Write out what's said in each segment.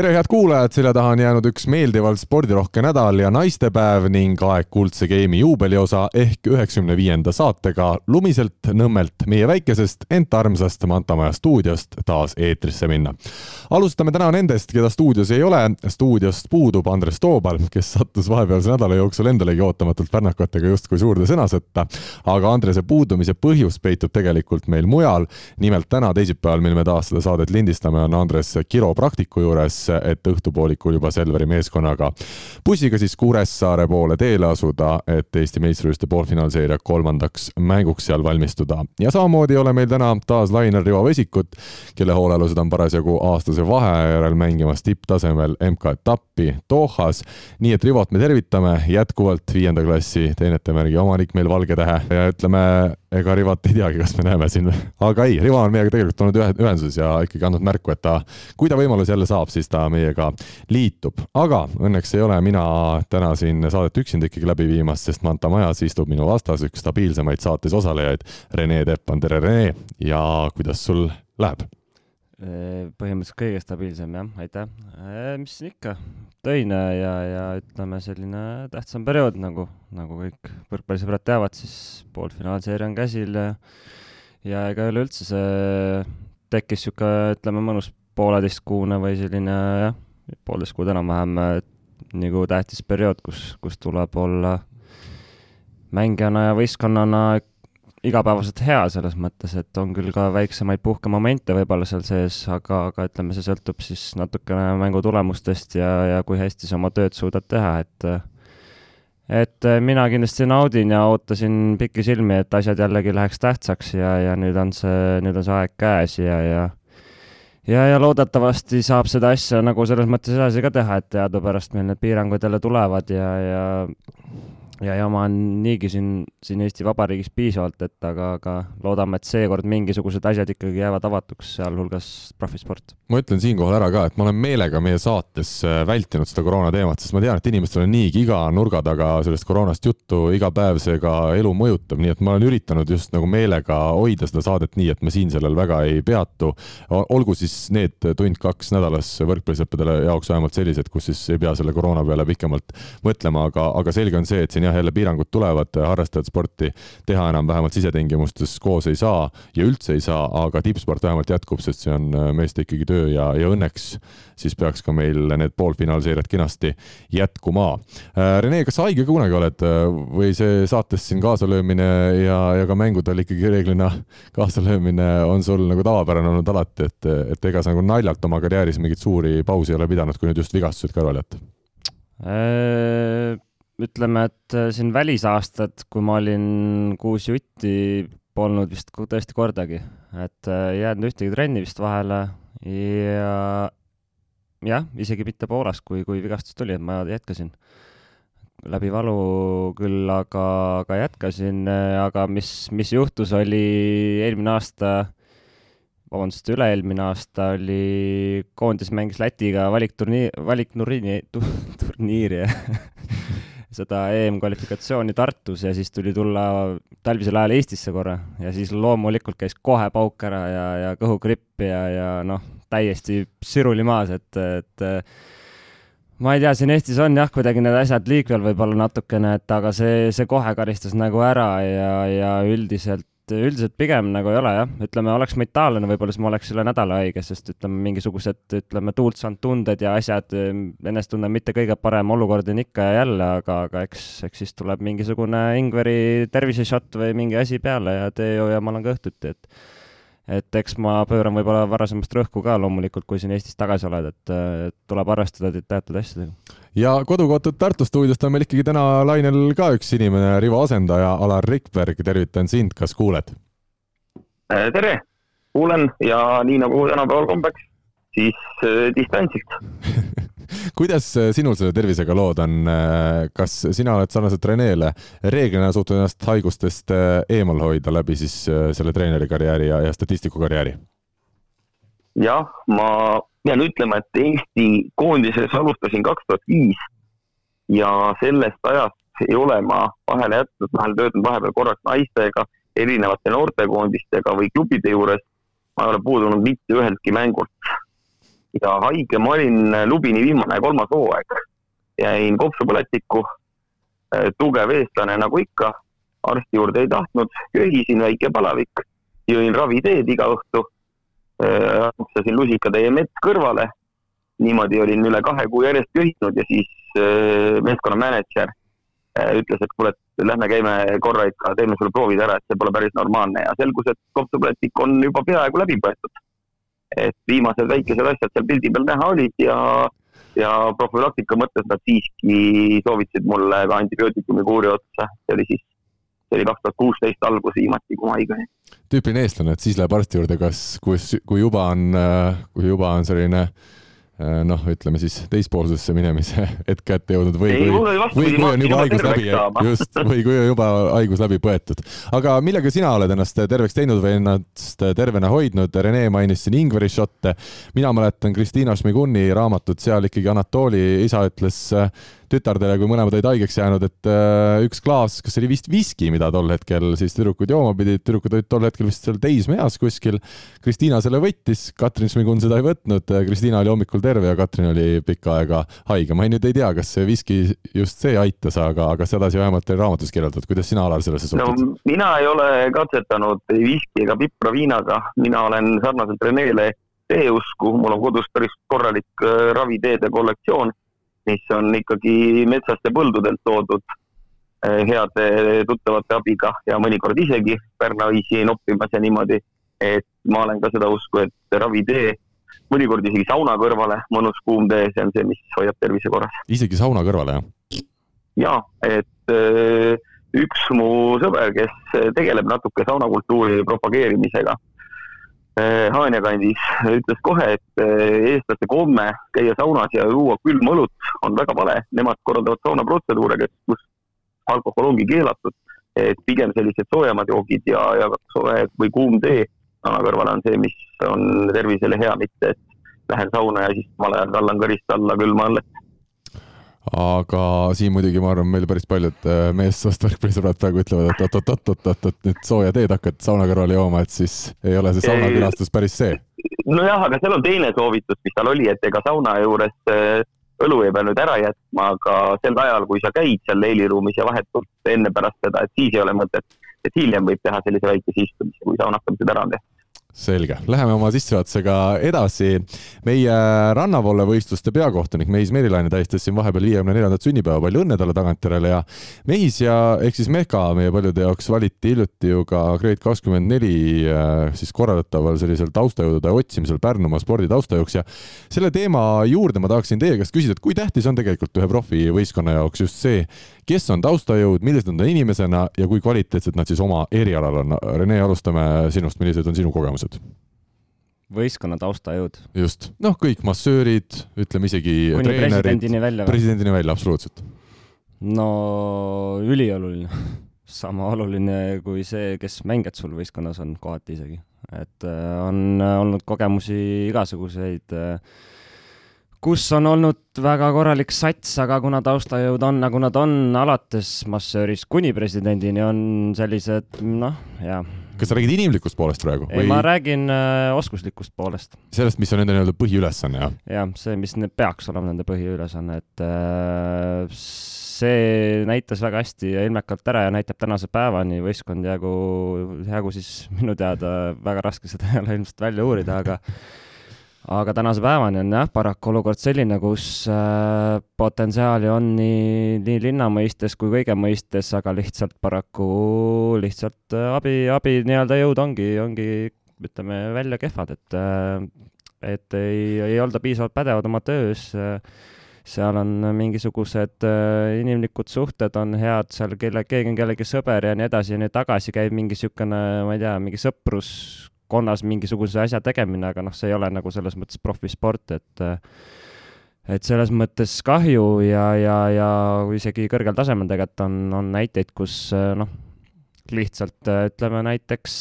tere, head kuulajad, selja taha on jäänud üks meeldivalt spordirohke nädal ja naistepäev ning aeg Kuldse Game'i juubeliosa ehk üheksakümne viienda saatega lumiselt Nõmmelt, meie väikesest, ent armsast Mantamaja stuudiost taas eetrisse minna. alustame täna nendest, keda stuudios ei ole. stuudiost puudub Andres Toobal, kes sattus vahepealse nädala jooksul endalegi ootamatult pärnakatega justkui suurde sõnasõtta. aga Andrese puudumise põhjus peitub tegelikult meil mujal. nimelt täna, teisipäeval, mil me taas seda saadet lindistame, on Andres kiropraktiku juures et õhtupoolikul juba Selveri meeskonnaga bussiga siis Kuressaare poole teele asuda, et Eesti meistrivõistluste poolfinaalseeria kolmandaks mänguks seal valmistuda. ja samamoodi ei ole meil täna taas lainel Rivo Vesikut, kelle hoolealused on parasjagu aastase vaheaja järel mängimas tipptasemel MK-etappi Dohas. nii et Rivot me tervitame jätkuvalt viienda klassi teenetemärgi omanik meil Valge Tähe ja ütleme ega Rivat ei teagi, kas me näeme siin, aga ei, Rivo on meiega tegelikult olnud ühenduses ja ikkagi andnud märku, et ta, kui ta võimaluse jälle saab, siis ta meiega liitub. aga õnneks ei ole mina täna siin saadet üksinda ikkagi läbi viimas, sest Manta majas istub minu vastas üks stabiilsemaid saates osalejaid, Rene Teppan, tere Rene ja kuidas sul läheb? põhimõtteliselt kõige stabiilsem jah, aitäh. mis siin ikka, töine ja, ja ütleme, selline tähtsam periood nagu, nagu kõik võrkpallisõbrad teavad, siis poolfinaalseeria on käsil ja ja ega üleüldse see tekkis niisugune, ütleme, mõnus pooleteistkuune või selline jah, poolteist kuud enam-vähem nagu tähtis periood, kus, kus tuleb olla mängijana ja võistkonnana igapäevaselt hea selles mõttes, et on küll ka väiksemaid puhkemomente võib-olla seal sees, aga, aga ütleme, see sõltub siis natukene mängu tulemustest ja, ja kui hästi sa oma tööd suudad teha, et et mina kindlasti naudin ja ootasin pikisilmi, et asjad jällegi läheks tähtsaks ja, ja nüüd on see, nüüd on see aeg käes ja, ja ja, ja loodetavasti saab seda asja nagu selles mõttes edasi ka teha, et teadupärast meil need piirangud jälle tulevad ja, ja ja jama on niigi siin, siin Eesti Vabariigis piisavalt, et aga, aga loodame, et seekord mingisugused asjad ikkagi jäävad avatuks, sealhulgas profisport. ma ütlen siinkohal ära ka, et ma olen meelega meie saates äh, vältinud seda koroona teemat, sest ma tean, et inimestel on niigi iga nurga taga sellest koroonast juttu, iga päev see ka elu mõjutab, nii et ma olen üritanud just nagu meelega hoida seda saadet nii, et me siin sellel väga ei peatu. olgu siis need tund-kaks nädalas võrkpallisõppedele jaoks vähemalt sellised, kus siis ei pea selle koroona peale pikemalt mõtlema, aga, aga selge on see, et siin jah, jälle piirangud tulevad, harrastajad sporti teha enam vähemalt sisetingimustes koos ei saa ja üldse ei saa, aga tippsport vähemalt jätkub, sest see on äh, meeste ikkagi töö ja, ja õnneks siis peaks ka meil need poolfinaalseeriad kenasti jätkuma. Äh, Rene, kas sa haige kunagi oled äh, või see saates siin kaasalöömine ja, ja ka mängudel ikkagi reeglina kaasalöömine on sul nagu tavapärane olnud alati, et, et ega sa nagu naljalt oma karjääris mingeid suuri pausi ei ole pidanud, kui nüüd just vigastused kõrvale jätta? Ütleme, et äh, siin välisaastad, kui ma olin kuus jutti, polnud vist tõesti kordagi, et äh, ei jäänud ühtegi trenni vist vahele ja jah, isegi mitte Poolas, kui, kui vigastus tuli, et ma jätkasin. läbi valu küll, aga, aga jätkasin, aga mis, mis juhtus, oli eelmine aasta vabandust, üle-eelmine aasta oli, koondis mängis Lätiga valikturniir, valikturniiri, turniiri seda EM-kvalifikatsiooni Tartus ja siis tuli tulla talvisel ajal Eestisse korra. Ja siis loomulikult käis kohe pauk ära ja, ja kõhugripp ja, ja noh, täiesti siruli maas, et, et ma ei tea, siin Eestis on jah, kuidagi need asjad liikvel võib-olla natukene, et aga see, see kohe karistas nagu ära ja, ja üldiselt et üldiselt pigem nagu ei ole jah, ütleme, oleks ma itaallane, võib-olla siis ma oleks üle nädala haige, sest ütleme, mingisugused, ütleme, tuult saanud tunded ja asjad, enesetunne mitte kõige parem olukord on ikka ja jälle, aga, aga eks, eks siis tuleb mingisugune Ingveri tervisešott või mingi asi peale ja tee ju ja ma olen ka õhtuti, et et eks ma pööran võib-olla varasemast rõhku ka loomulikult, kui siin Eestis tagasi oled, et tuleb arvestada teatud asjadega. Ja kodukohtud Tartu stuudiost on meil ikkagi täna lainel ka üks inimene, Rivo asendaja Alar Rikberg, tervitan sind, kas kuuled? Äh, tere, kuulen ja nii nagu tänapäeval kombeks, siis äh, distantsilt kuidas äh, sinul selle tervisega lood on, äh, kas sina oled sarnaselt Renele reeglina suutnud ennast haigustest eemal hoida läbi siis selle treeneri karjääri ja, ja statistiku karjääri? jah, ma pean ütlema, et Eesti koondises alustasin kaks tuhat viis ja sellest ajast ei ole ma vahele jätnud, olen töötanud vahepeal korraks naistega, erinevate noortekoondistega või klubide juures. ma ei ole puudunud mitte üheltki mängult. Ja haige ma olin Lubini viimane kolmas hooaeg. jäin kopsupõletikku, tugev eestlane nagu ikka, arsti juurde ei tahtnud, köhisin, väike palavik, jõin raviteed iga õhtu otsasin lusikatäie mett kõrvale. niimoodi olin üle kahe kuu järjest köhinud ja siis meeskonna mänedžer ütles, et kuule, et lähme käime korra ikka, teeme sulle proovid ära, et see pole päris normaalne ja selgus, et kopsupõletik on juba peaaegu läbi põetud. Et viimased väikesed asjad seal pildi peal näha olid ja, ja profülaktika mõttes nad siiski soovitasid mulle ka antibiootikumi kuuri otsa, see oli siis see oli kaks tuhat kuusteist algus viimati, kui ma haige olin. tüüpiline eestlane, et siis läheb arsti juurde, kas, kus, kui juba on, kui juba on selline noh, ütleme siis teispoolsesse minemise hetk kätte jõudnud või Ei, kui, või kui on juba haigus läbi just, või kui on juba haigus läbi põetud. aga millega sina oled ennast terveks teinud või ennast tervena hoidnud? Rene mainis siin Ingveri šotte. mina mäletan Kristiina Šmiguni raamatut, seal ikkagi Anatoli isa ütles äh, tütardele, kui mõlemad olid haigeks jäänud, et äh, üks klaas, kas see oli vist viski, mida tol hetkel siis tüdrukud jooma pidid, tüdrukud olid tol hetkel vist seal teismeeas kuskil. Kristiina selle võttis, Katrin Šmigun seda ei võtnud, Kristiina oli hommikul terve ja Katrin oli pikka aega haige. ma ei, nüüd ei tea, kas see viski just see aitas, aga, aga sedasi vähemalt oli raamatus kirjeldatud. kuidas sina, Alar, sellesse no suhtud? mina ei ole katsetanud ei viski ega pipra viinaga, mina olen sarnaselt Renele teeusku, mul on kodus päris korralik äh, raviteede kollektsioon, mis on ikkagi metsast ja põldudelt toodud äh, heade tuttavate abiga ja mõnikord isegi pärnaõisi noppimas ja niimoodi. et ma olen ka seda usku, et ravitee, mõnikord isegi sauna kõrvale, mõnus kuum tee, see on see, mis hoiab tervise korras. isegi sauna kõrvale, jah? ja et öö, üks mu sõber, kes tegeleb natuke saunakultuuri propageerimisega Haanja kandis, ütles kohe, et öö, eestlaste komme käia saunas ja juua külma õlut on väga vale. Nemad korraldavad saunaprotseduure, kus alkohol ongi keelatud, et pigem sellised soojemad joogid ja, ja soe või kuum tee sauna kõrvale on see, mis on tervisele hea, mitte et lähen sauna ja siis samal ajal tallan kõrist alla külma õllet. Aga siin muidugi ma arvan, meil päris paljud äh, meessoost võrkpallisõbrad praegu ütlevad, et oot-oot-oot-oot-oot, nüüd sooja teed hakkad sauna kõrvale jooma, et siis ei ole see saunakülastus päris see. nojah, aga seal on teine soovitus, mis tal oli, et ega sauna juures äh, õlu ei pea nüüd ära jätma, aga sel ajal, kui sa käid seal leiliruumis ja vahetult enne pärast seda, et siis ei ole mõtet. et hiljem võib teha sellise väikese istumise, kui saunatamised ära on tehtud. Selge, läheme oma sissejuhatusega edasi. meie rannavoole võistluste peakohtunik Mehis Merilaine tähistas siin vahepeal viiekümne neljandat sünnipäeva, palju õnne talle tagantjärele ja Mehis ja ehk siis Mehka meie paljude jaoks valiti hiljuti ju ka Grade kakskümmend neli äh, siis korraldataval sellisel taustajõudude otsimisel Pärnumaa spordi taustajuks ja selle teema juurde ma tahaksin teie käest küsida, et kui tähtis on tegelikult ühe profivõistkonna jaoks just see, kes on taustajõud, millised on ta inimesena ja kui kvaliteetsed nad siis oma erialal on. Rene, alustame sinust, millised on sinu kogemused? võistkonna taustajõud. just, noh, kõik massöörid, ütleme isegi kuni treenerid, presidendini välja presidendini välja, absoluutselt. no ülioluline, sama oluline kui see, kes mängijad sul võistkonnas on kohati isegi, et äh, on äh, olnud kogemusi igasuguseid, kus on olnud väga korralik sats, aga kuna taustajõud on nagu nad on, alates massöörist kuni presidendini on sellised noh, jaa. kas sa räägid inimlikust poolest praegu ei, ma räägin äh, oskuslikust poolest. sellest, mis on nende nii-öelda põhiülesanne, jah? jah, see, mis ne- peaks olema nende põhiülesanne, et äh, see näitas väga hästi ja ilmekalt ära ja näitab tänase päevani võistkond jäägu, jäägu siis minu teada väga raske seda ei ole ilmselt välja uurida, aga aga tänase päevani on jah, paraku olukord selline, kus äh, potentsiaali on nii, nii linna mõistes kui kõige mõistes, aga lihtsalt paraku lihtsalt äh, abi, abi nii-öelda jõud ongi, ongi ütleme välja kehvad, et äh, et ei, ei olda piisavalt pädevad oma töös seal on mingisugused inimlikud suhted on head, seal kelle, keegi on kellegi sõber ja nii edasi ja nii tagasi käib mingi niisugune, ma ei tea, mingi sõpruskonnas mingisuguse asja tegemine, aga noh, see ei ole nagu selles mõttes profisport, et äh, et selles mõttes kahju ja, ja, ja isegi kõrgel tasemel tegelikult on, on näiteid, kus äh, noh, lihtsalt ütleme näiteks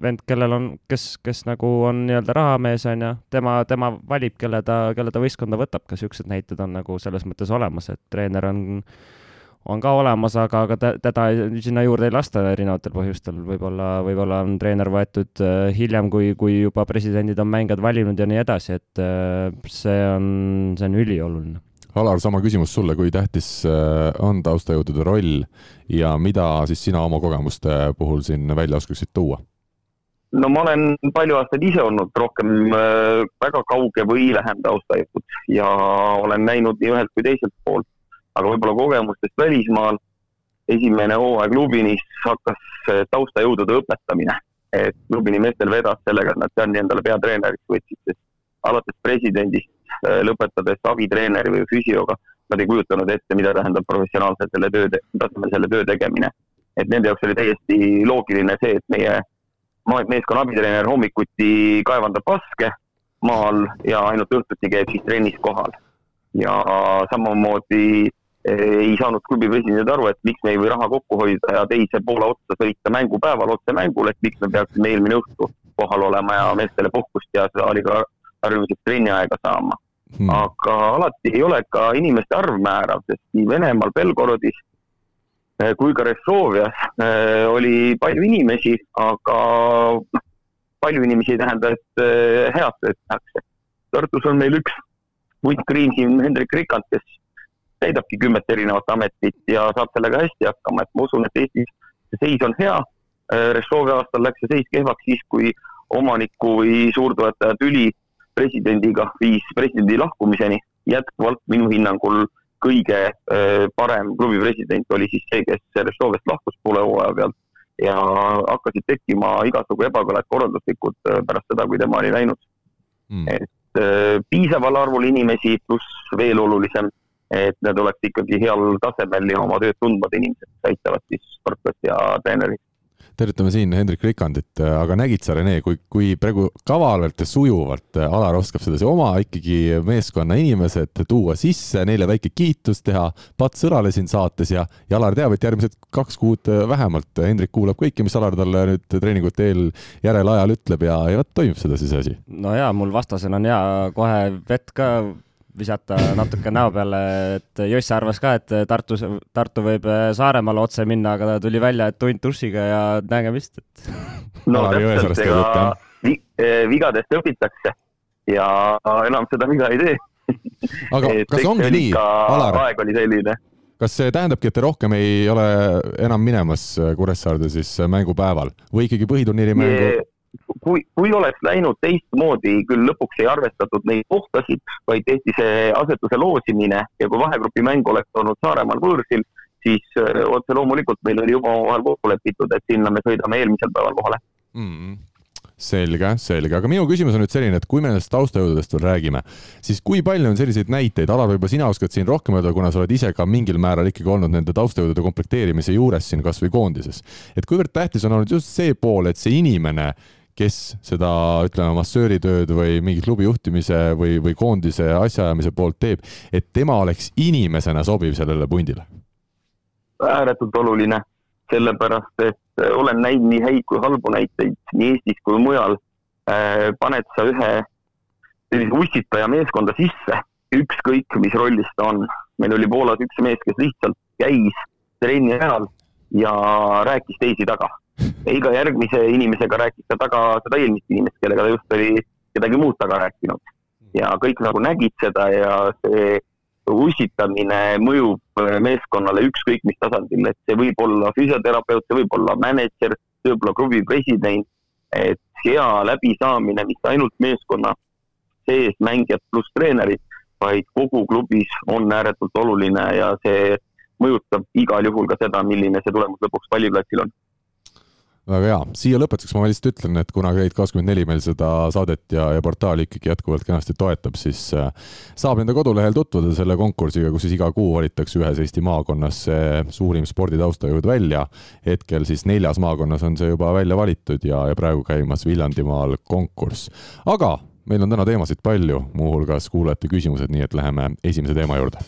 vend, kellel on, kes, kes nagu on nii-öelda rahamees, on ju, tema, tema valib, kelle ta, kelle ta võistkonda võtab, ka niisugused näited on nagu selles mõttes olemas, et treener on on ka olemas, aga, aga teda sinna juurde ei lasta erinevatel põhjustel, võib-olla, võib-olla on treener võetud äh, hiljem, kui, kui juba presidendid on mängijad valinud ja nii edasi, et äh, see on, see on ülioluline. Alar, sama küsimus sulle, kui tähtis äh, on taustajõudude roll ja mida siis sina oma kogemuste puhul siin välja oskaksid tuua? no ma olen palju aastaid ise olnud rohkem väga kauge või lähem taustajõud ja olen näinud nii ühelt kui teiselt poolt aga võib-olla kogemustest välismaal, esimene hooaeg Lubinis hakkas taustajõudude õpetamine, et Lubini meestel vedas sellega, et nad Tšerni endale peatreeneriks võtsid, sest alates presidendist äh, lõpetades abitreeneri või füsioga, nad ei kujutanud ette, mida tähendab professionaalselt selle töö, tasemel selle töö tegemine. et nende jaoks oli täiesti loogiline see, et meie meeskonna abitreener hommikuti kaevandab vaske maal ja ainult õhtuti käib siis trennis kohal. ja samamoodi ei saanud klubi president aru, et miks me ei või raha kokku hoida ja teise poole otsa sõita mängupäeval otse mängule, et miks me peaksime eelmine õhtu kohal olema ja meestele puhkust ja saaliga harjumiseks trenni aega saama hmm.. aga alati ei ole ka inimeste arv määrav, sest nii Venemaal, Belgorodis eh, kui ka Restovias eh, oli palju inimesi, aga noh, palju inimesi ei tähenda, et eh, head tööd tehakse. Tartus on meil üks Vunt Green siin, Hendrik Rikand, kes täidabki kümmet erinevat ametit ja saab sellega hästi hakkama, et ma usun, et Eestis see seis on hea. Äh, Rešovi aastal läks see seis kehvaks siis, kui omaniku või suurtoetaja tüli presidendiga viis presidendi lahkumiseni. jätkuvalt minu hinnangul kõige äh, parem klubi president oli siis see, kes Rešovist lahkus poole hooaja pealt ja hakkasid tekkima igasugu ebakõlad korralduslikud äh, pärast seda, kui tema oli läinud mm.. et piisaval arvul inimesi, pluss veel olulisem, et need oleks ikkagi heal tasemel ja oma tööd tundvad inimesed, kes aitavad siis sportlasi ja treenerit. tervitame siin Hendrik Rikandit, aga nägid sa, Rene, kui, kui praegu kavalalt ja sujuvalt Alar oskab sedasi oma ikkagi meeskonna inimesed tuua sisse, neile väike kiitus teha, pats õlale siin saates ja, ja Alar teab, et järgmised kaks kuud vähemalt Hendrik kuulab kõike, mis Alar talle nüüd treeningute eel järelajal ütleb ja, ja vot toimub sedasi see asi. no jaa, mul vastasena on hea kohe vett ka visata natuke näo peale, et Joss arvas ka, et Tartus, Tartu võib Saaremaale otse minna, aga ta tuli välja, et tund dušiga ja nägemist, et. no täpselt, ega vi, eh, vigadest õpitakse ja enam seda viga ei tee. aga kas ongi nii, Alar? aeg oli selline kas see tähendabki, et te rohkem ei ole enam minemas Kuressaarde siis mängupäeval või ikkagi põhiturniiri mängu? Kui, kui oleks läinud teistmoodi, küll lõpuks ei arvestatud neid kohtasid, vaid tehti see asetuse loosimine ja kui vahegrupi mäng oleks olnud Saaremaal võõrsil, siis äh, otse loomulikult meil oli juba omavahel kokku lepitud, et sinna me sõidame eelmisel päeval kohale mm. -hmm selge, selge, aga minu küsimus on nüüd selline, et kui me nendest taustajõududest veel räägime, siis kui palju on selliseid näiteid, Alar, võib-olla sina oskad siin rohkem öelda, kuna sa oled ise ka mingil määral ikkagi olnud nende taustajõudude komplekteerimise juures siin kasvõi koondises. et kuivõrd tähtis on olnud just see pool, et see inimene kes seda, ütleme, massööritööd või mingi klubi juhtimise või, või koondise asjaajamise poolt teeb, et tema oleks inimesena sobiv sellele pundile? ääretult oluline, sellepärast et äh, olen näinud nii häid kui halbu näiteid nii Eestis kui mujal. Äh, paned sa ühe sellise ussitaja meeskonda sisse, ükskõik mis rollis ta on. meil oli Poolas üks mees, kes lihtsalt käis trenni ajal ja rääkis teisi taga ja iga järgmise inimesega rääkis ta taga seda eelmist inimest, kellega ta just oli kedagi muud taga rääkinud. ja kõik nagu nägid seda ja see ussitamine mõjub meeskonnale ükskõik mis tasandil, et see võib olla füsioterapeut, see võib olla mänedžer, see võib olla klubi president, et hea läbisaamine mitte ainult meeskonna sees mängijad pluss treenerid, vaid kogu klubis on ääretult oluline ja see mõjutab igal juhul ka seda, milline see tulemus lõpuks palliplatsil on väga hea, siia lõpetuseks ma lihtsalt ütlen, et kuna Grade24 meil seda saadet ja, ja portaali ikkagi jätkuvalt kenasti toetab, siis äh, saab nende kodulehel tutvuda selle konkursiga, kus siis iga kuu valitakse ühes Eesti maakonnas see suurim sporditaustajõud välja. hetkel siis neljas maakonnas on see juba välja valitud ja, ja praegu käimas Viljandimaal konkurss. aga meil on täna teemasid palju, muuhulgas kuulajate küsimused, nii et läheme esimese teema juurde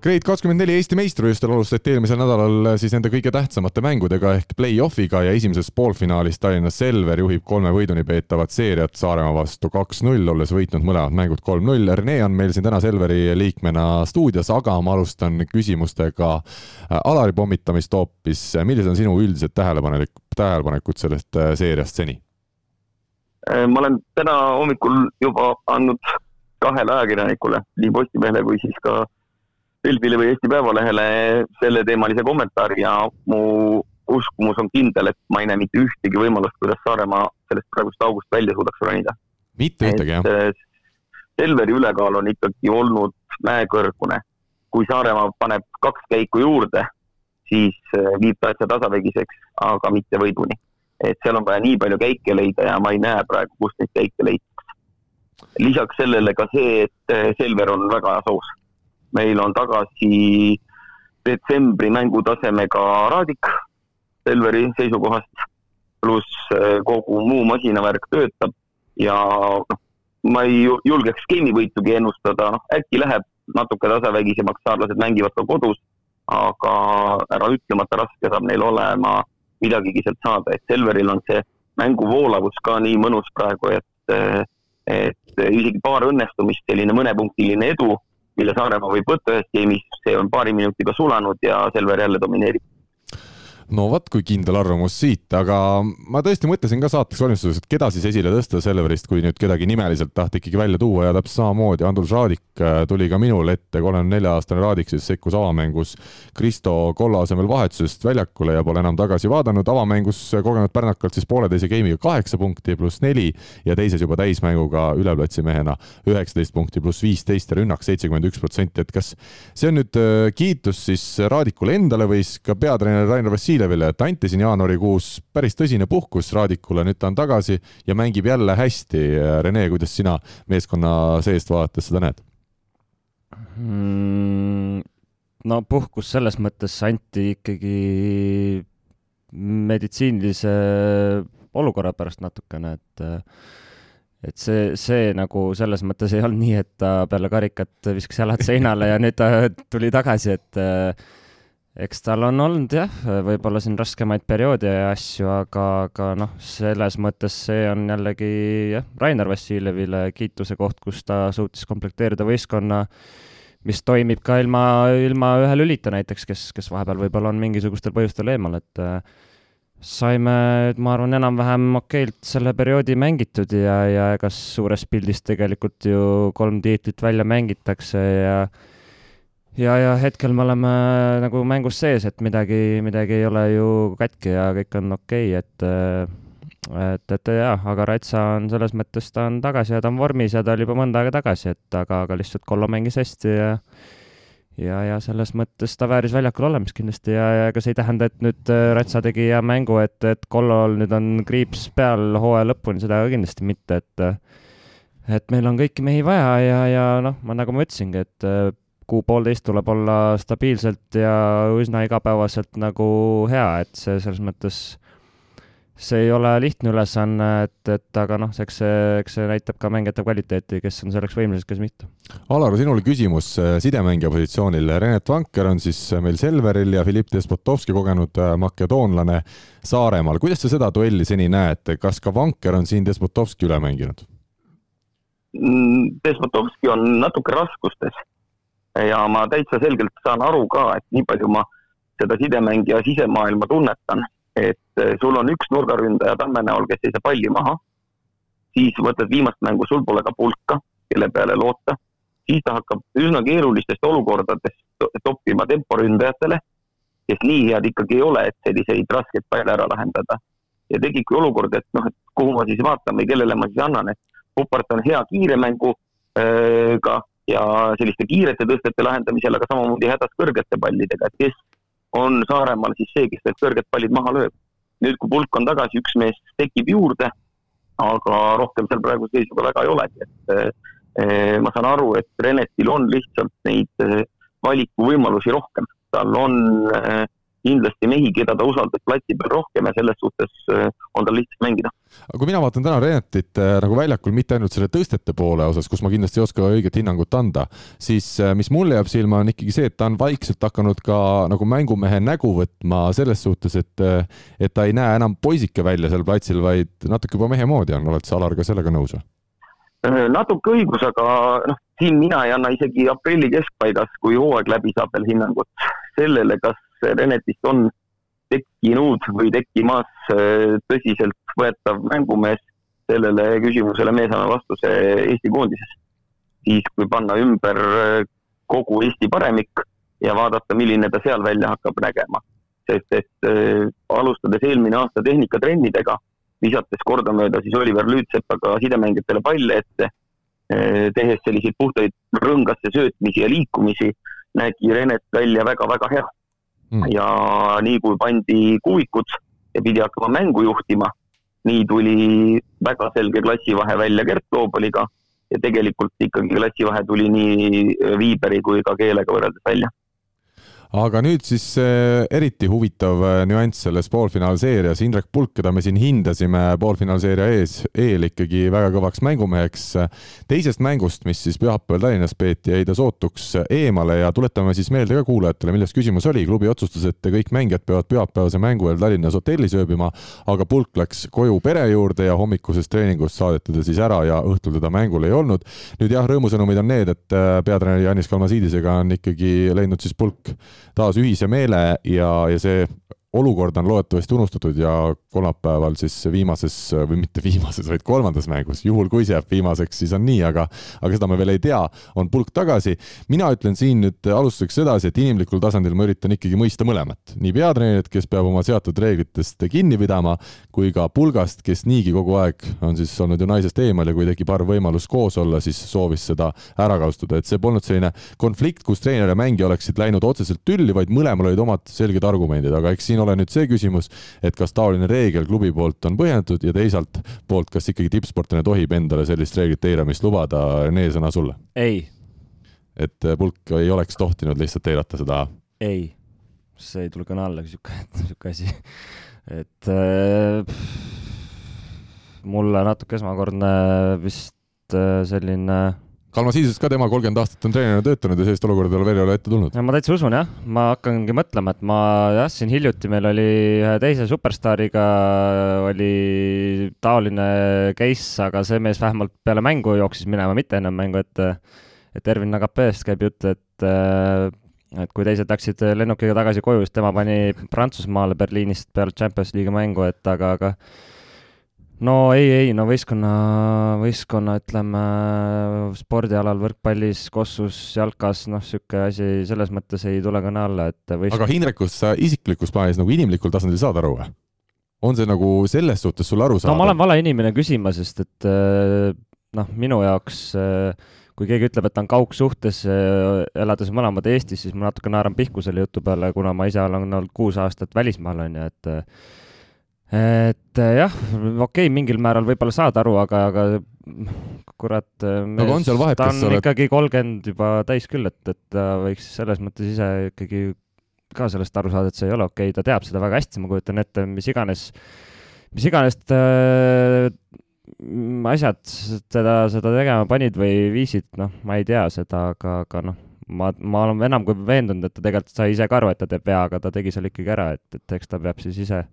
Grade24 Eesti meistrivõistlustel alustati eelmisel nädalal siis nende kõige tähtsamate mängudega ehk play-off'iga ja esimeses poolfinaalis Tallinna Selver juhib kolme võiduni peetavat seeriat Saaremaa vastu kaks-null, olles võitnud mõlemad mängud kolm-null. Rene on meil siin täna Selveri liikmena stuudios, aga ma alustan küsimustega Alari pommitamist hoopis. millised on sinu üldised tähelepanelik, tähelepanekud sellest äh, seeriast seni? Äh, ma olen täna hommikul juba andnud kahele ajakirjanikule, nii Postimehele kui siis ka Delfile või Eesti Päevalehele selleteemalise kommentaari ja mu uskumus on kindel, et ma ei näe mitte ühtegi võimalust, kuidas Saaremaa sellest praegust august välja suudaks ronida. mitte ühtegi, jah? Äh, Selveri ülekaal on ikkagi olnud mäekõrgune. kui Saaremaa paneb kaks käiku juurde, siis äh, viib ta asja tasavägiseks, aga mitte võiduni. et seal on vaja nii palju käike leida ja ma ei näe praegu, kust neid käike leitakse. lisaks sellele ka see, et äh, Selver on väga soos meil on tagasi detsembri mängutasemega Raadik Selveri seisukohast, pluss äh, kogu muu masinavärk töötab ja noh, ma ei julgeks skeemivõitugi ennustada, noh äkki läheb natuke tasavägisemaks, saarlased mängivad ka kodus, aga ära ütlemata raske saab neil olema midagigi sealt saada, et Selveril on see mängu voolavus ka nii mõnus praegu, et, äh, et isegi paar õnnestumist, selline mõnepunktiline edu mille Saaremaa võib võtta ühest game'ist, see on paari minutiga sulanud ja Selver jälle domineerib no vot, kui kindel arvamus siit, aga ma tõesti mõtlesin ka saateks valmistuses, et keda siis esile tõsta Selverist, kui nüüd kedagi nimeliselt tahta ikkagi välja tuua ja täpselt samamoodi Andrus Raadik äh, tuli ka minul ette, kolmekümne nelja aastane Raadik siis sekkus avamängus Kristo Kolla asemel vahetusest väljakule ja pole enam tagasi vaadanud, avamängus kogenud pärnakalt siis pooleteise game'iga kaheksa punkti pluss neli ja teises juba täismänguga üleplatsi mehena üheksateist punkti pluss viisteist ja rünnak seitsekümmend üks protsenti, et kas see on nüüd äh, kiitus siis Raadikule endale või siis ka peatreener Rainer Vassiljev Kiilevile, et anti siin jaanuarikuus päris tõsine puhkus Raadikule, nüüd ta on tagasi ja mängib jälle hästi. Rene, kuidas sina meeskonna seest vaadates seda näed mm,? no puhkus selles mõttes anti ikkagi meditsiinilise olukorra pärast natukene, et et see, see nagu selles mõttes ei olnud nii, et ta peale karikat viskas jalad seinale ja nüüd ta tuli tagasi, et eks tal on olnud jah, võib-olla siin raskemaid perioode ja asju, aga, aga noh, selles mõttes see on jällegi jah, Rainer Vassiljevile kiituse koht, kus ta suutis komplekteerida võistkonna, mis toimib ka ilma, ilma ühe lülita näiteks, kes, kes vahepeal võib-olla on mingisugustel põhjustel eemal, et äh, saime, ma arvan, enam-vähem okeilt selle perioodi mängitud ja, ja ega suures pildis tegelikult ju kolm tiitlit välja mängitakse ja ja, ja hetkel me oleme nagu mängus sees, et midagi, midagi ei ole ju katki ja kõik on okei okay,, et et, et jah, aga Ratsa on selles mõttes, ta on tagasi ja ta on vormis ja ta oli juba mõnda aega tagasi, et aga, aga lihtsalt Kollo mängis hästi ja ja, ja selles mõttes ta vääris väljakul olemist kindlasti ja, ja ega see ei tähenda, et nüüd äh, Ratsa tegi hea mängu, et, et Kollol nüüd on kriips peal hooaja lõpuni, seda kindlasti mitte, et et meil on kõiki mehi vaja ja, ja noh, ma nagu ma ütlesingi, et kuu-poolteist tuleb olla stabiilselt ja üsna igapäevaselt nagu hea, et see selles mõttes, see ei ole lihtne ülesanne, et, et aga noh, eks see, eks see näitab ka mängijate kvaliteeti, kes on selleks võimelised, kes mitte. Alar, sinul küsimus äh, sidemängija positsioonil. Renet Vanker on siis meil Selveril ja Filipp Despotovski kogenud äh, makedoonlane Saaremaal. kuidas sa seda duelli seni näed, kas ka Vanker on siin Despotovski üle mänginud? Mm, Despotovski on natuke raskustes ja ma täitsa selgelt saan aru ka, et nii palju ma seda sidemängija sisemaailma tunnetan, et eh, sul on üks nurgaründaja Tamme näol, kes ei saa palli maha, siis võtad viimast mängu, sul pole ka pulka, kelle peale loota, siis ta hakkab üsna keerulistest olukordadest toppima temporündajatele, kes nii head ikkagi ei ole, et selliseid raskeid palle ära lahendada. ja tekibki olukord, et noh, et kuhu ma siis vaatan või kellele ma siis annan, et Popart on hea kiire mänguga, eh, ja selliste kiirete tõstete lahendamisel, aga samamoodi hädas kõrgete pallidega, et kes on Saaremaal siis see, kes need kõrged pallid maha lööb. nüüd, kui pulk on tagasi, üks mees tekib juurde, aga rohkem seal praeguse seisuga väga ei olegi, et eh, ma saan aru, et Renetil on lihtsalt neid eh, valikuvõimalusi rohkem, tal on eh, kindlasti mehi, keda ta usaldas platsi peal rohkem ja selles suhtes äh, on tal lihtsam mängida. aga kui mina vaatan täna Renetit äh, nagu väljakul mitte ainult selle tõstete poole osas, kus ma kindlasti ei oska õiget hinnangut anda, siis äh, mis mulle jääb silma, on ikkagi see, et ta on vaikselt hakanud ka nagu mängumehe nägu võtma selles suhtes, et et ta ei näe enam poisike välja seal platsil, vaid natuke juba mehe moodi on, oled sa, Alar, ka sellega nõus või? natuke õigus, aga noh, siin mina ei anna isegi aprilli keskpaigas, kui hooaeg läbi saab veel hinnangut sellele, kas Renetist on tekkinud või tekkimas äh, tõsiseltvõetav mängumees, sellele küsimusele me saame vastuse Eesti koondises. siis, kui panna ümber äh, kogu Eesti paremik ja vaadata, milline ta seal välja hakkab nägema. sest et äh, alustades eelmine aasta tehnikatrennidega, visates kordamööda siis Oliver Lüütsepaga sidemängijatele palle ette, äh, tehes selliseid puhtaid rõngasse söötmisi ja liikumisi, nägi Renet välja väga-väga hea mm.. ja nii kui pandi kuuikud ja pidi hakkama mängu juhtima, nii tuli väga selge klassivahe välja Gert Loobaliga. Ja tegelikult ikkagi klassivahe tuli nii Viiberi kui ka Keelega võrreldes välja aga nüüd siis äh, eriti huvitav äh, nüanss selles poolfinaalseerias, Indrek Pulk, keda me siin hindasime poolfinaalseeria ees, eel ikkagi väga kõvaks mängumeheks. teisest mängust, mis siis pühapäeval Tallinnas peeti, jäi ta sootuks eemale ja tuletame siis meelde ka kuulajatele, milles küsimus oli. klubi otsustas, et kõik mängijad peavad pühapäevase mängu eel Tallinnas hotellis ööbima, aga Pulk läks koju pere juurde ja hommikusest treeningust saadeti ta siis ära ja õhtul teda mängul ei olnud. nüüd jah, rõõmusõnumid on need, et äh, peatreener Janis Kalmasiidisega on ikkagi leidnud siis Pulk taas ühise meele ja, ja see olukord on loodetavasti unustatud ja kolmapäeval siis viimases või mitte viimases, vaid kolmandas mängus, juhul kui see jääb viimaseks, siis on nii, aga, aga seda me veel ei tea, on pulk tagasi. mina ütlen siin nüüd alustuseks sedasi, et inimlikul tasandil ma üritan ikkagi mõista mõlemat, nii peatreenerit, kes peab oma seatud reeglitest kinni pidama, kui ka pulgast, kes niigi kogu aeg on siis olnud ju naisest eemal ja kui tekib harv võimalus koos olla, siis soovis seda ära kasutada, et see polnud selline konflikt, kus treener ja mängija oleksid läinud otseselt tülli, vaid mõlemal olid omad selged argumendid, aga eks siin ole nüüd see küsimus, et kas taoline reegel klubi poolt on põhjendatud ja teisalt poolt, kas ikkagi tippsportlane tohib endale sellist reeglite eiramist lubada, Rene, sõna sulle. ei. et äh, pulk ei oleks tohtinud lihtsalt eirata seda? ei, see ei tule kõne alla, sihuke, sihuke asi. et äh, mulle natuke esmakordne vist äh, selline Kalmasiises ka tema kolmkümmend aastat on treenerina töötanud ja sellist olukorda tal veel ei ole ette tulnud. ma täitsa usun jah, ma hakkangi mõtlema, et ma jah, siin hiljuti meil oli ühe teise superstaariga oli taoline case, aga see mees vähemalt peale mängu jooksis minema, mitte ennem mängu, et et Ervin Nagapeest käib jutt, et et kui teised läksid lennukiga tagasi koju, siis tema pani Prantsusmaale Berliinist peale Champions League'i mängu, et aga, aga no ei, ei, no võistkonna, võistkonna ütleme spordialal, võrkpallis, kossus, jalkas, noh, niisugune asi selles mõttes ei tule kõne alla, et võistkonna... aga Hindrekust sa isiklikus plaanis nagu inimlikul tasandil saad aru või? on see nagu selles suhtes sulle arusaadav? no ma olen vale inimene küsima, sest et äh, noh, minu jaoks äh, kui keegi ütleb, et ta on kaugsuhtes, äh, elades mõlemad Eestis, siis ma natuke naeran pihku selle jutu peale, kuna ma ise olen olnud kuus aastat välismaal, on ju, et et äh, jah, okei okay,, mingil määral võib-olla saad aru, aga, aga kurat, äh, aga on seal vahet, ta on oled... ikkagi kolmkümmend juba täis küll, et, et ta võiks selles mõttes ise ikkagi ka sellest aru saada, et see ei ole okei okay., ta teab seda väga hästi, ma kujutan ette, mis iganes, mis iganes äh, asjad teda, seda tegema panid või viisid, noh, ma ei tea seda, aga, aga noh, ma, ma olen enam kui veendunud, et ta tegelikult sai ise ka aru, et ta teeb vea, aga ta tegi selle ikkagi ära, et, et eks ta peab siis ise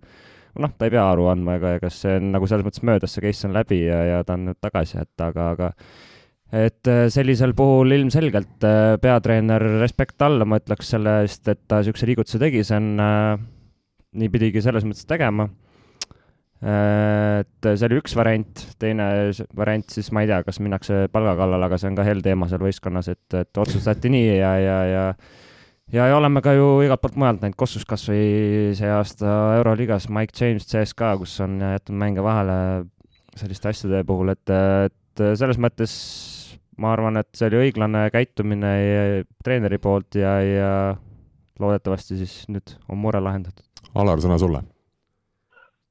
noh, ta ei pea aru andma, ega, ega see on nagu selles mõttes möödas, see case on läbi ja, ja ta on nüüd tagasi, et aga, aga et äh, sellisel puhul ilmselgelt äh, peatreener respekt alla, ma ütleks selle eest, et ta niisuguse liigutuse tegi, see on äh,, nii pidigi selles mõttes tegema äh,. et see oli üks variant, teine variant siis ma ei tea, kas minnakse palga kallale, aga see on ka hell teema seal võistkonnas, et, et otsustati nii ja, ja, ja ja, ja oleme ka ju igalt poolt mujalt näinud, Kossus kas või see aasta Euroliigas Mike James CSKA, kus on jätnud mänge vahele selliste asjade puhul, et, et selles mõttes ma arvan, et see oli õiglane käitumine treeneri poolt ja, ja loodetavasti siis nüüd on mure lahendatud. Alar, sõna sulle.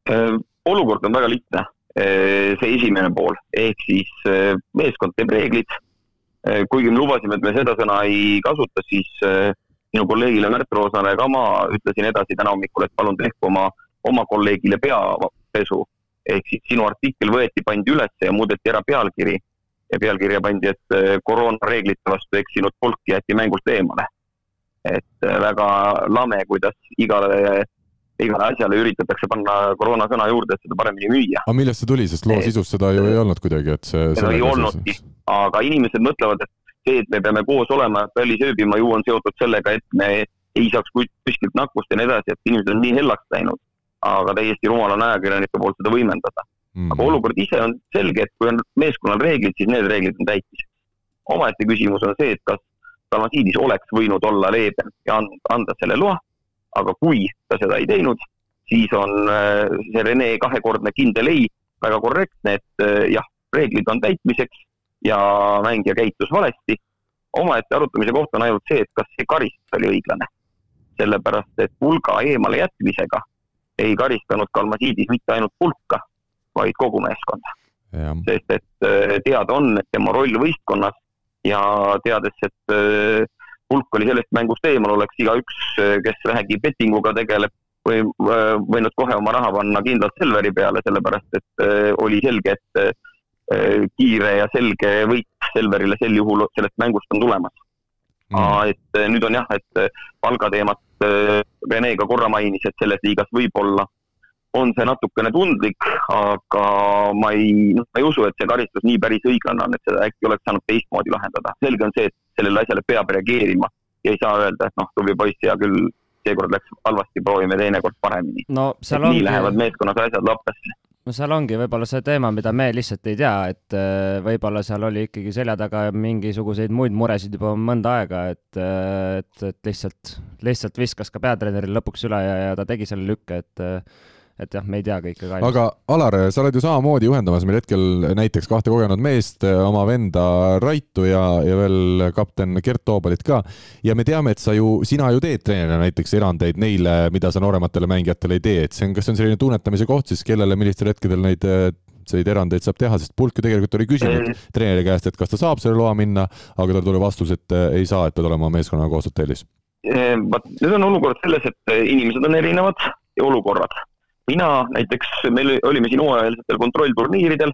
Äh, olukord on väga lihtne, äh, see esimene pool, ehk siis äh, meeskond teeb reeglid. kuigi me lubasime, et me seda sõna ei kasuta, siis minu kolleegile Märt Roosale ka ma ütlesin edasi täna hommikul, et palun tehku oma, oma kolleegile peapesu. ehk siis sinu artikkel võeti, pandi üles ja muudeti ära pealkiri ja pealkirja pandi, et äh, koroonareeglite vastu eksinud polk jäeti mängust eemale. et äh, väga lame, kuidas igale, igale asjale üritatakse panna koroonasõna juurde, et seda paremini müüa. aga millest see tuli, sest loo sisus seda ju ei olnud kuidagi, et see. seda ei olnudki, aga inimesed mõtlevad, et see, et me peame koos olema, välis ööbima, ju on seotud sellega, et me ei saaks kuskilt nakkust ja nii edasi, et inimesed on nii hellaks läinud. aga täiesti rumal on ajakirjanike poolt seda võimendada mm. -hmm. aga olukord ise on selge, et kui on meeskonnal reeglid, siis need reeglid on täitmiseks. omaette küsimus on see, et kas Dalmasiidis oleks võinud olla leebem ja anda selle loa, aga kui ta seda ei teinud, siis on äh, see Rene kahekordne kindel ei väga korrektne, et äh, jah, reeglid on täitmiseks, ja mängija käitus valesti. omaette arutamise koht on ainult see, et kas see karistus oli õiglane. sellepärast, et pulga eemale jätmisega ei karistanud Kalmasiidis mitte ainult pulka, vaid kogu meeskonda. sest et äh, teada on, et tema roll võistkonnas ja teades, et äh, pulk oli sellest mängust eemal, oleks igaüks, äh, kes vähegi bettinguga tegeleb, või võinud kohe oma raha panna kindlalt Selveri peale, sellepärast et oli selge, et Äh, kiire ja selge võit Selverile sel juhul sellest mängust on tulemas mm.. et äh, nüüd on jah, et äh, palgateemat Rene ka korra mainis, et selles liigas võib-olla on see natukene tundlik, aga ma ei, noh, ma ei usu, et see karistus nii päris õiglane on, et seda äkki oleks saanud teistmoodi lahendada. selge on see, et sellele asjale peab reageerima ja ei saa öelda, et noh, tubli poiss, hea küll, seekord läks halvasti, proovime teinekord paremini no,. nii ongi... lähevad meeskonnas asjad lappesse no seal ongi võib-olla see teema, mida me lihtsalt ei tea, et äh, võib-olla seal oli ikkagi selja taga mingisuguseid muid muresid juba mõnda aega, et, äh, et, et lihtsalt, lihtsalt viskas ka peatreeneril lõpuks üle ja, ja ta tegi selle lükke, et äh, et jah, me ei tea kõike kahjuks. aga Alar, sa oled ju samamoodi juhendamas meil hetkel näiteks kahte kogenud meest, oma venda Raitu ja, ja veel kapten Gert Toobalit ka. ja me teame, et sa ju, sina ju teed treenerina näiteks erandeid neile, mida sa noorematele mängijatele ei tee, et see on, kas see on selline tunnetamise koht siis, kellele, millistel hetkedel neid selliseid erandeid saab teha, sest pulk ju tegelikult oli küsinud treeneri käest, et kas ta saab selle loa minna, aga tal tuli vastus, et ei saa, et pead olema meeskonnaga koos hotellis. vot nüüd on olukord selles, et inimesed on erinevad ja olukorrad mina näiteks, meil olime siin hooajalisetel kontrollturniiridel,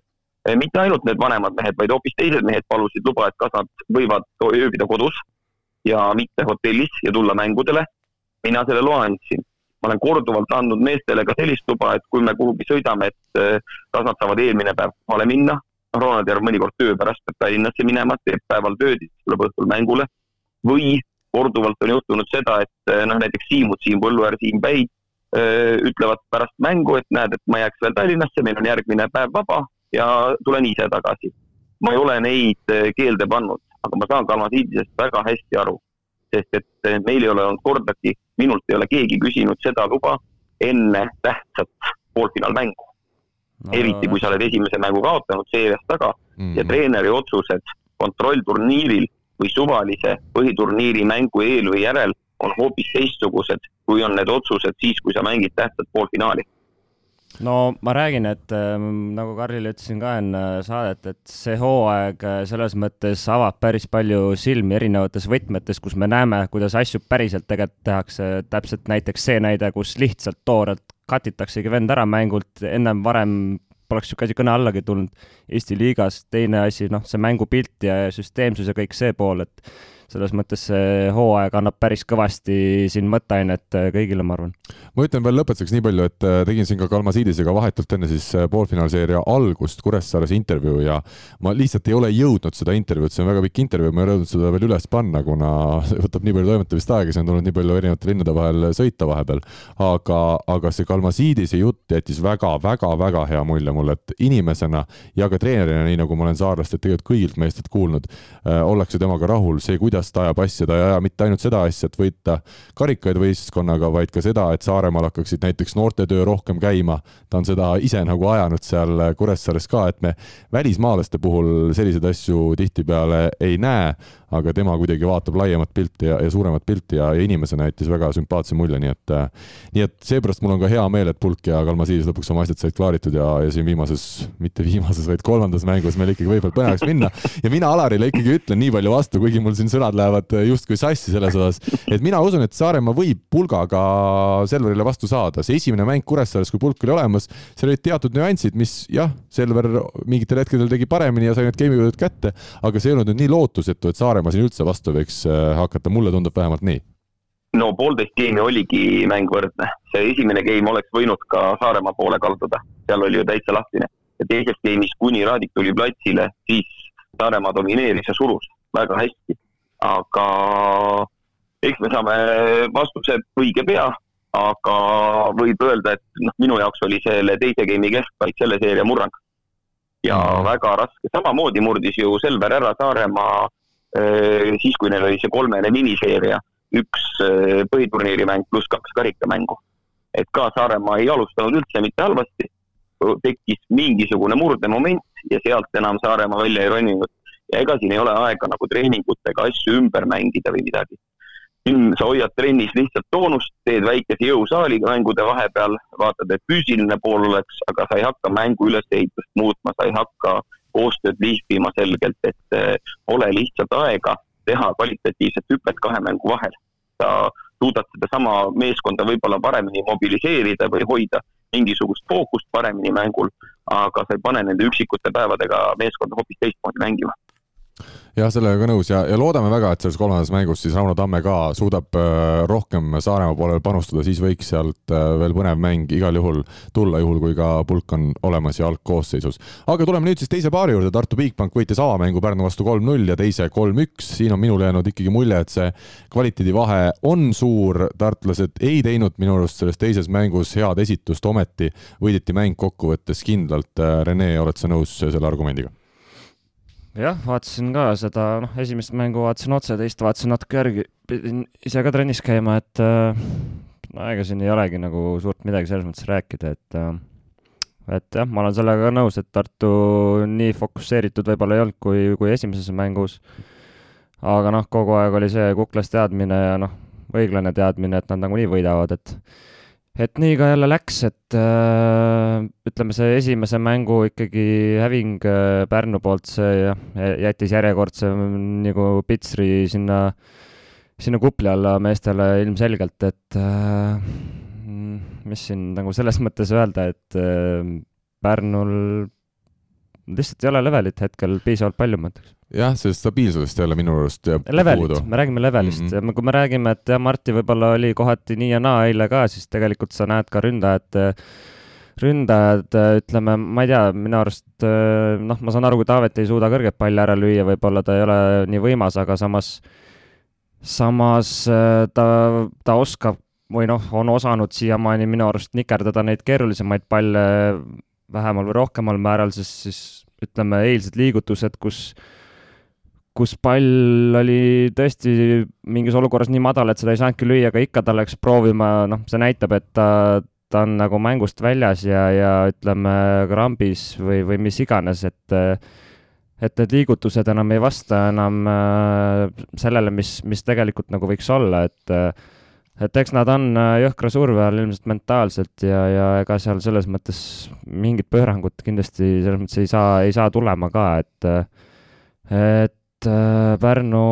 eh, mitte ainult need vanemad mehed, vaid hoopis teised mehed palusid luba, et kas nad võivad ööbida kodus ja mitte hotellis ja tulla mängudele. mina selle loa andsin. ma olen korduvalt andnud meestele ka sellist luba, et kui me kuhugi sõidame, et eh, kas nad saavad eelmine päev kohale minna. Ronald Järv mõnikord töö pärast peab Tallinnasse minema, teeb päeval tööd, tuleb õhtul mängule. või korduvalt on juhtunud seda, et eh, noh, näiteks Siimud, Siim Põlluäär, Siim Päid ütlevad pärast mängu, et näed, et ma jääks veel Tallinnasse, meil on järgmine päev vaba ja tulen ise tagasi. ma ei ole neid keelde pannud, aga ma saan Kalmasiidisest väga hästi aru, sest et meil ei ole olnud kordagi, minult ei ole keegi küsinud seda luba enne tähtsat poolfinaalmängu no,. eriti kui sa oled esimese mängu kaotanud seerias taga mm -hmm. ja treeneri otsused kontrollturniiril või suvalise põhiturniiri mängu eel või järel on hoopis teistsugused, kui on need otsused siis, kui sa mängid tähtsat poolfinaali no ma räägin, et äh, nagu Karlile ütlesin ka enne saadet, et see hooaeg äh, selles mõttes avab päris palju silmi erinevates võtmetes, kus me näeme, kuidas asju päriselt tegelikult tehakse. täpselt näiteks see näide, kus lihtsalt toorelt katitaksegi vend ära mängult, ennem varem poleks niisugune asi kõne allagi tulnud Eesti liigas. teine asi, noh, see mängupilt ja süsteemsus ja kõik see pool, et selles mõttes see hooaeg annab päris kõvasti siin mõtteainet äh, kõigile, ma arvan. ma ütlen veel lõpetuseks nii palju, et äh, tegin siin ka Kalmasiidisega vahetult enne siis äh, poolfinaalseeria algust Kuressaares intervjuu ja ma lihtsalt ei ole jõudnud seda intervjuud, see on väga pikk intervjuu, ma ei ole jõudnud seda veel üles panna, kuna see võtab nii palju toimetamist aega, siin on tulnud nii palju erinevate linnade vahel sõita vahepeal. aga, aga see Kalmasiidise jutt jättis väga-väga-väga hea mulje mulle, et inimesena ja ka treenerina, nii nagu ma olen saarlastelt tegelikult kõigilt meestelt kuulnud, ollakse temaga rahul, see, kuidas kuidas ta ajab asja, ta ei aja mitte ainult seda asja, et võita karikaid võistkonnaga, vaid ka seda, et Saaremaal hakkaksid näiteks noortetöö rohkem käima. ta on seda ise nagu ajanud seal Kuressaares ka, et me välismaalaste puhul selliseid asju tihtipeale ei näe, aga tema kuidagi vaatab laiemat pilti ja, ja suuremat pilti ja, ja inimesena jättis väga sümpaatse mulje, nii et nii et seepärast mul on ka hea meel, et Pulk ja Kalma Siis lõpuks oma asjad said klaaritud ja, ja siin viimases, mitte viimases, vaid kolmandas mängus meil ikkagi võib-olla põnevaks minna ja mina Alarile ikkagi ütlen nii palju vastu, kuigi mul siin sõna relvad lähevad justkui sassi selles osas. et mina usun, et Saaremaa võib pulgaga Selverile vastu saada. see esimene mäng Kuressaares, kui pulk oli olemas, seal olid teatud nüansid, mis jah, Selver mingitel hetkedel tegi paremini ja sai need game'i kätte, aga see ei olnud nüüd nii lootusetu, et Saaremaa siin üldse vastu võiks äh, hakata, mulle tundub vähemalt nii no poolteist geimi oligi mäng võrdne, see esimene game oleks võinud ka Saaremaa poole kalduda, seal oli ju täitsa lahtine. ja teises geimis, kuni Raadik tuli platsile, siis Saaremaa domineeris ja surus väga hästi. Aga eks me saame vastuse õige pea, aga võib öelda, et noh, minu jaoks oli selle teise geimi keskpaik selle seeria murrang. ja mm. väga raske, samamoodi murdis ju Selver ära Saaremaa eh, siis, kui neil oli see kolmene miniseeria üks äh, põhiturniiri mäng pluss kaks karikamängu. et ka Saaremaa ei alustanud üldse mitte halvasti, tekkis mingisugune murdemoment ja sealt enam Saaremaa välja ei roninud. Ja ega siin ei ole aega nagu treeningutega asju ümber mängida või midagi. siin sa hoiad trennis lihtsalt toonust, teed väikese jõusaali mängude vahepeal, vaatad, et füüsiline pool oleks, aga sa ei hakka mängu ülesehitust muutma, sa ei hakka koostööd lihvima selgelt, et äh, ole lihtsalt aega teha kvalitatiivset hüpet kahe mängu vahel. sa suudad sedasama meeskonda võib-olla paremini mobiliseerida või hoida mingisugust fookust paremini mängul, aga sa ei pane nende üksikute päevadega meeskonda hoopis teistmoodi mängima jah, sellega ka nõus ja, ja loodame väga, et selles kolmandas mängus siis Rauno Tamme ka suudab äh, rohkem Saaremaa poolel panustada, siis võiks sealt äh, veel põnev mäng igal juhul tulla, juhul kui ka pulk on olemas ja algkoosseisus. aga tuleme nüüd siis teise paari juurde, Tartu Bigbank võitis avamängu Pärnu vastu kolm-null ja teise kolm-üks, siin on minule jäänud ikkagi mulje, et see kvaliteedivahe on suur, tartlased ei teinud minu arust selles teises mängus head esitust, ometi võideti mäng kokkuvõttes kindlalt. Rene, oled sa nõus selle argumendiga? Jah, vaatasin ka seda, noh, esimest mängu vaatasin otse, teist vaatasin natuke järgi, pidin ise ka trennis käima, et äh, no ega siin ei olegi nagu suurt midagi selles mõttes rääkida, et äh, et jah, ma olen sellega nõus, et Tartu nii fokusseeritud võib-olla ei olnud kui, kui esimeses mängus. aga noh, kogu aeg oli see kuklas teadmine ja noh, õiglane teadmine, et nad nagunii võidavad, et et nii ka jälle läks, et äh, ütleme, see esimese mängu ikkagi häving äh, Pärnu poolt, see jah, jättis järjekordse nagu pitsri sinna, sinna kupli alla meestele ilmselgelt, et äh, mis siin nagu selles mõttes öelda, et äh, Pärnul lihtsalt ei ole levelit hetkel piisavalt palju, ma ütleks. Jah, sellest stabiilsusest jälle minu arust levelit, me räägime levelist mm -hmm. kui me räägime, et jah, Marti võib-olla oli kohati nii ja naa eile ka, siis tegelikult sa näed ka ründajate ründajad, ütleme, ma ei tea, minu arust noh, ma saan aru, kui Taavet ei suuda kõrget palli ära lüüa, võib-olla ta ei ole nii võimas, aga samas, samas ta, ta oskab või noh, on osanud siiamaani minu arust nikerdada neid keerulisemaid palle vähemal või rohkemal määral, siis, siis ütleme, eilsed liigutused, kus, kus pall oli tõesti mingis olukorras nii madal, et seda ei saanudki lüüa, aga ikka ta läks proovima, noh, see näitab, et ta, ta on nagu mängust väljas ja, ja ütleme, krambis või, või mis iganes, et et need liigutused enam ei vasta enam äh, sellele, mis, mis tegelikult nagu võiks olla, et et eks nad on äh, jõhkra surve all ilmselt mentaalselt ja, ja ega seal selles mõttes mingit pöörangut kindlasti selles mõttes ei saa, ei saa tulema ka, et, et Pärnu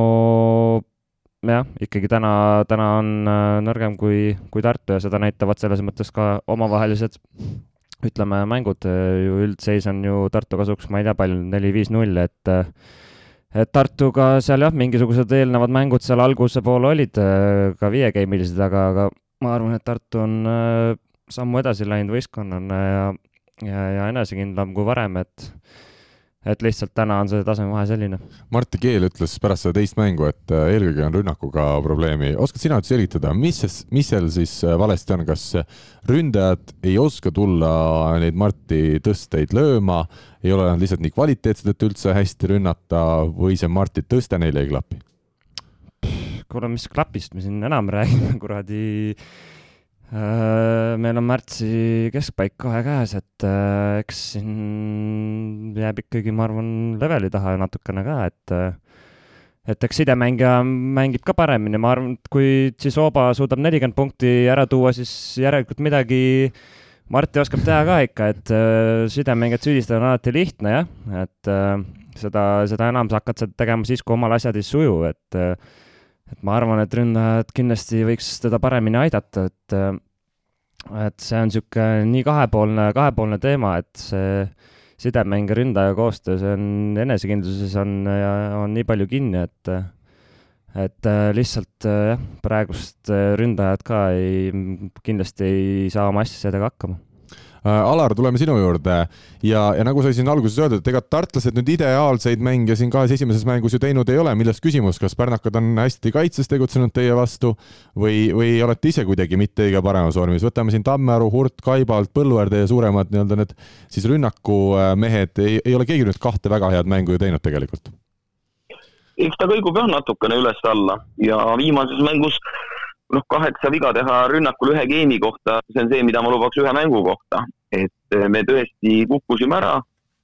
jah, ikkagi täna, täna on äh, nõrgem kui, kui Tartu ja seda näitavad selles mõttes ka omavahelised ütleme, mängud. Ju üldseis on ju Tartu kasuks, ma ei tea, palju, neli-viis-null, et et Tartuga seal jah, mingisugused eelnevad mängud seal alguse poole olid äh, ka viiegeimilised, aga, aga ma arvan, et Tartu on äh, sammu edasi läinud võistkonnana ja, ja, ja enesekindlam kui varem, et et lihtsalt täna on see tasemevahe selline. Martti Keel ütles pärast seda teist mängu, et äh, eelkõige on rünnakuga probleemi. oskad sina nüüd selgitada, mis, mis seal siis äh, valesti on, kas ründajad ei oska tulla neid Marti tõsteid lööma, ei ole nad lihtsalt nii kvaliteetsed, et üldse hästi rünnata või see Marti tõste neile ei klapi? kuule, mis klapist me siin enam räägime, kuradi Äh, meil on märtsi keskpaik kohe käes, et eks siin jääb ikkagi, ma arvan, leveli taha natukene ka, et et eks sidemängija mängib ka paremini, ma arvan, et kui Tšisoba suudab nelikümmend punkti ära tuua, siis järelikult midagi Marti oskab teha ka ikka, et sidemängijat süüdistada on alati lihtne jah, et seda, seda enam sa hakkad seda tegema siis, kui omal asjad ei suju, et et ma arvan, et ründajad kindlasti võiks teda paremini aidata, et et see on niisugune nii kahepoolne, kahepoolne teema, et see sidemäng ja ründaja koostöö, see on enesekindluses on, on nii palju kinni, et et lihtsalt jah, praegust ründajad ka ei, kindlasti ei saa oma asjadega hakkama. Äh, Alar, tuleme sinu juurde. Ja, ja nagu sai siin alguses öeldud, et ega tartlased nüüd ideaalseid mänge siin kahes esimeses mängus ju teinud ei ole, milles küsimus, kas pärnakad on hästi kaitses tegutsenud teie vastu või, või olete ise kuidagi mitte õige paremas vormis, võtame siin Tammearu, Hurt, Kaibalt, Põlluäär, teie suuremad nii-öelda need siis rünnakumehed, ei, ei ole keegi nüüd kahte väga head mängu ju teinud tegelikult. Eks ta kõigub jah natukene üles-alla. Ja viimases mängus noh, kaheksa viga teha rünnakul ühe geimi kohta, see on see, mida ma lubaks ühe mängu kohta. et eh, me tõesti kukkusime ära,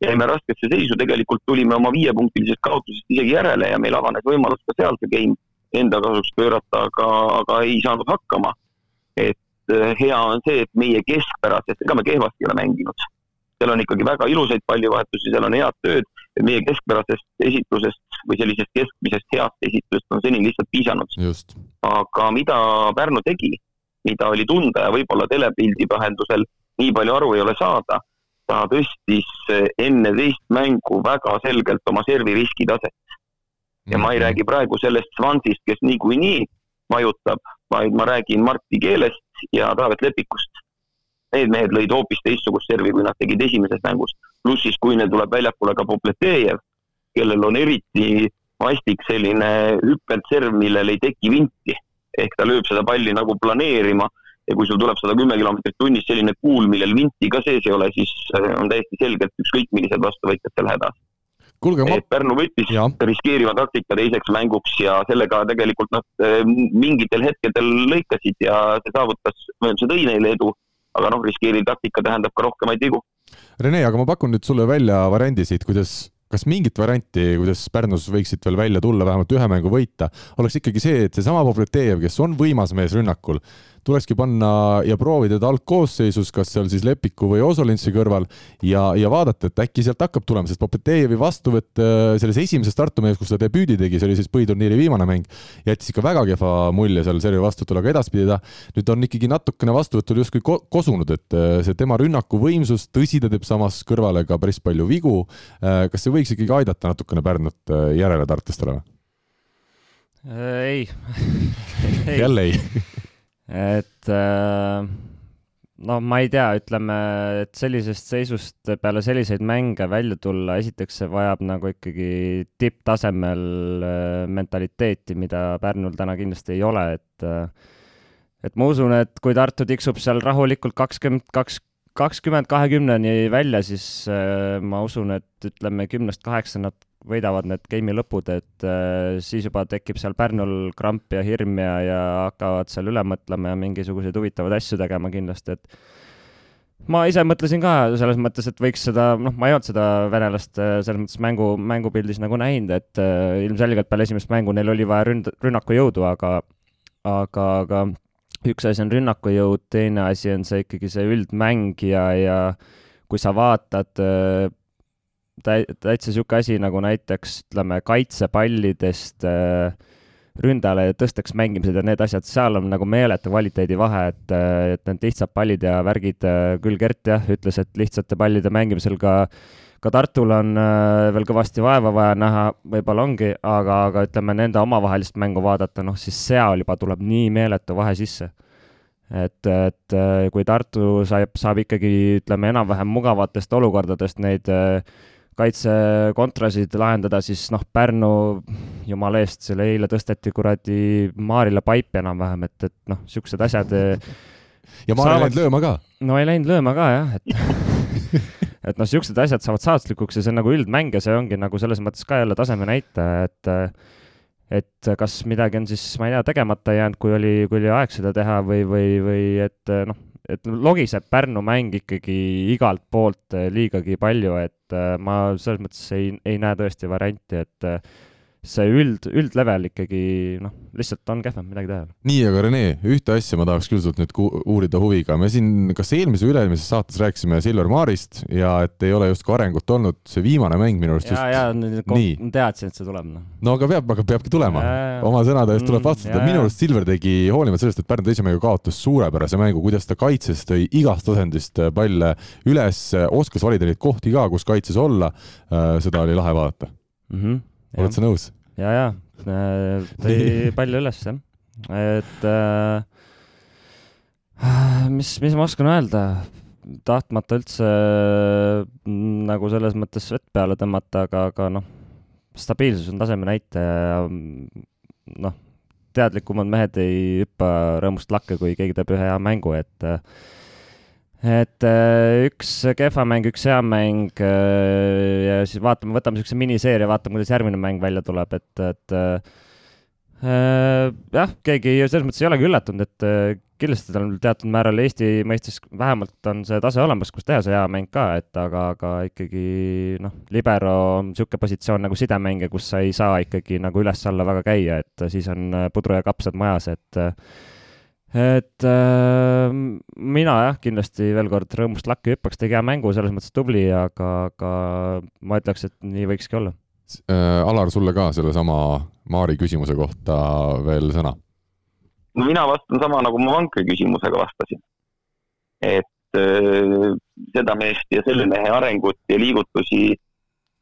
jäime raskesse seisu, tegelikult tulime oma viiepunktilisest kaotusest isegi järele ja meil avanes võimalus ka seal see game enda kasuks pöörata, aga, aga ei saanud hakkama. et eh, hea on see, et meie keskpärasest, ega me kehvasti ei ole mänginud seal on ikkagi väga ilusaid pallivahetusi, seal on head tööd meie keskpärasest esitlusest või sellisest keskmisest heast esitusest on seni lihtsalt piisanud. Aga mida Pärnu tegi, mida oli tunda ja võib-olla telepildi vahendusel nii palju aru ei ole saada, ta tõstis enne teist mängu väga selgelt oma servi riskitaset. ja ma ei mhm. räägi praegu sellest Svansist, kes niikuinii vajutab, vaid ma räägin Marti Keelest ja Taavet Lepikust need mehed lõid hoopis teistsugust servi, kui nad tegid esimeses mängus. pluss siis, kui neil tuleb väljakule ka Popletejev, kellel on eriti vastik selline hüppelt serv, millel ei teki vinti. ehk ta lööb seda palli nagu planeerima ja kui sul tuleb sada kümme kilomeetrit tunnis selline kuul, millel vinti ka sees ei ole, siis äh, on täiesti selgelt ükskõik millised vastuvõtjad seal hädas. Kuulge, ma... Pärnu võttis ja. riskieriva taktika teiseks mänguks ja sellega tegelikult nad äh, mingitel hetkedel lõikasid ja see saavutas, see tõi neile edu aga noh, riskeeriv taktika tähendab ka rohkemaid vigu. Rene, aga ma pakun nüüd sulle välja variandi siit, kuidas kas mingit varianti, kuidas Pärnus võiksid veel välja tulla, vähemalt ühe mängu võita, oleks ikkagi see, et seesama Povletejev, kes on võimas mees rünnakul, tulekski panna ja proovida ta algkoosseisus, kas seal siis Lepiku või Osolinsi kõrval ja, ja vaadata, et äkki sealt hakkab tulema, sest Popetejevi vastuvõtt äh, selles esimeses Tartu mees, kus ta debüüdi tegi, see oli siis põhiturniiri viimane mäng, jättis ikka väga kehva mulje seal servi vastuvõtul, aga edaspidi ta nüüd on ikkagi natukene vastuvõtul justkui ko kosunud, et äh, see tema rünnaku võimsus, tõsi, ta teeb samas kõrvale ka päris palju vigu. Äh, kas see võiks ikkagi aidata natukene Pärnut järele tartlastele või? ei jälle ei et äh, no ma ei tea, ütleme, et sellisest seisust peale selliseid mänge välja tulla, esiteks see vajab nagu ikkagi tipptasemel äh, mentaliteeti, mida Pärnul täna kindlasti ei ole, et äh, et ma usun, et kui Tartu tiksub seal rahulikult kakskümmend kaks, kakskümmend kahekümneni välja, siis ma usun, et ütleme kümnest kaheksa nad võidavad need game'i lõpud, et äh, siis juba tekib seal Pärnul kramp ja hirm ja, ja hakkavad seal üle mõtlema ja mingisuguseid huvitavaid asju tegema kindlasti, et ma ise mõtlesin ka selles mõttes, et võiks seda, noh, ma ei olnud seda venelast äh, selles mõttes mängu, mängupildis nagu näinud, et äh, ilmselgelt peale esimest mängu neil oli vaja ründ-, rünnakujõudu, aga, aga, aga üks asi on rünnakujõud, teine asi on see ikkagi see üldmäng ja, ja kui sa vaatad äh, täitsa niisugune asi nagu näiteks ütleme, kaitsepallidest äh, ründajale tõsteks mängimised ja need asjad, seal on nagu meeletu kvaliteedivahe, et, äh, et need lihtsad pallid ja värgid, äh, küll Gert jah, ütles, et lihtsate pallide mängimisel ka ka Tartul on veel kõvasti vaeva vaja näha, võib-olla ongi, aga, aga ütleme, nende omavahelist mängu vaadata, noh siis seal juba tuleb nii meeletu vahe sisse. et, et kui Tartu saab, saab ikkagi, ütleme, enam-vähem mugavatest olukordadest neid äh, kaitsekontrasid lahendada, siis noh, Pärnu, jumala eest, selle eile tõsteti kuradi Maarile paipi enam-vähem, et, et noh, niisugused asjad eh, ja Maar saavad... ei läinud lööma ka? no ei läinud lööma ka jah, et et noh, niisugused asjad saavad saatuslikuks ja see on nagu üldmäng ja see ongi nagu selles mõttes ka jälle taseme näitaja, et et kas midagi on siis, ma ei tea, tegemata jäänud, kui oli, kui oli aeg seda teha või, või, või et noh, et logiseb Pärnu mäng ikkagi igalt poolt eh, liigagi palju, et eh, ma selles mõttes ei, ei näe tõesti varianti, et eh, see üld, üldlevel ikkagi noh, lihtsalt on kehvem, midagi teha. Ei ole. nii, aga Rene, ühte asja ma tahaks küll sult nüüd uurida huviga, me siin kas eelmise või üle-eelmises saates rääkisime Silver Maarist ja et ei ole justkui arengut olnud, see viimane mäng minu arust ja, just ja ma teadsin, et see tuleb noh. no aga peab, aga peabki tulema, oma sõnade eest tuleb mm, vastutada, minu arust Silver tegi, hoolimata sellest, et Pärnu teise mängu kaotas suurepärase mängu, kuidas ta kaitses, tõi igast tasandist palle üles, oskas valida neid kohti ka, kus kaitses olla, äh, seda oli lahe vaadata. Mm. -hmm, oled sa nõus? ja, ja äh, tõi palju üles jah, et äh, mis, mis ma oskan öelda, tahtmata üldse mm, nagu selles mõttes vett peale tõmmata, aga, aga noh, stabiilsus on taseme näitaja ja mm, noh, teadlikumad mehed ei hüppa rõõmust lakke, kui keegi teeb ühe hea mängu, et äh, et äh, üks kehva mäng, üks hea mäng äh, ja siis vaatame, võtame niisuguse miniseeria, vaatame, kuidas järgmine mäng välja tuleb, et, et äh, jah, keegi selles mõttes ei olegi üllatunud, et äh, kindlasti tal teatud määral Eesti mõistes vähemalt on see tase olemas, kus teha see hea mäng ka, et aga, aga ikkagi noh, libero on niisugune positsioon nagu sidemängija, kus sa ei saa ikkagi nagu üles-alla väga käia, et siis on pudru ja kapsad majas, et äh, et äh, mina jah, kindlasti veel kord rõõmust lakki hüppaks, tegi hea mängu, selles mõttes tubli, aga, aga ma ütleks, et nii võikski olla äh,. Alar, sulle ka sellesama Maari küsimuse kohta veel sõna? no mina vastan sama, nagu ma vankri küsimusega vastasin. et äh, seda meest ja selle mehe arengut ja liigutusi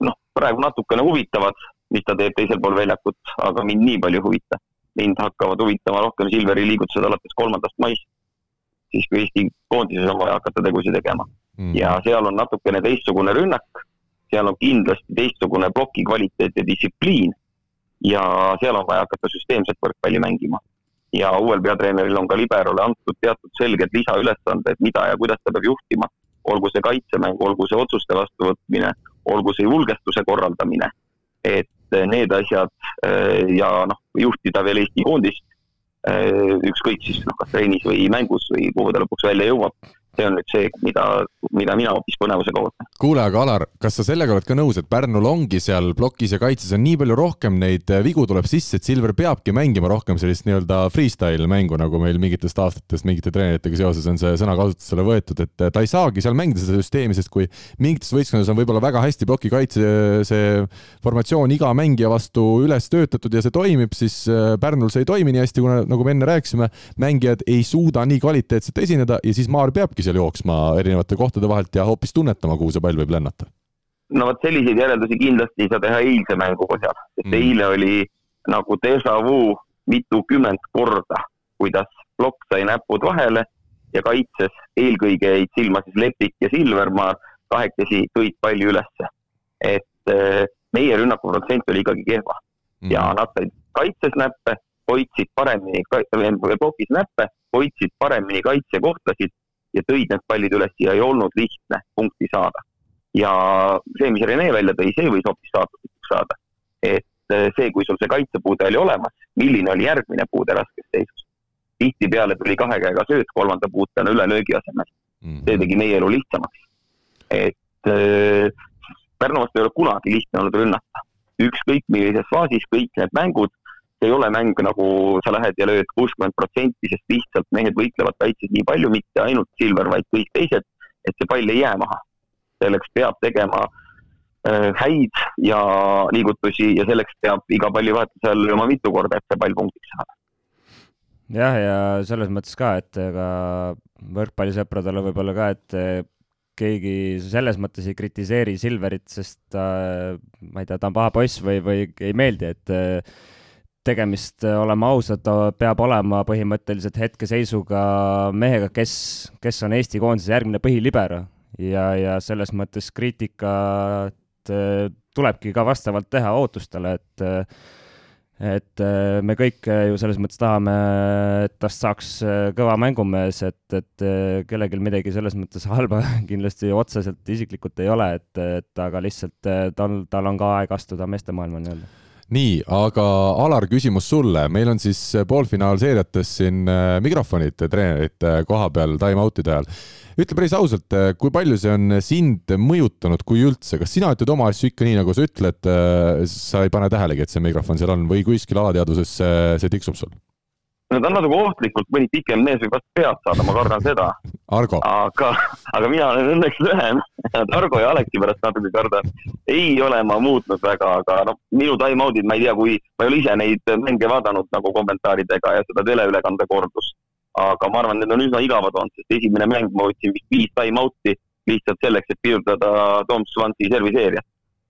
noh, praegu natukene huvitavad, mis ta teeb teisel pool väljakut, aga mind nii palju ei huvita mind hakkavad huvitama rohkem Silveri liigutused alates kolmandast maist, siis kui Eesti koondises on vaja hakata tegusid tegema. Mm.. ja seal on natukene teistsugune rünnak, seal on kindlasti teistsugune ploki kvaliteet ja distsipliin ja seal on vaja hakata süsteemset võrkpalli mängima. ja uuel peatreeneril on ka liberole antud teatud selged lisaülesanded, mida ja kuidas ta peab juhtima, olgu see kaitsemäng, olgu see otsuste vastuvõtmine, olgu see julgestuse korraldamine, et need asjad äh, ja noh, juhtida veel Eesti koondist, äh, ükskõik siis noh, kas trennis või mängus või kuhu ta lõpuks välja jõuab see on nüüd see, mida, mida mina hoopis põnevusega ootan. kuule, aga Alar, kas sa sellega oled ka nõus, et Pärnul ongi seal plokis ja kaitses on nii palju rohkem neid äh, vigu tuleb sisse, et Silver peabki mängima rohkem sellist nii-öelda freestyle mängu, nagu meil mingitest aastatest mingite treeneritega seoses on see sõna kasutusele võetud, et äh, ta ei saagi seal mängida seda süsteemi, sest kui mingites võistkondades on võib-olla väga hästi ploki kaitse see formatsioon iga mängija vastu üles töötatud ja see toimib, siis Pärnul see ei toimi nii hästi, kuna nagu me enne rääkisime, mängijad ei suuda nii kvaliteetselt esineda ja siis Maar peabki seal jooksma erinevate kohtade vahelt ja hoopis tunnetama, kuhu see pall võib lennata? no vot selliseid järeldusi kindlasti ei saa teha eilse mängu põhjal, sest mm. eile oli nagu déjà vu mitukümmend korda, kuidas plokk sai näpud vahele ja kaitses eelkõige jäid silma siis Lepik ja Silvermaa, kahekesi tõid palli ülesse. et äh, meie rünnakuprotsent oli ikkagi kehva mm. ja nad said kaitses näppe, hoidsid paremini, plokis näppe, hoidsid paremini kaitsekohtasid ja tõid need pallid üles ja ei olnud lihtne punkti saada. ja see, mis Rene välja tõi, see võis hoopis saatuslikuks saada. et eh, see, kui sul see kaitsepuude oli olemas, milline oli järgmine puude raskes seisus. tihtipeale tuli kahe käega sööt kolmanda puutena üle löögi asemel mm. -hmm. see tegi meie elu lihtsamaks. et äh, Pärnu vastu ei ole kunagi lihtne olnud rünnata. ükskõik millises faasis, kõik need mängud ei ole mäng nagu sa lähed ja lööd kuuskümmend protsenti, sest lihtsalt mehed võitlevad kaitses nii palju, mitte ainult Silver, vaid kõik teised, et see pall ei jää maha. selleks peab tegema äh, häid ja liigutusi ja selleks peab iga pallivahetusel lööma mitu korda, et see pall punktiks saada. jah, ja selles mõttes ka, et ega võrkpallisõpradele võib-olla ka, et keegi selles mõttes ei kritiseeri Silverit, sest ta, ma ei tea, ta on paha poiss või, või ei meeldi, et tegemist, äh, oleme ausad, peab olema põhimõtteliselt hetkeseisuga mehega, kes, kes on Eesti koondise järgmine põhilibero ja, ja selles mõttes kriitikat äh, tulebki ka vastavalt teha ootustele, et et äh, me kõik ju selles mõttes tahame, et tast saaks kõva mängumees, et, et kellelgi midagi selles mõttes halba kindlasti otseselt isiklikult ei ole, et, et aga lihtsalt tal, tal on ka aeg astuda meestemaailma nii-öelda nii, aga Alar, küsimus sulle, meil on siis poolfinaalseeriates siin äh, mikrofonid treenerite koha peal time-out'ide ajal. ütle päris ausalt, äh, kui palju see on sind mõjutanud, kui üldse, kas sina ütled oma asju ikka nii, nagu sa ütled, äh, sa ei pane tähelegi, et see mikrofon seal on või kuskil alateadvuses see, see tiksub sul? No ta on natuke ohtlikult, mõni pikem mees võib vast pead saada, ma kardan seda. Aga, aga mina olen õnneks lühem. Argo ja Aleksi pärast natuke kardan. ei ole ma muutnud väga, aga noh, minu time-out'id, ma ei tea, kui, ma ei ole ise neid mänge vaadanud nagu kommentaaridega ja seda teleülekande kordust. aga ma arvan, need on üsna igavad olnud, sest esimene mäng ma võtsin vist viis time-out'i lihtsalt selleks, et pidurdada Tom Swansi serviseeriat.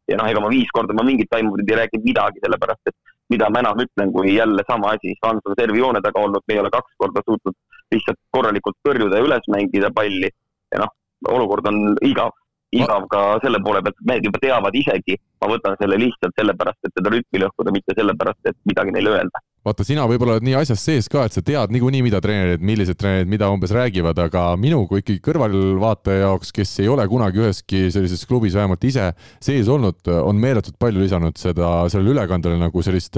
ja noh, ega ma viis korda ma mingit time-out'id ei rääkinud midagi, sellepärast et mida ma enam ütlen, kui jälle sama asi, Svans on servijoone taga olnud, me ei ole kaks korda suutnud lihtsalt korralikult tõrjuda ja üles mängida palli. ja noh, olukord on igav, igav ka selle poole pealt, et mehed juba teavad isegi, ma võtan selle lihtsalt sellepärast, et seda rütmi lõhkuda, mitte sellepärast, et midagi neile öelda vaata, sina võib-olla oled nii asjas sees ka, et sa tead niikuinii, mida treenerid, millised treenerid mida umbes räägivad, aga minu kui ikkagi kõrvalvaataja jaoks, kes ei ole kunagi üheski sellises klubis vähemalt ise sees olnud, on meeletult palju lisanud seda, sellele ülekandele nagu sellist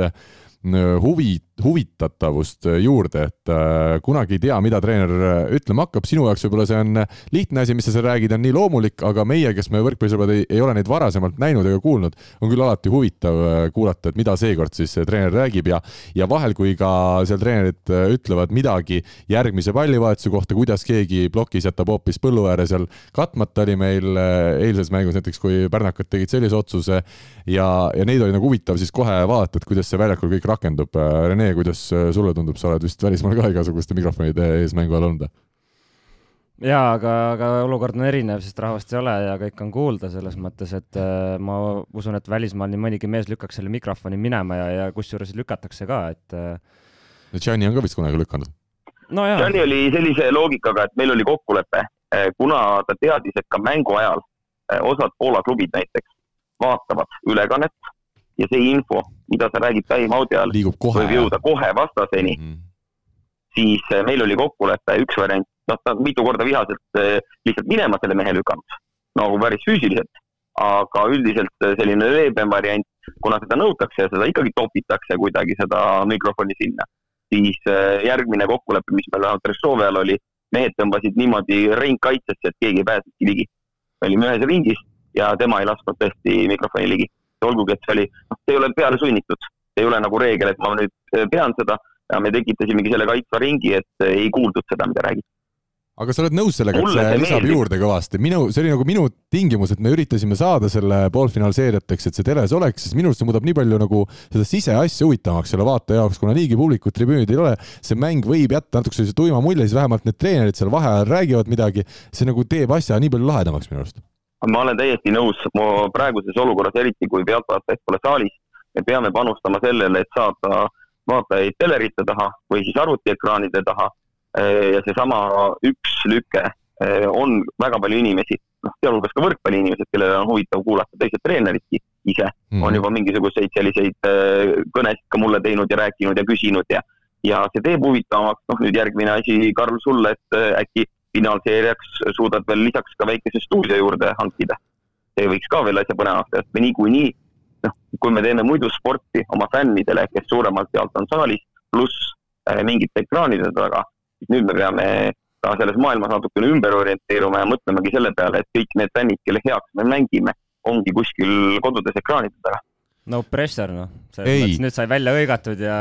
huvi, huvitatavust juurde, et äh, kunagi ei tea, mida treener äh, ütlema hakkab, sinu jaoks võib-olla see on lihtne asi, mis sa seal räägid, on nii loomulik, aga meie, kes me võrkpallisõbrad ei, ei ole neid varasemalt näinud ega kuulnud, on küll alati huvitav äh, kuulata, et mida seekord siis treener räägib ja, ja vahel, kui ka seal treenerid ütlevad midagi järgmise pallivahetuse kohta, kuidas keegi plokis jätab hoopis põllu ääre seal katmata, oli meil eilses mängus näiteks, kui pärnakad tegid sellise otsuse ja, ja neid oli nagu huvitav siis kohe vaadata, et kuidas see väljakul kõik rakendub. Rene, kuidas sulle tundub, sa oled vist välismaal ka igasuguste mikrofonide ees mängu all olnud? jaa, aga, aga olukord on erinev, sest rahvast ei ole ja kõik on kuulda selles mõttes, et äh, ma usun, et välismaal nii mõnigi mees lükkaks selle mikrofoni minema ja, ja kusjuures lükatakse ka, et äh.... Gianni on ka vist kunagi lükanud no,. Gianni oli sellise loogikaga, et meil oli kokkulepe, äh, kuna ta teadis, et ka mängu ajal äh, osad Poola klubid näiteks vaatavad ülekannet ja see info, mida sa räägid time-out'i ajal, võib jõuda kohe vastaseni mm. -hmm. siis äh, meil oli kokkulepe, üks variant, noh, ta on mitu korda vihaselt äh, lihtsalt minema selle mehe lükanud, nagu päris füüsiliselt, aga üldiselt äh, selline leebem variant, kuna seda nõutakse ja seda ikkagi topitakse kuidagi, seda mikrofoni sinna, siis järgmine kokkulepe, mis meil Rešovi ajal oli, mehed tõmbasid niimoodi ringkaitsesse, et keegi ei pääsekski ligi. me olime ühes ringis ja tema ei lasknud tõesti mikrofoni ligi olgugi, et see oli, noh, see ei ole peale sunnitud, ei ole nagu reegel, et ma nüüd eh, pean seda ja me tekitasimegi selle kaitsva ringi, et eh, ei kuuldud seda, mida räägiti. Aga sa oled nõus sellega, et see lisab meeldib. juurde kõvasti, minu, see oli nagu minu tingimus, et me üritasime saada selle poolfinaalseeriateks, et see teles oleks, siis minu arust see muudab nii palju nagu seda siseasja huvitavamaks selle vaataja jaoks, kuna niigi publikut tribüünid ei ole, see mäng võib jätta natuke sellise tuima mulje, siis vähemalt need treenerid seal vaheajal räägivad midagi, see nagu teeb asja nii palju lahedamaks minu arust ma olen täiesti nõus, praeguses olukorras, eriti kui pealtvaatajaid pole saalis, me peame panustama sellele, et saada vaatajaid telerite taha või siis arvutiekraanide taha. ja seesama üks lüke on väga palju inimesi, noh, sealhulgas ka võrkpalliinimesed, kellel on huvitav kuulata teised treeneridki ise mm -hmm. on juba mingisuguseid selliseid kõnesid ka mulle teinud ja rääkinud ja küsinud ja, ja see teeb huvitavamaks, noh nüüd järgmine asi, Karl, sulle, et äkki finaalseeriaks suudad veel lisaks ka väikese stuudio juurde hankida. see võiks ka veel asja põnevamaks teha, sest me niikuinii, noh, kui me teeme muidu sporti oma fännidele, kes suuremalt jaolt on saalis, pluss äh, mingite ekraanide taga, siis nüüd me peame ka selles maailmas natukene ümber orienteeruma ja mõtlemagi selle peale, et kõik need fännid, kelle heaks me mängime, ongi kuskil kodudes ekraanide taga. no pressure, noh. selles mõttes nüüd sai välja hõigatud ja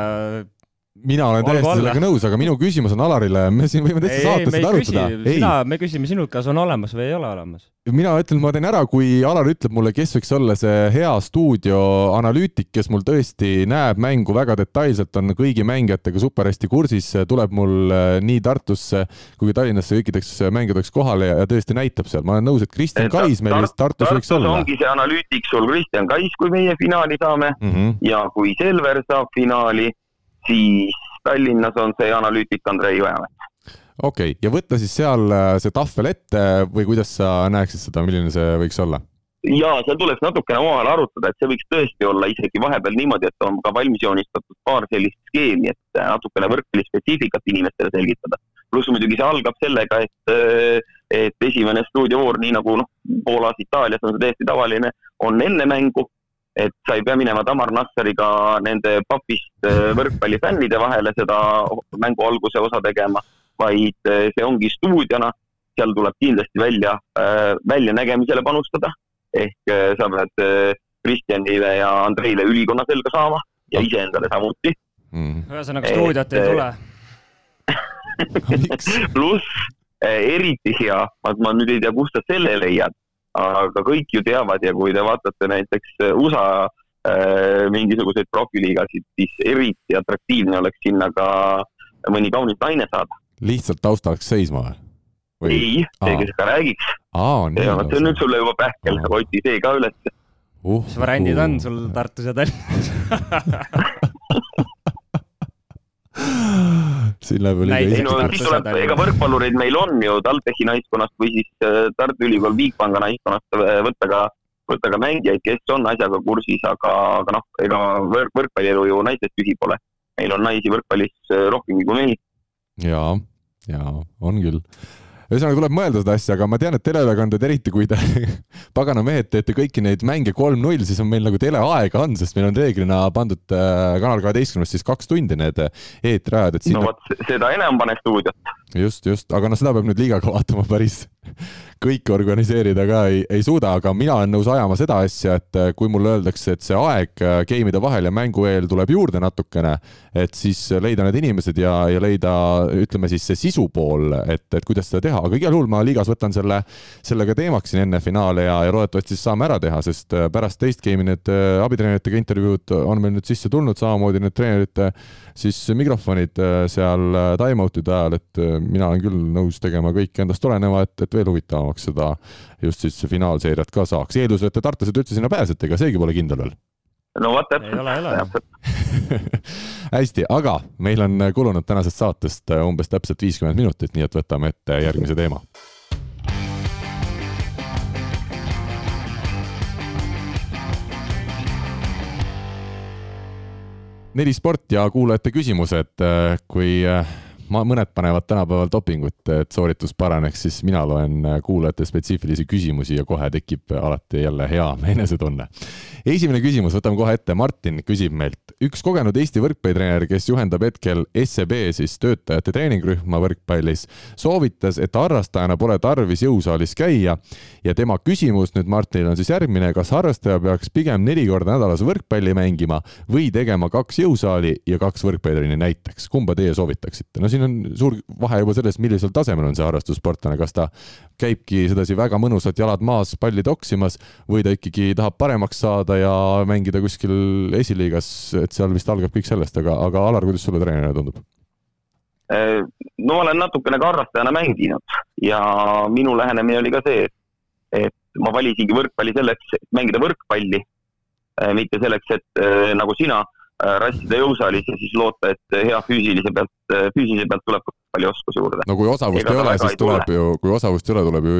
mina olen täiesti olla. sellega nõus, aga minu küsimus on Alarile, me siin võime täitsa saates seda arutada. sina, me küsime sinult, kas on olemas või ei ole olemas. mina ütlen, ma teen ära, kui Alar ütleb mulle, kes võiks olla see hea stuudioanalüütik, kes mul tõesti näeb mängu väga detailselt, on kõigi mängijatega super hästi kursis, tuleb mul äh, nii Tartusse kui ka Tallinnasse kõikideks mängijateks kohale ja, ja tõesti näitab seal. ma olen nõus, et Kristjan Kais meil vist Tartus võiks olla. ongi see analüütik sul Kristjan Kais, kui meie finaali saame mm -hmm. ja kui Selver saab finaali siis Tallinnas on see analüütik Andrei Jõemäe okei okay., ja võtta siis seal äh, see tahvel ette või kuidas sa näeksid seda, milline see võiks olla? ja seal tuleks natukene omavahel arutada, et see võiks tõesti olla isegi vahepeal niimoodi, et on ka valmis joonistatud paar sellist skeemi, et äh, natukene võrkpallispetsiifikat inimestele selgitada. pluss muidugi see algab sellega, et, äh, et esimene stuudiovoor, nii nagu noh, Poolas, Itaalias on see täiesti tavaline, on enne mängu et sa ei pea minema Tamar Nassariga nende papist äh, võrkpallifännide vahele seda mängu alguse osa tegema, vaid äh, see ongi stuudiona, seal tuleb kindlasti välja, väljanägemisele panustada. ehk sa pead Kristjanile ja Andreile ülikonna selga saama ja iseendale samuti. Mm.. ühesõnaga stuudiot ei tule. pluss eriti hea, ma nüüd ei tea, kust sa selle leiad aga kõik ju teavad ja kui te vaatate näiteks äh, USA äh, mingisuguseid profiliigasid, siis eriti atraktiivne oleks sinna ka mõni kaunis naine saada. lihtsalt taustaks seisma või? ei, see, kes ka räägiks. see on nüüd sulle juba pähkel, oti see ka üles uh,. mis variandid on sul Tartus ja Tallinnas siin läheb veel liiga no, siis tuleb, ega võrkpallureid meil on ju TalTechi naiskonnast või siis äh, Tartu Ülikool Bigpanga naiskonnast äh, võtta ka, võtta ka mängijaid, kes on asjaga kursis, aga, aga noh, ega võrk, võrkpallielu ju naistest tühi pole. meil on naisi võrkpallis äh, rohkemgi kui mehi. ja, ja on küll ühesõnaga tuleb mõelda seda asja, aga ma tean, et teleülekanded, eriti kui te pagana mehed teete kõiki neid mänge kolm-null, siis on meil nagu teleaega on, sest meil on reeglina pandud äh, Kanal kaheteistkümnest siis kaks tundi need äh, eetriajad, et sinna... no vot, seda enam pane stuudiot. Just, just, aga noh, seda peab nüüd liigaga vaatama päris. Kõike organiseerida ka ei, ei suuda, aga mina olen nõus ajama seda asja, et äh, kui mulle öeldakse, et see aeg game'ide vahel ja mängu eel tuleb juurde natukene, et siis leida need inimesed ja, ja leida, ütleme siis see sisu pool, et, et kuidas seda teha, aga igal juhul ma liigas võtan selle, selle ka teemaks siin enne finaale ja, ja loodetavasti siis saame ära teha, sest äh, pärast teist game'i need äh, abitreeneritega intervjuud on meil nüüd sisse tulnud, samamoodi need treenerite siis mikrofonid seal time-out'ide ajal, et mina olen küll nõus tegema kõik endast oleneva, et, et veel huvitavamaks seda just siis finaalseeriat ka saaks, eeldusel, et te tartlased üldse sinna pääsete, ega seegi pole kindel veel. No vot täpselt. hästi, aga meil on kulunud tänasest saatest umbes täpselt viiskümmend minutit, nii et võtame ette järgmise teema. Neli sport ja kuulajate küsimused, kui ma, mõned panevad tänapäeval dopingut, et sooritus paraneks, siis mina loen kuulajate spetsiifilisi küsimusi ja kohe tekib alati jälle hea enesetunne. esimene küsimus, võtame kohe ette, Martin küsib meilt. üks kogenud Eesti võrkpallitreener, kes juhendab hetkel SEB siis töötajate treeningrühma võrkpallis, soovitas, et harrastajana pole tarvis jõusaalis käia ja tema küsimus nüüd Martinile on siis järgmine, kas harrastaja peaks pigem neli korda nädalas võrkpalli mängima või tegema kaks jõusaali ja kaks võrkpallitrenni näiteks, kumba teie soovitaksite? no siin on suur vahe juba selles, millisel tasemel on see harrastussportlane, kas ta käibki sedasi väga mõnusalt jalad maas palli toksimas või ta ikkagi tahab paremaks saada ja mängida kuskil esiliigas, et seal vist algab kõik sellest, aga, aga Alar, kuidas sulle treenerina tundub? No ma olen natukene ka harrastajana mänginud ja minu lähenemine oli ka see, et ma valisingi võrkpalli selleks, et mängida võrkpalli, mitte selleks, et nagu sina rassida jõusaalis ja siis loota, et hea füüsilise pealt, äh, füüsilise pealt tuleb palju oskusi juurde. no kui osavust ei ole, siis tuleb tule. ju, kui osavust ei ole, tuleb ju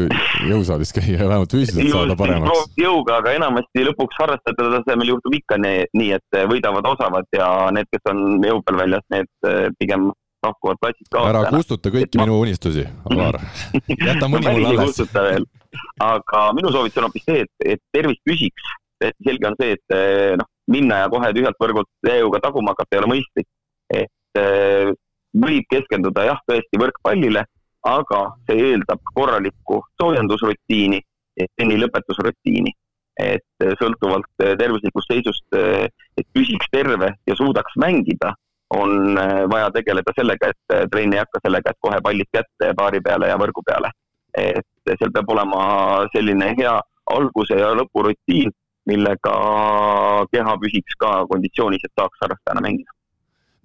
jõusaalis käia ja vähemalt füüsiliselt saada paremaks. jõuga, aga enamasti lõpuks harrastajate tasemel juhtub ikka nii, nii, et võidavad osavad ja need, kes on jõu peal väljas, need äh, pigem lahkuvad platsid kaotajana. ära kustuta kõiki minu unistusi, Alar. jäta mõni mulle alles. aga minu soovitus on hoopis see, et, et tervis püsiks. selge on see, et noh, minna ja kohe tühjalt võrgult EÜ-ga taguma hakata ei ole mõistlik. et äh, võib keskenduda jah, tõesti võrkpallile, aga see eeldab korralikku soojendusrutiini ja tenni lõpetusrutiini. et äh, sõltuvalt äh, tervislikust seisust, et püsiks terve ja suudaks mängida, on vaja tegeleda sellega, et trenn ei hakka sellega, et kohe pallid kätte paari peale ja võrgu peale. et seal peab olema selline hea alguse ja lõpurutiin millega keha püsiks ka konditsioonis, et saaks harrastajana mängida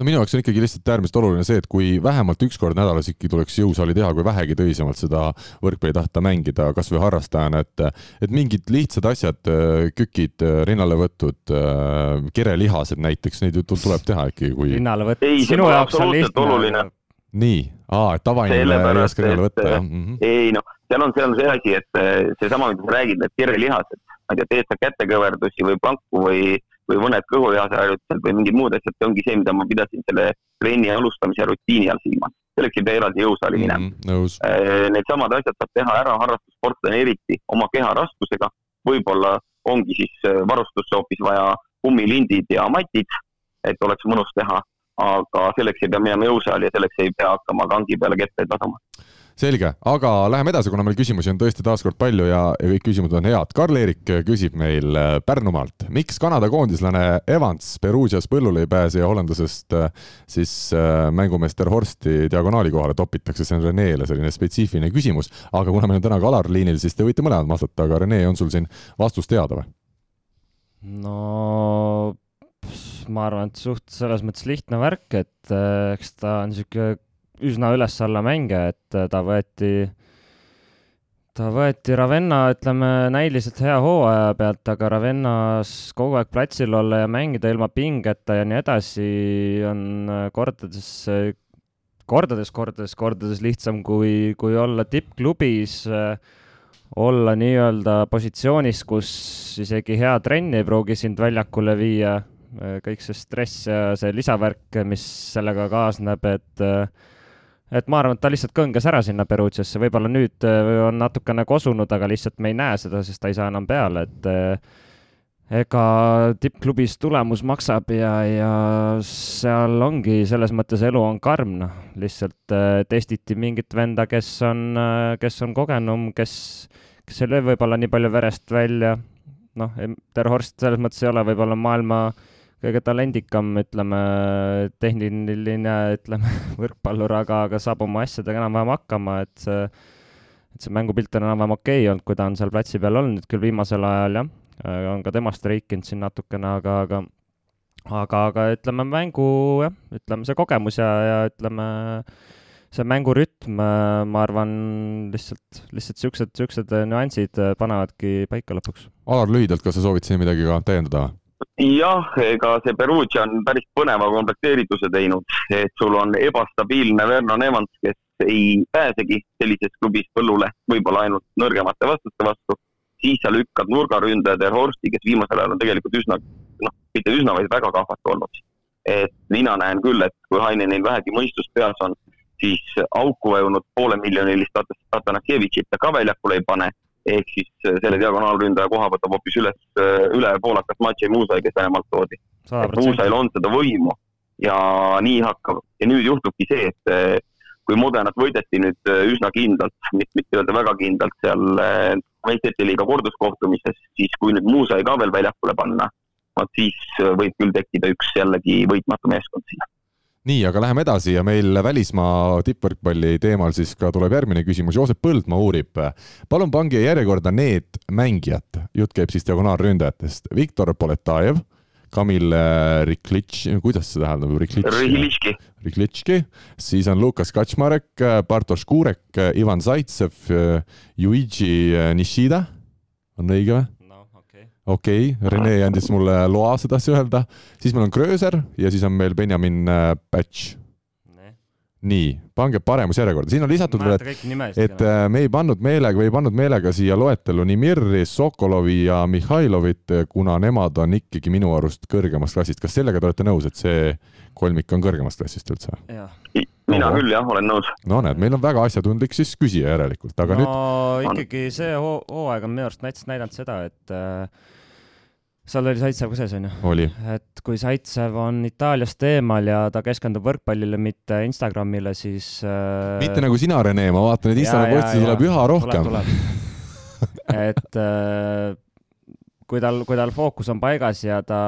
no minu jaoks on ikkagi lihtsalt äärmiselt oluline see, et kui vähemalt üks kord nädalas ikkagi tuleks jõusaali teha, kui vähegi tõsisemalt seda võrkpalli tahta mängida, kas või harrastajana, et et mingid lihtsad asjad, kükid, rinnalevõtud, kerelihased näiteks, neid ju tuleb teha ikkagi, kui rinnalevõtt sinu jaoks on lihtne. nii, aa, et tavainimene ei oska rinnale võtta, jah mm? -hmm. ei noh, seal on, seal on see asi, et seesama, mida sa räägid, need kerelihased ma ei tea, teed sa kätekõverdusi või planku või, või mõned kõhulihase harjutused või mingid muud asjad, see ongi see, mida ma pidasin selle trenni alustamise rutiini all silmas. selleks ei pea eraldi jõusaali minema mm. -hmm, Needsamad asjad saab teha ära harrastussportlane eriti oma keha raskusega, võib-olla ongi siis varustusse hoopis vaja kummilindid ja matid, et oleks mõnus teha. aga selleks ei pea minema jõusaali ja selleks ei pea hakkama kangi peale kettaid lasema selge, aga läheme edasi, kuna meil küsimusi on tõesti taaskord palju ja, ja kõik küsimused on head. Karl-Erik küsib meil äh, Pärnumaalt, miks Kanada koondislane Evans Perugias põllule ei pääse ja hollandlasest äh, siis äh, mängumeister Horsti diagonaali kohale topitakse, see on Renele selline spetsiifiline küsimus, aga kuna meil on täna ka Alar liinil, siis te võite mõlemad vastata, aga Rene, on sul siin vastus teada või? no ma arvan, et suht selles mõttes lihtne värk, et eks ta on niisugune üsna üles-alla mänge, et äh, ta võeti, ta võeti Ravenna, ütleme, näiliselt hea hooaja pealt, aga Ravennas kogu aeg platsil olla ja mängida ilma pingeta ja nii edasi on äh, kordades, kordades, kordades, kordades lihtsam kui, kui olla tippklubis äh, olla nii-öelda positsioonis, kus isegi hea trenn ei pruugi sind väljakule viia, kõik see stress ja see lisavärk, mis sellega kaasneb, et et ma arvan, et ta lihtsalt kõnges ära sinna Perugiasse, võib-olla nüüd äh, on natukene kosunud, aga lihtsalt me ei näe seda, sest ta ei saa enam peale, et äh, ega tippklubis tulemus maksab ja, ja seal ongi selles mõttes elu on karm, noh, lihtsalt äh, testiti mingit venda, kes on, kes on kogenum, kes, kes ei löö võib-olla nii palju verest välja, noh, Ter Horst selles mõttes ei ole võib-olla maailma äh, kõige talendikam, ütleme, tehniline, ütleme, võrkpallur, aga, aga saab oma asjadega enam-vähem hakkama, et see, et see mängupilt on enam-vähem okei okay olnud, kui ta on seal platsi peal olnud, küll viimasel ajal jah, on ka temast reikinud siin natukene, aga, aga aga, aga ütleme, mängu jah, ütleme see kogemus ja, ja ütleme, see mängurütm, ma arvan, lihtsalt, lihtsalt niisugused, niisugused nüansid panevadki paika lõpuks. Alar, lühidalt, kas sa soovid siin midagi ka täiendada? Jah, ega see Perugia on päris põneva komplekteerituse teinud, et sul on ebastabiilne Vernon Evans, kes ei pääsegi sellises klubis põllule, võib-olla ainult nõrgemate vastuste vastu, siis sa lükkad nurgaründaja Der Horsti, kes viimasel ajal on tegelikult üsna, noh, mitte üsna, vaid väga kahvatu olnud. et mina näen küll, et kui Hainenil vähegi mõistus peas on, siis auku vajunud poole miljonilist Atanasjevitšit ta ka väljakule ei pane ehk siis äh, selle diagonaalründaja koha võtab hoopis üles, äh, üle poolakas Matšei Muusai, kes Venemaalt toodi. Muusail on seda võimu ja nii hakkab. Ja nüüd juhtubki see, et äh, kui Modenat võideti nüüd üsna kindlalt, mitte öelda väga kindlalt seal meistrite liiga korduskohtumises, siis kui nüüd Muusai ka veel väljakule panna, vot siis võib küll tekkida üks jällegi võitmatu meeskond sinna nii, aga läheme edasi ja meil välismaa tippvõrkpalli teemal siis ka tuleb järgmine küsimus. Joosep Põldmaa uurib, palun pange järjekorda need mängijad, jutt käib siis diagonaalründajatest, Viktor Poletajev, Kamil Riklitš, kuidas see tähendab, Riklitški? Riklitški, siis on Lukas Kaczmarek, Bartoš Kurek, Ivan Zaitsev, Yuichi Nishida, on õige või? Okei okay,, Rene andis mulle loa seda asja öelda, siis meil on Krööser ja siis on meil Benjamin Patch. Äh, nii, pange paremusjärjekorda, siin on lisatud veel, et, et äh, me ei pannud meelega või ei pannud meelega siia loetellu nii Mirri, Sokolovi ja Mihhailovit, kuna nemad on ikkagi minu arust kõrgemast klassist. kas sellega te olete nõus, et see kolmik on kõrgemast klassist üldse? Mina no, küll jah, olen nõus. no näed, meil on väga asjatundlik siis küsija järelikult, aga no, nüüd. ikkagi see hooaeg on minu arust näidanud seda, et äh, seal oli Saitsev ka sees, onju? et kui Saitsev on Itaaliast eemal ja ta keskendub võrkpallile, mitte Instagramile, siis äh... mitte nagu sina, Rene, ma vaatan, et Instagrami postitusi tuleb üha rohkem. et äh, kui tal, kui tal fookus on paigas ja ta,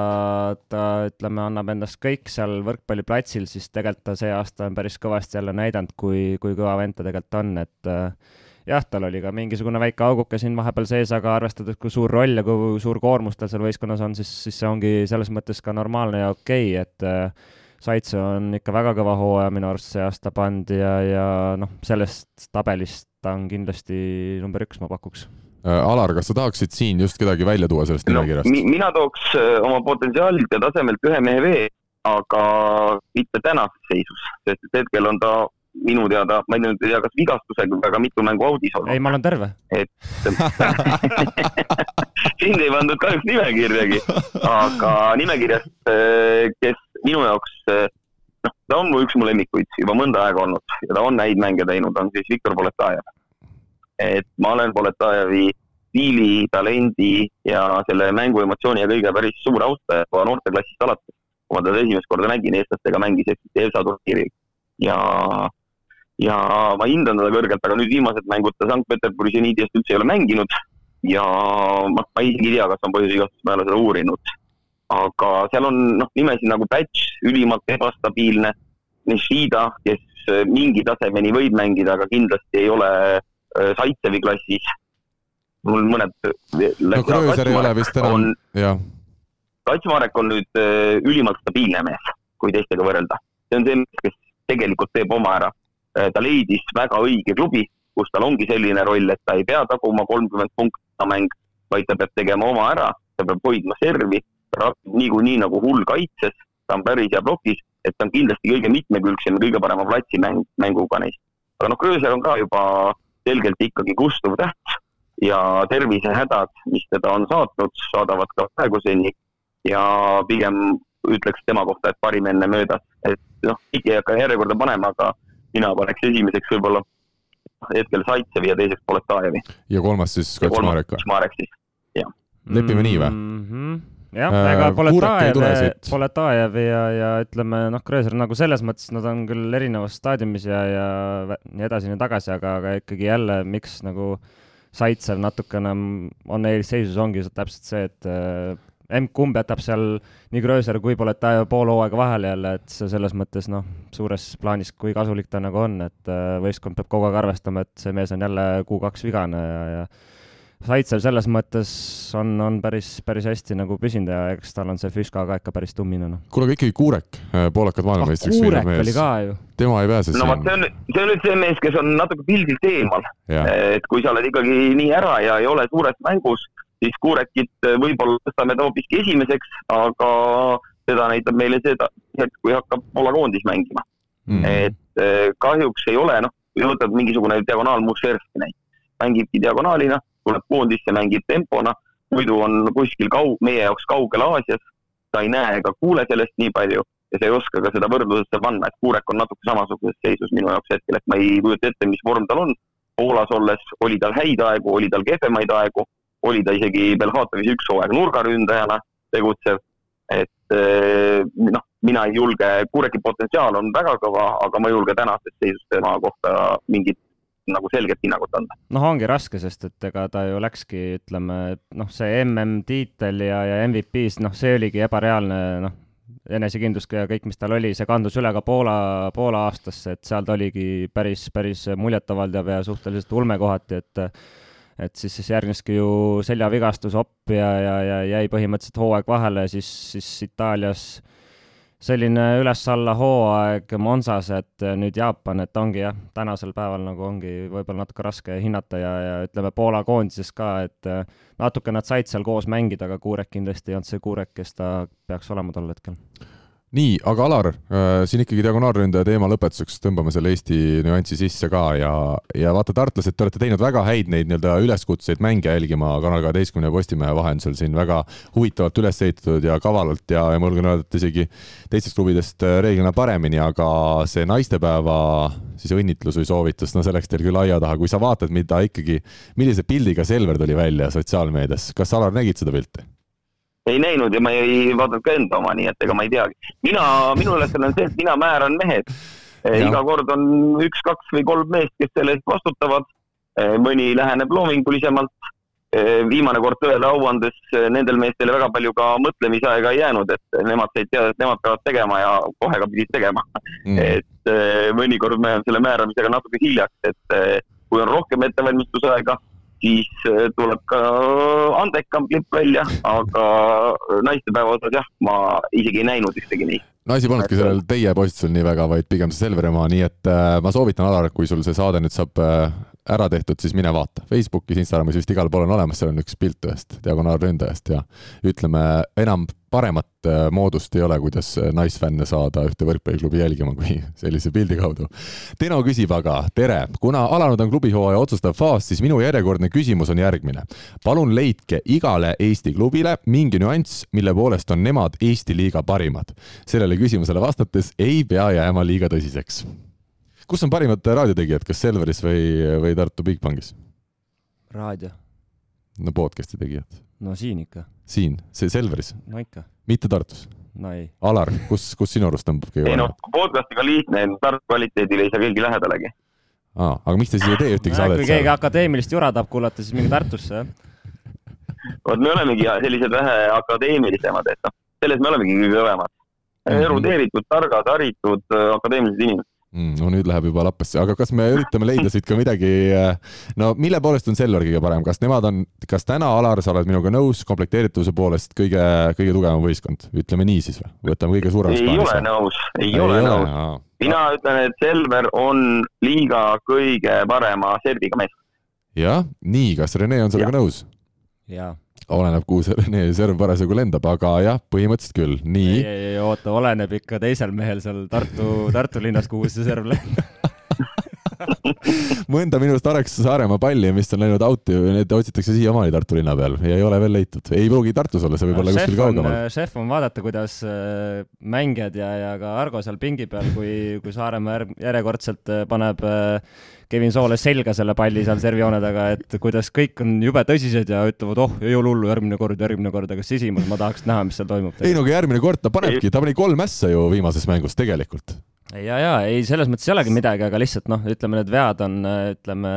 ta ütleme, annab endast kõik seal võrkpalliplatsil, siis tegelikult ta see aasta on päris kõvasti jälle näidanud, kui, kui kõva vend ta tegelikult on, et äh, jah, tal oli ka mingisugune väike auguke siin vahepeal sees, aga arvestades, kui suur roll ja kui suur koormus tal seal võistkonnas on, siis, siis see ongi selles mõttes ka normaalne ja okei okay,, et äh, Saitse on ikka väga kõva hooaja minu arust see aasta pannud ja, ja noh, sellest tabelist ta on kindlasti number üks, ma pakuks Alar, kas sa tahaksid siin just kedagi välja tuua sellest no, nimekirjast mi? mina tooks äh, oma potentsiaalilt ja tasemelt ühe mehe veel, aga mitte tänases seisus, sest et hetkel on ta minu teada, ma ei tea, kas vigastusega, aga mitu mängu audis olnud. ei, ma olen terve. et sind ei pandud kahjuks nimekirjagi, aga nimekirjast, eh, kes minu jaoks, noh, ta on mu üks mu lemmikuid juba mõnda aega olnud ja ta on häid mänge teinud, on siis Viktor Poletajev. Et ma olen Poletajevi stiili, talendi ja selle mängu emotsiooni ja kõige päris suur austaja juba noorteklassist alates. kui ma teda esimest korda nägin, eestlastega mängis EFSA turniiril ja, ja ma hindan teda kõrgelt, aga nüüd viimased mängud ta Sankt-Peterburis ja Niidiast üldse ei ole mänginud ja ma, ma isegi ei tea, kas on põhjus igasuguseid, ma ei ole seda uurinud. aga seal on noh, nimesid nagu Patch, ülimalt ebastabiilne, Nishida, kes mingi tasemeni võib mängida, aga kindlasti ei ole äh, Saitsevi klassis. mul mõned. no Krööser ei ole vist enam, jah. Katsmarek on nüüd äh, ülimalt stabiilne mees, kui teistega võrrelda. see on see mees, kes tegelikult teeb oma ära. Äh, ta leidis väga õige klubi, kus tal ongi selline roll, et ta ei pea taguma kolmkümmend punkti mäng, vaid ta peab tegema oma ära, ta peab hoidma servi, rakib niikuinii nagu hull kaitses, ta on päris hea plokis, et ta on kindlasti kõige mitmekülgsem ja kõige parema platsimäng, mänguga neist. aga noh, Krööser on ka juba selgelt ikkagi kustuv täht ja tervisehädad, mis teda on saatnud, saadavad ka praeguseni ja pigem ütleks tema kohta, et parim enne möödas, et noh, keegi ei hakka järjekorda panema, aga mina paneks esimeseks võib-olla hetkel Saitsevi ja teiseks Poletajevi. ja kolmas siis Kaczmarek või? Kaczmarek siis, jah. lepime nii või mm? -hmm jah äh,, ega Poletajev, Poletajev ja, ja ütleme noh, Krööser nagu selles mõttes nad on küll erinevas staadiumis ja, ja nii edasi, nii tagasi, aga, aga ikkagi jälle, miks nagu Saitsev natukene on eelisseisus, ongi täpselt see, et M-kumb jätab seal nii Gröser kui Poletajev pool hooaega vahele jälle, et see selles mõttes noh, suures plaanis, kui kasulik ta nagu on, et äh, võistkond peab kogu aeg arvestama, et see mees on jälle kuu-kaks vigane ja, ja Saitsev selles mõttes on, on päris, päris hästi nagu püsinud ja eks tal on see Füska ka ikka päris tummine, noh. kuule, aga ikkagi Kuurek, äh, poolakad maailmameistriks ah, Kuurek oli ka ju. tema ei pääse no vot, see on, see on nüüd see mees, kes on natuke pildilt eemal. et kui sa oled ikkagi nii ära ja ei ole suures mängus, siis Kuurekit äh, võib-olla tõstame ta hoopiski esimeseks, aga seda näitab meile seda, et kui hakkab Poola koondis mängima mm.. et äh, kahjuks ei ole, noh, võtad mingisugune diagonaal Mušerski näiteks, mängibki diagonaalina, tuleb koondisse, mängib tempona, muidu on kuskil kaug-, meie jaoks kaugel Aasias, ta ei näe ega kuule sellest nii palju ja sa ei oska ka seda võrdlusesse panna, et Kuurek on natuke samasuguses seisus minu jaoks hetkel, et ma ei kujuta ette, mis vorm tal on. Poolas olles oli tal häid aegu, oli tal kehvemaid aegu oli ta isegi Belhatovis üks hooaeg nurgaründajana tegutsev. et eh, noh, mina ei julge, Kureki potentsiaal on väga kõva, aga ma ei julge tänases seisus tema kohta mingit nagu selget hinnangut anda. noh, ongi raske, sest et ega ta ju läkski, ütleme, noh, see MM-tiitel ja, ja MVP-s, noh, see oligi ebareaalne, noh, enesekindlus ja kõik, mis tal oli, see kandus üle ka Poola, Poola aastasse, et seal ta oligi päris, päris muljetavaldav ja suhteliselt ulme kohati, et et siis, siis järgneski ju seljavigastus, opp ja, ja, ja jäi põhimõtteliselt hooaeg vahele, siis, siis Itaalias selline üles-alla hooaeg Monsas, et nüüd Jaapan, et ongi jah, tänasel päeval nagu ongi võib-olla natuke raske hinnata ja, ja ütleme Poola koondises ka, et natuke nad said seal koos mängida, aga Kuurek kindlasti ei olnud see Kuurek, kes ta peaks olema tol hetkel nii, aga Alar, äh, siin ikkagi diagonaalründaja teema lõpetuseks tõmbame selle Eesti nüansi sisse ka ja, ja vaata, tartlased, te olete teinud väga häid neid nii-öelda üleskutseid mänge jälgima Kanal kaheteistkümne ja Postimehe vahendusel siin väga huvitavalt üles ehitatud ja kavalalt ja, ja ma julgen öelda, et isegi teistest klubidest äh, reeglina paremini, aga see naistepäeva siis õnnitlus või soovitus, no see läks teil küll aia taha, kui sa vaatad, mida ikkagi, millise pildiga Selver tuli välja sotsiaalmeedias, kas Alar nägid seda pilti? Ei näinud ja ma ei vaadanud ka enda oma, nii et ega ma ei teagi. mina, minu ülesanne on see, et mina määran mehed. Eh, iga kord on üks, kaks või kolm meest, kes selle eest vastutavad. Eh, mõni läheneb loomingulisemalt. Eh, viimane kord tõele au andes nendel meestel väga palju ka mõtlemisaega ei jäänud, et nemad said teada, et nemad peavad tegema ja kohe ka pidid tegema mm.. et mõnikord ma jään selle määramisega natuke hiljaks, et kui on rohkem ettevalmistusaega siis äh, tuleb ka andekam klipp välja, aga naistepäeva osas jah, ma isegi ei näinud ühtegi neist. Naisi polnudki sellel teie postitusel nii väga, vaid pigem see Selveri oma, nii et äh, ma soovitan, Alar, kui sul see saade nüüd saab äh, ära tehtud, siis mine vaata. Facebookis, Instagramis vist igal pool on olemas, seal on üks pilt ühest diagonaalründajast ja ütleme, enam paremat äh, moodust ei ole, kuidas äh, naisfänne saada ühte võrkpalliklubi jälgima, kui sellise pildi kaudu. Teno küsib aga, tere, kuna alanud on klubihooaja otsustav faas, siis minu järjekordne küsimus on järgmine. palun leidke igale Eesti klubile mingi nüanss, mille poolest on nemad Eesti liiga parimad. sellele küsimusele vastates ei pea jääma liiga tõsiseks kus on parimad raadiotegijad, kas Selveris või, või Tartu Bigbankis? raadio. no podcast'i tegijad. no siin ikka. siin, see Selveris? no ikka. mitte Tartus? no ei. Alar, kus, kus sinu arust tõmbab kõige ei noh, podcast'iga lihtne, Tartu kvaliteedile ei saa keegi lähedalegi. aa, aga miks te siis ei tee ühtegi saadet kui keegi akadeemilist jura tahab kuulata, siis minge Tartusse, jah. vot me olemegi sellised vähe akadeemilisemad, et noh, selles me olemegi kõige kõvemad mm -hmm.. erudeeritud, targad, haritud, akadeemilised inimesed mm,. no nüüd läheb juba lappesse, aga kas me üritame leida siit ka midagi, äh, no mille poolest on Selver kõige parem, kas nemad on, kas täna, Alar, sa oled minuga nõus, komplekteerituse poolest kõige, kõige tugevam võistkond, ütleme nii siis või? võtame kõige suuremas ei ole nõus, ei ole nõus. mina ütlen, et Selver on liiga kõige parema serviga mees. jah, nii, kas Rene on sellega nõus? jaa oleneb, kuhu see Rene serv parasjagu lendab, aga jah, põhimõtteliselt küll, nii. ei, ei, oota, oleneb ikka teisel mehel seal Tartu, Tartu linnas, kuhu see serv lendab mõnda minu arust Areksa Saaremaa palli, mis on läinud out'i, need otsitakse siiamaani Tartu linna peal ja ei ole veel leitud. ei pruugi Tartus olla, see võib no, olla kuskil kaugemal. šef on vaadata, kuidas äh, mängijad ja, ja ka Argo seal pingi peal, kui, kui Saaremaa järjekordselt äh, paneb äh, Kevin Soole selga selle palli seal servijoone taga, et kuidas kõik on jube tõsised ja ütlevad, oh, ei ole hullu, järgmine kord, järgmine kord, aga sisimas ma tahaks näha, mis seal toimub. ei no aga järgmine kord ta panebki, ta pani kolm ässa ju viimases mängus tegelikult. Ja, ja ei, selles mõttes ei olegi midagi, aga lihtsalt noh, ütleme need vead on, ütleme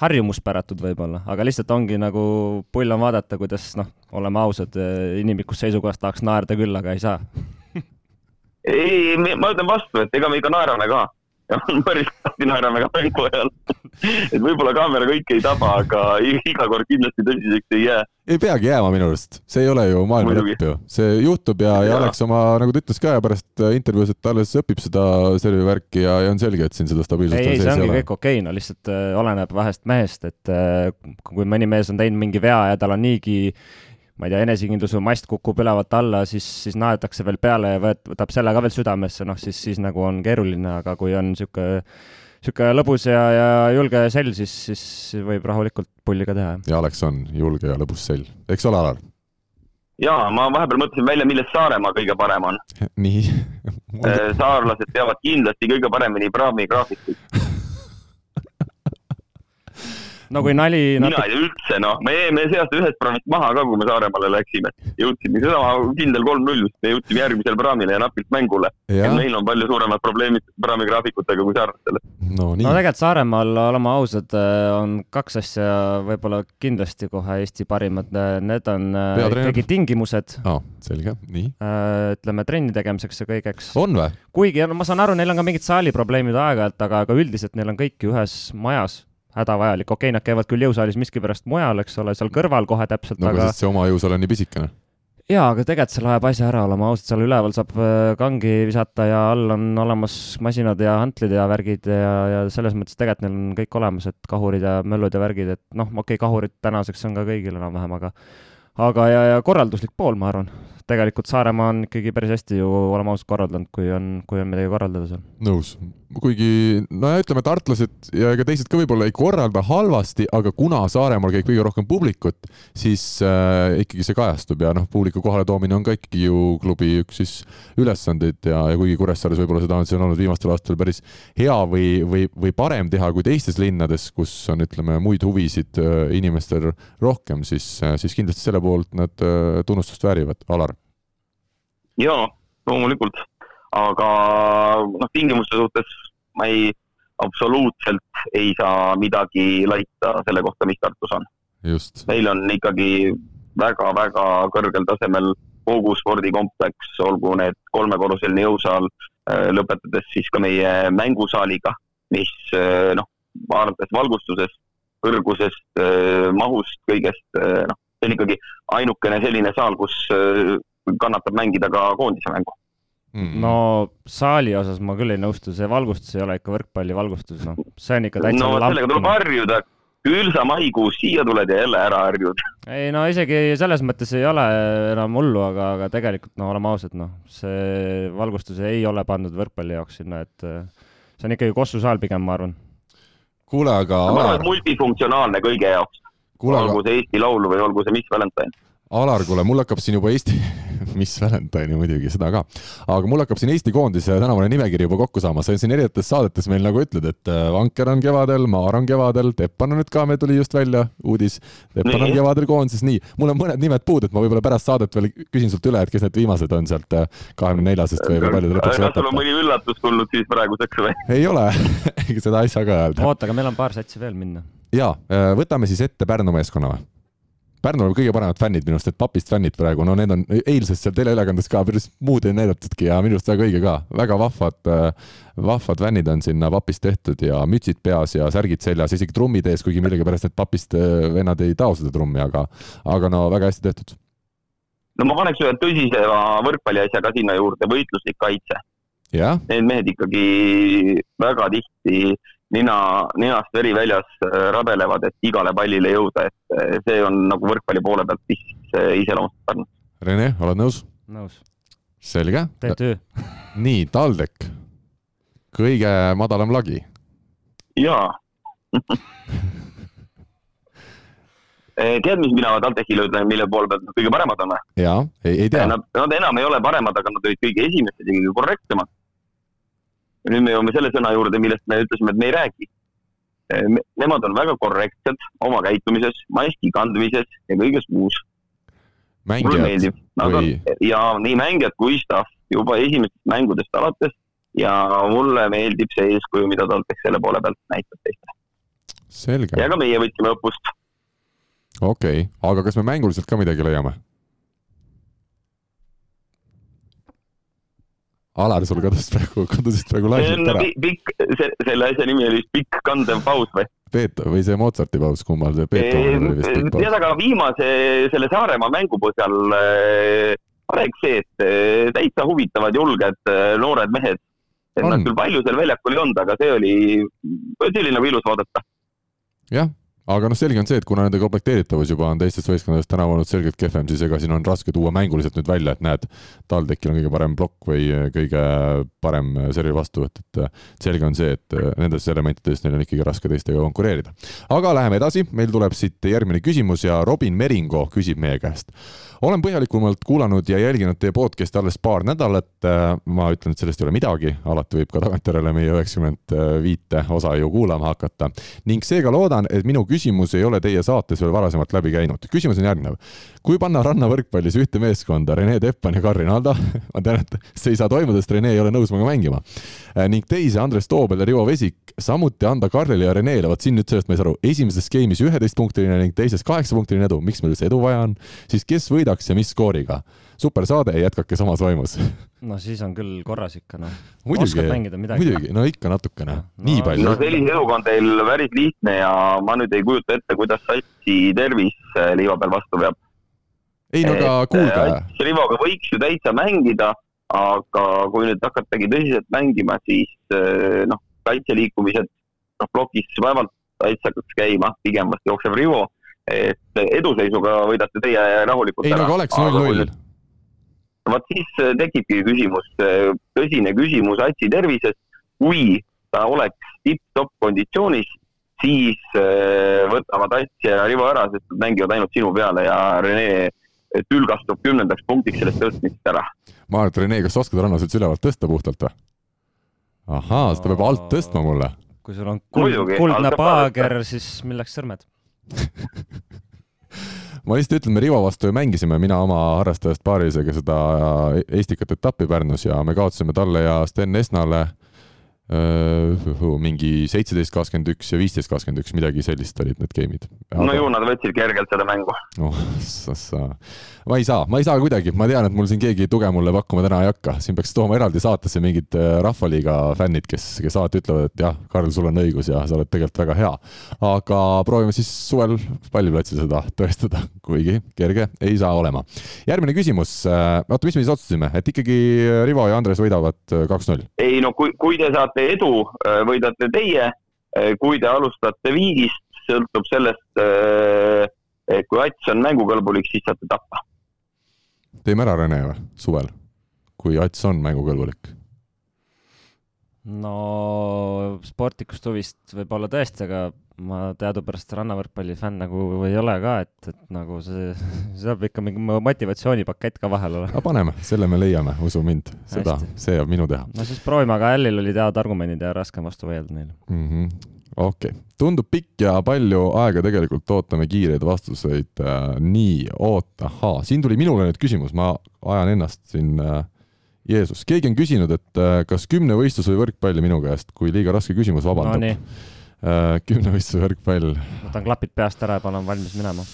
harjumuspäratud võib-olla, aga lihtsalt ongi nagu pull on vaadata, kuidas noh, oleme ausad, inimlikust seisukohast tahaks naerda küll, aga ei saa. Ei, ma ütlen vastu, et ega me ikka naerame ka ja on päris kõvasti naerame ka mängu ajal. et võib-olla kaamera kõike ei taba, aga iga kord kindlasti tõsiseks ei jää. ei peagi jääma minu arust, see ei ole ju maailma lõpp ju, see juhtub ja, ja, ja Alex oma, nagu ta ütles ka pärast intervjuus, et ta alles õpib seda servi värki ja, ja on selge, et siin seda stabiilsust ei, ei, see ongi kõik okei okay,, no lihtsalt äh, oleneb vahest mehest, et äh, kui mõni mees on teinud mingi vea ja tal on niigi ma ei tea, enesekindluse mast kukub ülevalt alla, siis, siis naetakse veel peale ja võet-, võtab selle ka veel südamesse, noh siis, siis nagu on keeruline, aga kui on niisugune niisugune lõbus ja, ja julge sell, siis, siis võib rahulikult pulli ka teha. ja Alex on julge ja lõbus sell, eks ole, Alar? jaa, ma vahepeal mõtlesin välja, milles Saaremaa kõige parem on. nii saarlased teavad kindlasti kõige paremini praami graafikuid no kui nali mina natuke... ei tea üldse, noh, me jäime see aasta ühest praamist maha ka, kui me Saaremaale läksime. jõudsime, seesama kindel kolm-null, me jõudsime järgmisele praamile ja napilt mängule. ja meil on palju suuremad probleemid praamigraafikutega kui saarlastel. no, no tegelikult Saaremaal, oleme ausad, on kaks asja võib-olla kindlasti kohe Eesti parimad, need on äh, ikkagi tingimused oh,. selge, nii. Äh, ütleme trenni tegemiseks ja kõigeks. on või? kuigi, no ma saan aru, neil on ka mingid saaliprobleemid aeg-ajalt, aga, aga üldiselt neil on kõik ju ühes majas hädavajalik, okei okay,, nad käivad küll jõusaalis miskipärast mujal, eks ole, seal kõrval kohe täpselt, no aga sest see oma jõusaal on nii pisikene. jaa, aga tegelikult see läheb asja ära, oleme ausad, seal üleval saab äh, kangi visata ja all on olemas masinad ja hantlid ja värgid ja, ja selles mõttes tegelikult neil on kõik olemas, et kahurid ja möllud ja värgid, et noh, okei okay,, kahurid tänaseks on ka kõigil enam-vähem, aga aga, ja, ja korralduslik pool, ma arvan. Tegelikult Saaremaa on ikkagi päris hästi ju, oleme ausad, korraldanud, kui on, kui on midagi korraldada seal. nõus, kuigi no ja ütleme, tartlased ja ega teised ka võib-olla ei korralda halvasti, aga kuna Saaremaal käib kõige rohkem publikut, siis äh, ikkagi see kajastub ja noh, publiku kohaletoomine on ka ikkagi ju klubi üks siis ülesandeid ja, ja kuigi Kuressaares võib-olla seda on siin olnud viimastel aastatel päris hea või, või, või parem teha kui teistes linnades, kus on, ütleme, muid huvisid äh, inimestel rohkem, siis äh,, siis kindlasti selle poolt nad äh, tunnustust väärivad. Alar? Jaa, loomulikult aga noh, tingimuste suhtes ma ei, absoluutselt ei saa midagi laita selle kohta, mis Tartus on. meil on ikkagi väga-väga kõrgel tasemel kogu spordikompleks, olgu need kolmekorruseline jõusaal, äh, lõpetades siis ka meie mängusaaliga, mis äh, noh, vaadates valgustusest, kõrgusest, äh, mahust, kõigest, noh, see on ikkagi ainukene selline saal, kus kannatab mängida ka koondise mängu Mm. no saali osas ma küll ei nõustu, see valgustus ei ole ikka võrkpalli valgustus, noh, see on ikka täitsa no sellega tuleb harjuda, küll sa maikuus siia tuled ja jälle ära harjud. ei no isegi selles mõttes ei ole enam hullu, aga, aga tegelikult no oleme ausad, noh, see valgustus ei ole pandud võrkpalli jaoks sinna, et äh, see on ikkagi Kossu saal pigem, ma arvan. kuule, aga ma arvan, et multifunktsionaalne kõige jaoks. olgu see Eesti Laul või olgu see Miss Valentine Alar, kuule, mul hakkab siin juba Eesti, mis Valentine muidugi, seda ka, aga mul hakkab siin Eesti koondise tänavune nimekiri juba kokku saama, sa siin erinevates saadetes meil nagu ütled, et äh, Vanker on kevadel, Maar on kevadel, Teppan on nüüd ka, meil tuli just välja uudis, Teppan on kevadel koondises, nii, mul on mõned nimed puudu, et ma võib-olla pärast saadet veel küsin sult üle, et kes need viimased on sealt äh, kahekümne neljasest või palju te lõpuks kas sul on mõni üllatus tulnud siis praeguseks või? ei ole seda ei saa ka öelda. oota, aga meil on paar satsi veel minna. ja, äh, võtame siis ette Pärnu meeskonna või? Pärnul on kõige paremad fännid minu arust, et papist fännid praegu, no need on eilses seal teleülekandes ka päris muud ei näidatudki ja minu arust väga õige ka, väga vahvad, äh, vahvad fännid on sinna papist tehtud ja mütsid peas ja särgid seljas, isegi trummid ees, kuigi millegipärast need papist äh, vennad ei tao seda trummi, aga, aga no väga hästi tehtud. no ma paneks ühe tõsisema võrkpalliasja ka sinna juurde, võitluslik kaitse. Need mehed ikkagi väga tihti nina, ninast veri väljas äh, rabelevad, et igale pallile jõuda, et äh, see on nagu võrkpalli poole pealt, mis iseloomustab Pärnut. Rene, oled nõus? nõus. selge. tee töö. nii, TalTech, kõige madalam lagi. jaa tead, mis mina TalTechile ütlen, mille poole pealt nad kõige paremad on või? jaa, ei, ei tea. Nad, nad enam ei ole paremad, aga nad olid kõige esimesed ja kõige korrektsemad ja nüüd me jõuame selle sõna juurde, millest me ütlesime, et me ei räägi. Nemad on väga korrektsed oma käitumises, maski kandmises ja kõiges muus. mulle meeldib, aga või... ja nii mängijad kui staff juba esimestest mängudest alates ja mulle meeldib see eeskuju, mida TalTech selle poole pealt näitab teistele. ja ka meie võtsime õppust. okei okay., aga kas me mänguliselt ka midagi leiame? Alar, sul kadus praegu, kadusid praegu laiselt ära. pikk, selle asja nimi oli pikk kandev paus või? Peeto või see Mozarti paus, kummal see Beethoven oli vist pikk paus? tead, aga viimase selle Saaremaa mängu põhjal äh, oleks see, et äh, täitsa huvitavad, julged äh, noored mehed. et nad küll palju seal väljakul ei olnud, aga see oli, see oli nagu ilus vaadata. jah aga noh, selge on see, et kuna nende komplekteeritavus juba on teistest võistkondadest tänavu olnud selgelt kehvem, siis ega siin on raske tuua mänguliselt nüüd välja, et näed, TalTechil on kõige parem plokk või kõige parem servi vastuvõtt, et selge on see, et nendest elementidest neil on ikkagi raske teistega konkureerida. aga läheme edasi, meil tuleb siit järgmine küsimus ja Robin Meringo küsib meie käest olen põhjalikumalt kuulanud ja jälginud teie podcast'i alles paar nädalat. ma ütlen, et sellest ei ole midagi, alati võib ka tagantjärele meie üheksakümmend viite osa ju kuulama hakata ning seega loodan, et minu küsimus ei ole teie saates veel varasemalt läbi käinud. küsimus on järgnev. kui panna rannavõrkpallis ühte meeskonda Rene Teppan ja Karin Aldo, ma tean, et see ei saa toimuda, sest Rene ei ole nõus minuga mängima, ning teise Andres Toobel ja Rivo Vesik, samuti anda Karlile ja Renele, vot siin nüüd sellest ma ei saa aru, esimeses game'is üheteistpunktiline ning teises kaheksapunktiline edu, miks meil üldse edu vaja on, siis kes võidaks ja mis skooriga. super saade, jätkake samas vaimus. no siis on küll korras ikka noh. muidugi, muidugi, no ikka natukene no,, nii palju. no sellise eluga on teil päris lihtne ja ma nüüd ei kujuta ette, kuidas Satsi tervis liiva peal vastu peab. ei no aga kuulge. Äh, Rivoga võiks ju täitsa mängida, aga kui nüüd hakatagi tõsiselt mängima, siis äh, noh, kaitseliikumised noh, plokis vaevalt täitsa hakkaks käima, pigem vast jookseb Rivo et eduseisuga võidate teie rahulikult ei, ära. ei no aga oleks null-null. Vot siis äh, tekibki küsimus, äh, tõsine küsimus Atsi tervises. kui ta oleks tipp-topp konditsioonis, siis äh, võtavad Ats ja Rivo ära, sest nad mängivad ainult sinu peale ja Rene tülgastub kümnendaks punktiks sellest tõstmisest ära. ma arvan, et Rene, kas sa oskad rannas üldse ülevalt tõsta puhtalt või? ahaa, ta peab alt tõstma mulle. kui sul on kuld, kuldne paager, siis milleks sõrmed ma lihtsalt ütlen, me Rivo vastu ju mängisime, mina oma harrastajast paarisega seda Estikat etappi Pärnus ja me kaotasime talle ja Sten Esnale mingi seitseteist, kakskümmend üks ja viisteist, kakskümmend üks, midagi sellist olid need game'id. no ju nad võtsid kergelt seda mängu. oh, sa, sa. ma ei saa, ma ei saa kuidagi, ma tean, et mul siin keegi tuge mulle pakkuma täna ei hakka, siin peaks tooma eraldi saatesse mingid Rahvaliiga fännid, kes, kes alati ütlevad, et jah, Karl, sul on õigus ja sa oled tegelikult väga hea. aga proovime siis suvel palliplatsil seda tõestada, kuigi kerge ei saa olema. järgmine küsimus, oota, mis me siis otsustasime, et ikkagi Rivo ja Andres võidavad kaks-null? ei no kui, kui te saate saate edu, äh, võidate teie. Äh, kui te alustate viigist, sõltub sellest, äh, kui Ats on mängukõlbulik, siis saate tappa. teeme ära, Rene, või suvel, kui Ats on mängukõlbulik? No sportlikust huvist võib-olla tõesti, aga ma teadupärast rannavõrkpalli fänn nagu ei ole ka, et, et nagu see, see peab ikka mingi motivatsioonipakett ka vahel olema. aga paneme, selle me leiame, usu mind, seda, see jääb minu teha. no siis proovime, aga Ällil olid head argumendid ja raske on vastu vaielda neile mm. -hmm. okei okay., tundub pikk ja palju aega tegelikult ootame kiireid vastuseid äh,. nii, oota, ahaa, siin tuli minule nüüd küsimus, ma ajan ennast siin äh, Jeesus, keegi on küsinud, et äh, kas kümnevõistlus või võrkpalli minu käest, kui liiga raske küsimus, vabandab no,. Äh, kümnevõistluse võrkpall. võtan klapid peast ära ja panen valmis minema.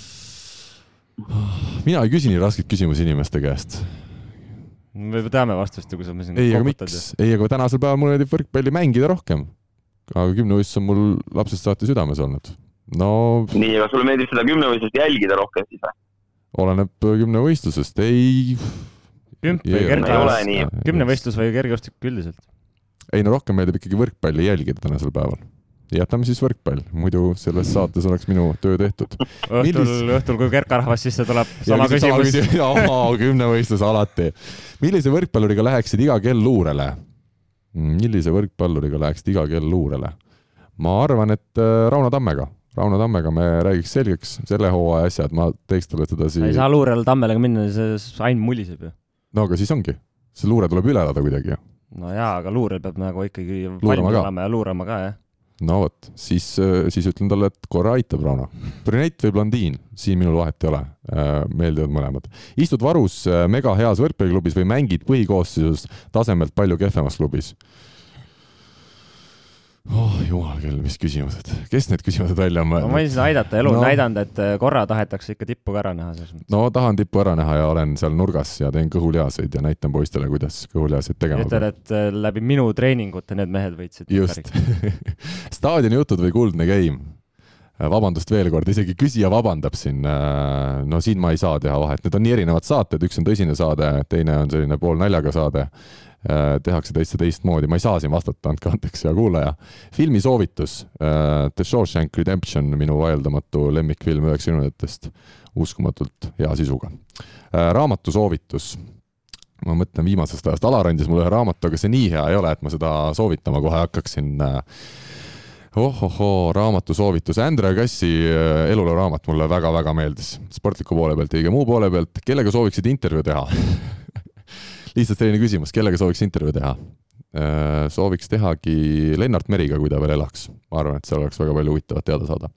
mina ei küsi nii raskeid küsimusi inimeste käest. me juba teame vastust ju, kui sa me siin ei, aga miks, ei, aga tänasel päeval mulle meeldib võrkpalli mängida rohkem. aga kümnevõistlus on mul lapsest saati südames olnud. no. nii, aga sulle meeldib seda kümnevõistlust jälgida rohkem siis või? oleneb kümnevõistlusest, ei kümp või kerge, kümnevõistlus või kergejõustik üldiselt? ei no rohkem meeldib ikkagi võrkpalli jälgida tänasel päeval. jätame siis võrkpall, muidu selles saates oleks minu töö tehtud. õhtul Millis..., õhtul, kui kerkarahvas sisse tuleb, sama küsimus. kümnevõistlus alati. millise võrkpalluriga läheksid iga kell luurele? millise võrkpalluriga läheksid iga kell luurele? ma arvan, et äh, Rauno Tammega Rauno Tammega me räägiks selgeks selle hooaja asjad, ma teeks talle sedasi. ei saa luurele Tammelega minna, see ainult muliseb ju no aga siis ongi, see luure tuleb üle elada kuidagi ju. no jaa, aga luurel peab nagu ikkagi valmis olema ja luurama ka, jah. no vot, siis, siis ütlen talle, et korra aitab, Rauno. brünett või blondiin, siin minul vahet ei ole, äh, meeldivad mõlemad. istud varus äh, mega heas võrkpalliklubis või mängid põhikoosseisus tasemelt palju kehvemas klubis oh jumal küll, mis küsimused, kes need küsimused välja on mõelnud? ma võin seda aidata, elu on no. näidanud, et äh, korra tahetakse ikka tippu ka ära näha selles mõttes. no tahan tippu ära näha ja olen seal nurgas ja teen kõhulihaseid ja näitan poistele, kuidas kõhulihaseid tegema peab. ütled, et äh, läbi minu treeningute need mehed võitsid. just staadioni jutud või kuldne game? Äh, vabandust veel kord, isegi küsija vabandab siin. no siin ma ei saa teha vahet, need on nii erinevad saated, üks on tõsine saade, teine on selline poolnaljaga saade tehakse täitsa teistmoodi, ma ei saa siin vastata, andke andeks, hea kuulaja. filmisoovitus äh, The Shawshank Redemption, minu vaieldamatu lemmikfilm üheksakümnendatest, uskumatult hea sisuga. Äh, raamatu soovitus ma mõtlen viimasest ajast, Alar andis mulle ühe raamatu, aga see nii hea ei ole, et ma seda soovitama kohe hakkaksin. ohohoo, raamatu soovitus, Andrea Kassi eluloo raamat mulle väga-väga meeldis, sportliku poole pealt ja kõige muu poole pealt. kellega sooviksid intervjuu teha lihtsalt selline küsimus, kellega sooviks intervjuu teha? Äh, sooviks tehagi Lennart Meriga, kui ta veel elaks. ma arvan, et seal oleks väga palju huvitavat teada saada.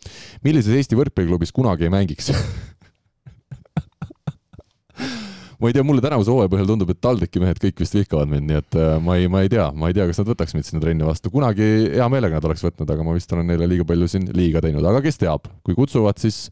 millises Eesti võrkpalliklubis kunagi ei mängiks ma ei tea, mulle tänavuse hooaja põhjal tundub, et TalTechi mehed kõik vist vihkavad mind, nii et äh, ma ei, ma ei tea, ma ei tea, kas nad võtaks mind sinna trenni vastu, kunagi hea meelega nad oleks võtnud, aga ma vist olen neile liiga palju siin liiga teinud, aga kes teab, kui kutsuvad, siis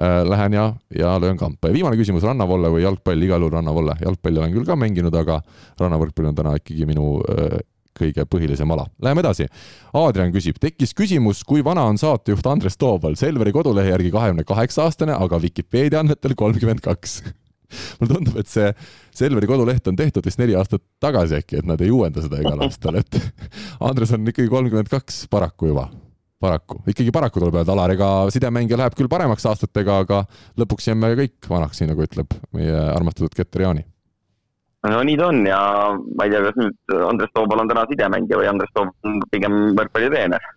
lähen ja, ja löön kampa. Ja viimane küsimus, rannavolle või jalgpall, igal juhul rannavolle, jalgpalli olen küll ka mänginud, aga rannavõrkpall on täna ikkagi minu äh, kõige põhilisem ala. Läheme edasi. Aadrian küsib, tekkis küsimus, kui vana on saatejuht Andres Tooval, Selveri kodulehe järgi kahekümne kaheksa aastane, aga Vikipeedia andmetel kolmkümmend kaks. Mulle tundub, et see Selveri koduleht on tehtud vist neli aastat tagasi äkki, et nad ei uuenda seda igal aastal, et Andres on ikkagi kolmkümmend kaks paraku juba paraku, ikkagi paraku tuleb öelda, Alar, ega sidemängija läheb küll paremaks aastatega, aga lõpuks jääme kõik vanaks, nii nagu ütleb meie armastatud Keter Jaani. no nii ta on ja ma ei tea, kas nüüd Andres Toobal on täna sidemängija või Andres Toobal on pigem võrkpallitreener.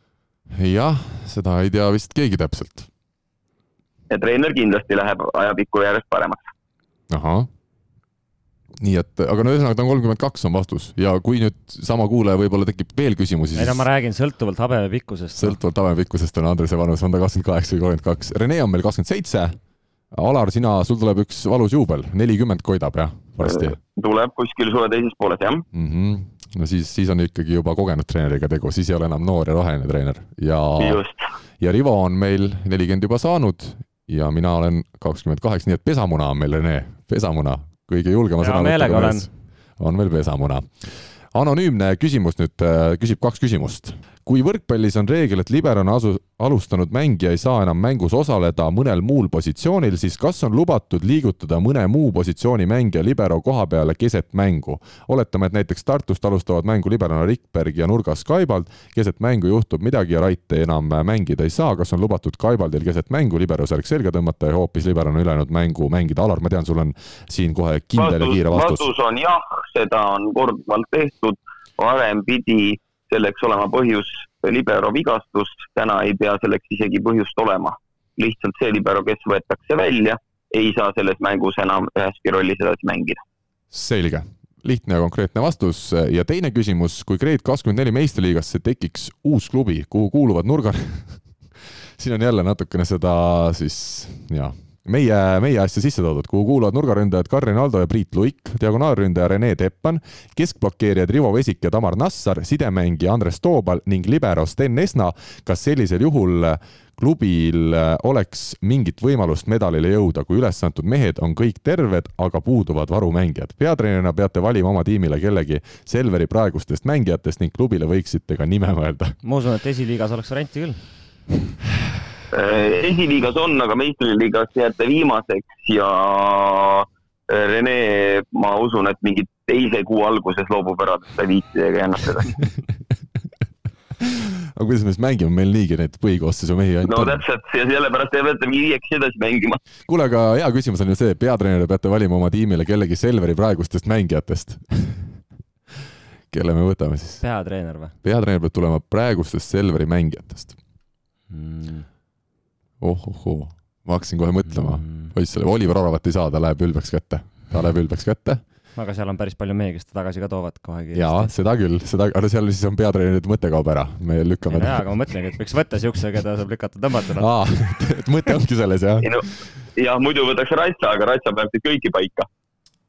jah, seda ei tea vist keegi täpselt. ja treener kindlasti läheb ajapikku järjest paremaks. ahah nii et, aga no ühesõnaga ta on kolmkümmend kaks on vastus ja kui nüüd sama kuulaja võib-olla tekib veel küsimusi, siis. ei no ma räägin sõltuvalt habeme pikkusest. sõltuvalt habeme pikkusest on Andrese vanus, on ta kakskümmend kaheksa või kolmkümmend kaks. Rene on meil kakskümmend seitse. Alar, sina, sul tuleb üks valus juubel, nelikümmend koidab jah, varsti? tuleb kuskil suve teises pooles jah mm. -hmm. no siis, siis on ikkagi juba kogenud treeneriga tegu, siis ei ole enam noor ja roheline treener ja. ja Rivo on meil nelikümmend juba saanud ja mina olen kakskümmend kaheksa, nii et pesamuna on meil, Rene, pesamuna kõige julgema sõnavõtuga mees. on veel pesamuna. anonüümne küsimus nüüd, äh, küsib kaks küsimust kui võrkpallis on reegel, et libero on asu-, alustanud mängija ei saa enam mängus osaleda mõnel muul positsioonil, siis kas on lubatud liigutada mõne muu positsiooni mängija libero koha peale keset mängu? oletame, et näiteks Tartust alustavad mängu liberona Rikberg ja nurgas Kaibald, keset mängu juhtub midagi ja Rait enam mängida ei saa, kas on lubatud Kaibaldil keset mängu libero särk selga tõmmata ja hoopis liberona ülejäänud mängu mängida? Alar, ma tean, sul on siin kohe kindel vastus, ja kiire vastus. vastus on jah, seda on korduvalt tehtud, varem pidi selleks olema põhjus libero vigastus, täna ei pea selleks isegi põhjust olema. lihtsalt see libero, kes võetakse välja, ei saa selles mängus enam üheski rollis edasi mängida. selge, lihtne ja konkreetne vastus. Ja teine küsimus, kui Grade kakskümmend neli meistriliigasse tekiks uus klubi, kuhu kuuluvad nurga siin on jälle natukene seda siis ja meie, meie asja sisse toodud, kuhu kuuluvad nurgaründajad Karin Aldo ja Priit Luik, diagonaalründaja Rene Teppan, keskblokeerijad Rivo Vesik ja Tamar Nassar, sidemängija Andres Toobal ning libero Sten Esna. kas sellisel juhul klubil oleks mingit võimalust medalile jõuda, kui ülesantud mehed on kõik terved, aga puuduvad varumängijad? peatreenerina peate valima oma tiimile kellegi Selveri praegustest mängijatest ning klubile võiksite ka nime mõelda. ma usun, et esiliigas oleks varianti küll esiliigas on, aga meistriliigas jääte viimaseks ja äh, Rene, ma usun, et mingi teise kuu alguses loobub ära viitidega ja ennast edasi aga kuidas me siis mängime, meil niigi neid põhikoosseisu mehi ainult no, on. no täpselt, ja sellepärast te peate viieks edasi mängima. kuule, aga hea küsimus on ju see, peatreener peate valima oma tiimile kellegi Selveri praegustest mängijatest kelle me võtame siis? peatreener või? peatreener peab tulema praegustest Selveri mängijatest mm ohohoo, ma hakkasin kohe mõtlema mm., poiss selle, Oliver Oravat ei saa, ta läheb ülbeks kätte, ta läheb ülbeks kätte. aga seal on päris palju mehi, kes ta tagasi ka toovad kohe kiiresti. jaa, seda küll, seda, aga seal siis on peatreenerite mõte kaob ära, me lükkame. jaa, aga ma mõtlengi, et võiks võtta siukse, keda saab lükata tõmmata. aa, et mõte ongi selles, jah? No, jah, muidu võtaks Ratsa, aga Ratsa paneb teid kõiki paika.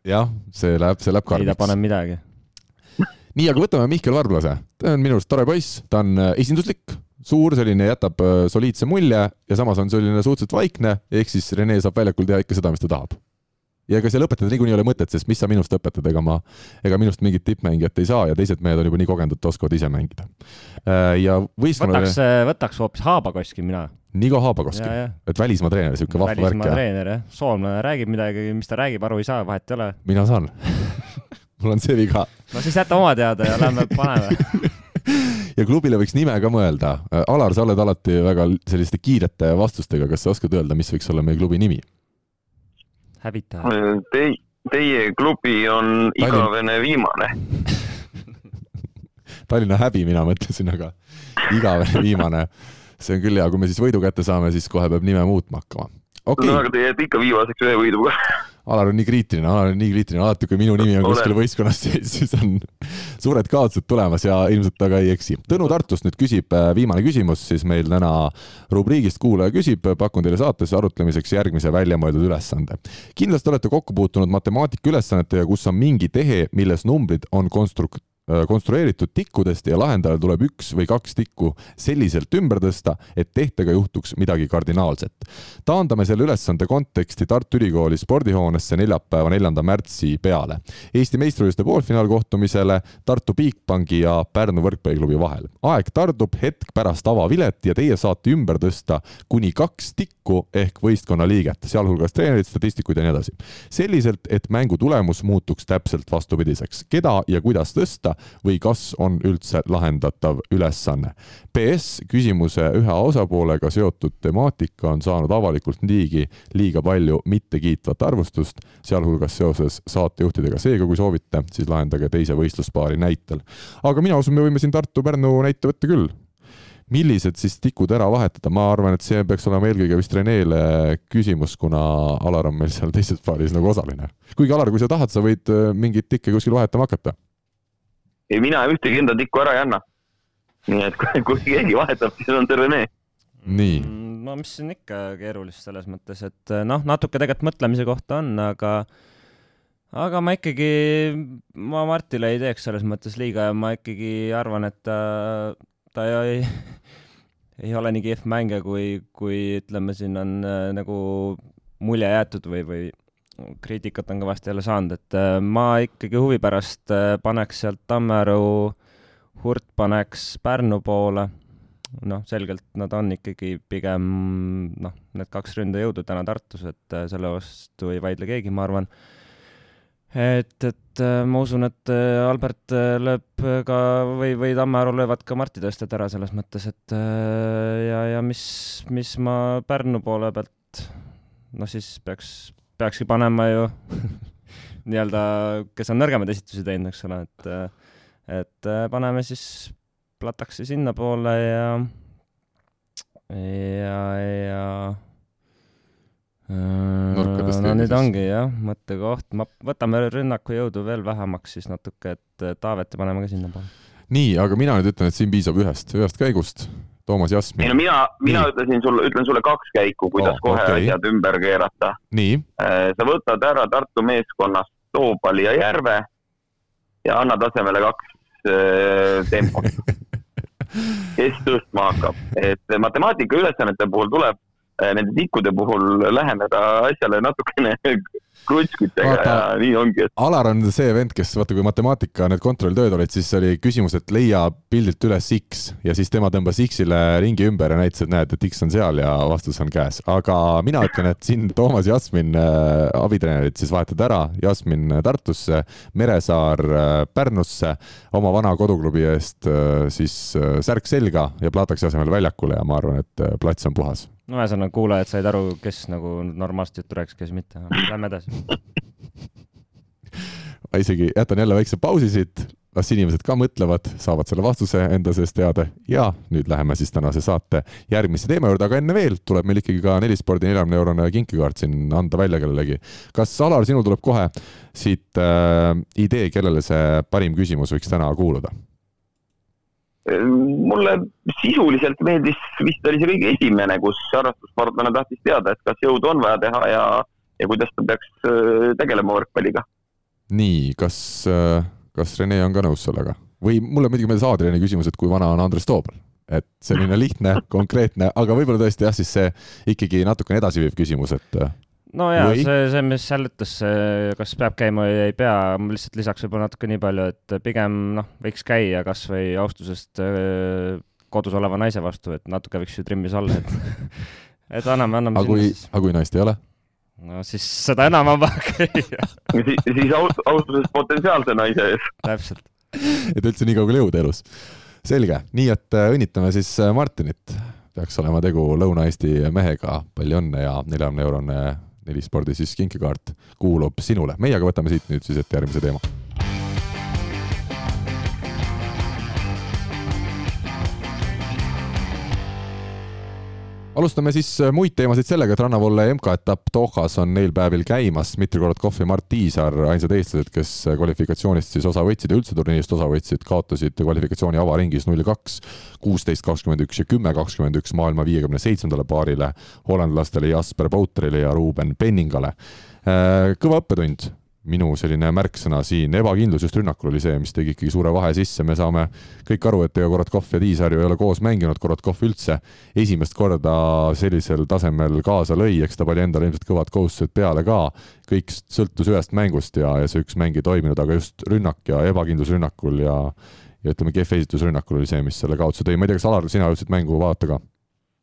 jah, see läheb, see läheb karmiks. ei ta paneb midagi nii, aga võtame Mihkel Varblase, ta on minu arust tore poiss, ta on äh, esinduslik, suur, selline jätab äh, soliidse mulje ja samas on selline suhteliselt vaikne, ehk siis Rene saab väljakul teha ikka seda, mis ta tahab. ja ega seal õpetada niikuinii ei ole mõtet, sest mis sa minust õpetad, ega ma, ega minust mingit tippmängijat ei saa ja teised mehed on juba nii kogenud, et oskavad ise mängida. Äh, ja võistkonnale võtaks, äh, võtaks hoopis Haabakoski mina. Nigo Haabakoski, et välismaa treener, niisugune vahva värk. välismaa treener jah, soomlane räägib midagi, mis ta räägib, aru ei saa, vahet ei ole. mina saan mul on see viga. no siis jäta oma teada ja lähme paneme ja klubile võiks nime ka mõelda. Alar, sa oled alati väga selliste kiirete vastustega, kas sa oskad öelda, mis võiks olla meie klubi nimi? hävitaja Te,. Teie klubi on Tallinn... igavene viimane Tallinna häbi, mina mõtlesin, aga igavene viimane. see on küll hea, kui me siis võidu kätte saame, siis kohe peab nime muutma hakkama. Okay. no aga te jääte ikka viimaseks ühe võiduga Alar on nii kriitiline, Alar on nii kriitiline, alati kui minu nimi on kuskil võistkonnas sees, siis on suured kaotused tulemas ja ilmselt ta ka ei eksi. Tõnu Tartust nüüd küsib äh, viimane küsimus siis meil täna rubriigist Kuulaja küsib, pakun teile saates arutlemiseks järgmise väljamõeldud ülesande. kindlasti olete kokku puutunud matemaatika ülesannetega, kus on mingi tehe, milles numbrid on konstruk-, konstrueeritud tikkudest ja lahendajal tuleb üks või kaks tikku selliselt ümber tõsta, et tehtega juhtuks midagi kardinaalset. taandame selle ülesande konteksti Tartu Ülikooli spordihoonesse neljapäeva, neljanda märtsi peale. Eesti meistrivõistluste poolfinaalkohtumisele Tartu Bigbanki ja Pärnu võrkpalliklubi vahel. aeg tardub hetk pärast avavilet ja teie saate ümber tõsta kuni kaks tikku ehk võistkonna liiget, sealhulgas treenerid, statistikud ja nii edasi. selliselt, et mängu tulemus muutuks täpselt vastupidiseks. keda ja kuidas tõsta, või kas on üldse lahendatav ülesanne. PS küsimuse ühe osapoolega seotud temaatika on saanud avalikult niigi liiga palju mittekiitvat arvustust, sealhulgas seoses saatejuhtidega. seega, kui soovite, siis lahendage teise võistluspaari näitel. aga mina usun, me võime siin Tartu-Pärnu näite võtta küll millised siis tikud ära vahetada, ma arvan, et see peaks olema eelkõige vist Renele küsimus, kuna Alar on meil seal teises paaris nagu osaline. kuigi Alar, kui sa tahad, sa võid äh, mingeid tikke kuskil vahetama hakata ei, mina ühtegi enda tikku ära ei anna. nii et kui, kui keegi vahetab, siis on see Rene. nii. Mm, no mis siin ikka keerulist selles mõttes, et eh, noh, natuke tegelikult mõtlemise kohta on, aga aga ma ikkagi, ma Martile ei teeks selles mõttes liiga ja ma ikkagi arvan, et ta, ta ei, ei ole nii kehv mängija, kui, kui ütleme, siin on äh, nagu mulje jäetud või, või kriitikat on kõvasti jälle saanud, et äh, ma ikkagi huvi pärast äh, paneks sealt Tammearu, Hurt paneks Pärnu poole, noh, selgelt nad on ikkagi pigem noh, need kaks ründajõudu täna Tartus, et äh, selle vastu ei vaidle keegi, ma arvan. et, et ma usun, et Albert lööb ka või, või Tammearu löövad ka Marti Tõstet ära selles mõttes, et ja, ja mis, mis ma Pärnu poole pealt, noh siis peaks peakski panema ju nii-öelda, kes on nõrgemaid esitusi teinud, eks ole, et et paneme siis platakse sinnapoole ja, ja, ja Nurkadest no nüüd ongi jah, mõttekoht, ma, võtame rünnaku jõudu veel vähemaks siis natuke, et Taaveti paneme ka sinnapoole. nii, aga mina nüüd ütlen, et siin piisab ühest, ühest käigust. Toomas ei Jasmin no. mina, mina Nii. ütlesin sulle, ütlen sulle kaks käiku, kuidas Oh, oh, kohe okay. asjad ümber keerata. nii, sa võtad ära Tartu meeskonnast Toobali ja Järve ja annad asemele kaks äh, tempot, kes tõstma hakkab, et matemaatika ülesannete puhul tuleb äh, nende tikkude puhul läheneda asjale natukene krutskitega Vaata- ja nii ongi, et Alar on see vend, kes vaata, kui matemaatika need kontrolltööd olid, siis oli küsimus, et leia pildilt üles X ja siis tema tõmbas X-ile ringi ümber ja näitas, et näed, et X on seal ja vastus on käes. aga mina ütlen, et siin Toomas Jasmin äh, abitreenerit siis vahetad ära, Jasmin Tartusse, Meresaar äh, Pärnusse, oma vana koduklubi eest äh, siis särk selga ja Plataksi asemel väljakule ja ma arvan, et plats on puhas. No ühesõnaga, kuulajad said aru, kes nagu normaalset juttu rääkis, kes mitte. Lähme edasi. ma isegi jätan jälle väikse pausi siit, las inimesed ka mõtlevad, saavad selle vastuse enda sees teada ja nüüd läheme siis tänase saate järgmise teema juurde, aga enne veel tuleb meil ikkagi ka nelispordi neljakümne eurone kinkekaart siin anda välja kellelegi. kas Alar, sinul tuleb kohe siit äh, idee, kellele see parim küsimus võiks täna kuuluda? Äh, mulle sisuliselt meeldis, vist oli see kõige esimene, kus harrastussportlane tahtis teada, et kas jõudu on vaja teha ja, ja kuidas ta peaks äh, tegelema võrkpalliga. nii, kas, kas Rene on ka nõus sellega või mulle muidugi meeldis Adriani küsimus, et kui vana on Andres Toobal, et selline lihtne, konkreetne, aga võib-olla tõesti jah, siis see ikkagi natukene edasiviiv küsimus, et äh, no jaa, Või? see, see, mis ütles, kas peab käima või ei pea, ma lihtsalt lisaks võib-olla natuke nii palju, et pigem noh, võiks käia kasvõi austusest öö, kodus oleva naise vastu, et natuke võiks ju trimmis olla, et et anname, anname aga kui aga kui naist ei ole? no siis seda enam on vaja käia, siis, siis aus- austuses potentsiaalse naise ees. täpselt. et üldse nii kaugele jõuda elus. selge, nii et äh, õnnitleme siis äh, Martinit. peaks olema tegu Lõuna-Eesti mehega, palju õnne ja neljakümne eurone nelispordi siis kinkekaart kuulub sinule. meie aga võtame siit nüüd siis ette järgmise teema. Alustame siis äh, muid teemasid sellega, et rannavolle MK-etapp Dohas on neil päevil käimas. Dmitri Korotkov ja Mart Tiisar, ainsad eestlased, kes kvalifikatsioonist siis osa võtsid ja üldse turniirist osa võtsid, kaotasid kvalifikatsiooni avaringis null kaks, kuusteist kakskümmend üks ja kümme kakskümmend üks maailma viiekümne seitsmendale paarile, hollandlastele Jasper Boutrile ja Ruuben Penningale. kõva õppetund minu selline märksõna siin, ebakindlus just rünnakul oli see, mis tegi ikkagi suure vahe sisse, me saame kõik aru, et ega Korotkov ja Tiisar ju ei ole koos mänginud, Korotkov üldse esimest korda sellisel tasemel kaasa lõi, eks ta pani endale ilmselt kõvad kohustused peale ka, kõik sõltus ühest mängust ja, ja see üks mäng ei toiminud, aga just rünnak ja ebakindlus rünnakul ja ja ütleme, kehv esitus rünnakul oli see, mis selle kaotuse tõi, ma ei tea, kas Alar, sina jõudsid mängu vaadata ka?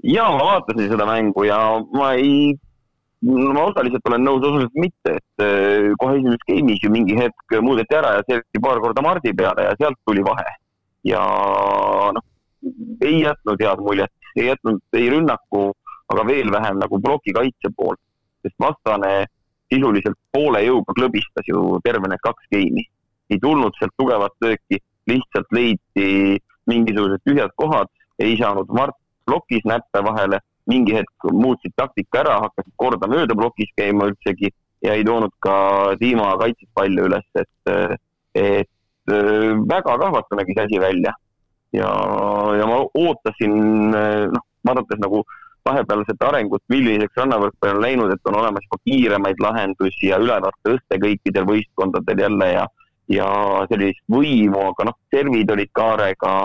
ja ma vaatasin seda mängu ja ma ei, ma osaliselt olen nõus, osaliselt mitte, et äh, kohe esimeses game'is ju mingi hetk muudeti ära ja selgiti paar korda Mardi peale ja sealt tuli vahe. ja noh, ei jätnud head muljet, ei jätnud ei rünnaku, aga veel vähem nagu plokikaitse poolt, sest vastane sisuliselt poole jõuga klõbistas ju terve need kaks game'i. ei tulnud sealt tugevat lööki, lihtsalt leiti mingisugused tühjad kohad, ei saanud Mart plokis näppe vahele, mingi hetk muutsid taktika ära, hakkasid kordamööda plokis käima üldsegi ja ei toonud ka Dima kaitses palju üles, et, et äh, väga kahvatu nägi see asi välja. ja, ja ma ootasin, noh, vaadates nagu vahepealset arengut, milliseks rannavõrkpall on läinud, et on olemas juba kiiremaid lahendusi ja ülevaate kõikidel võistkondadel jälle ja, ja sellist võimu, aga noh, servid olid kaarega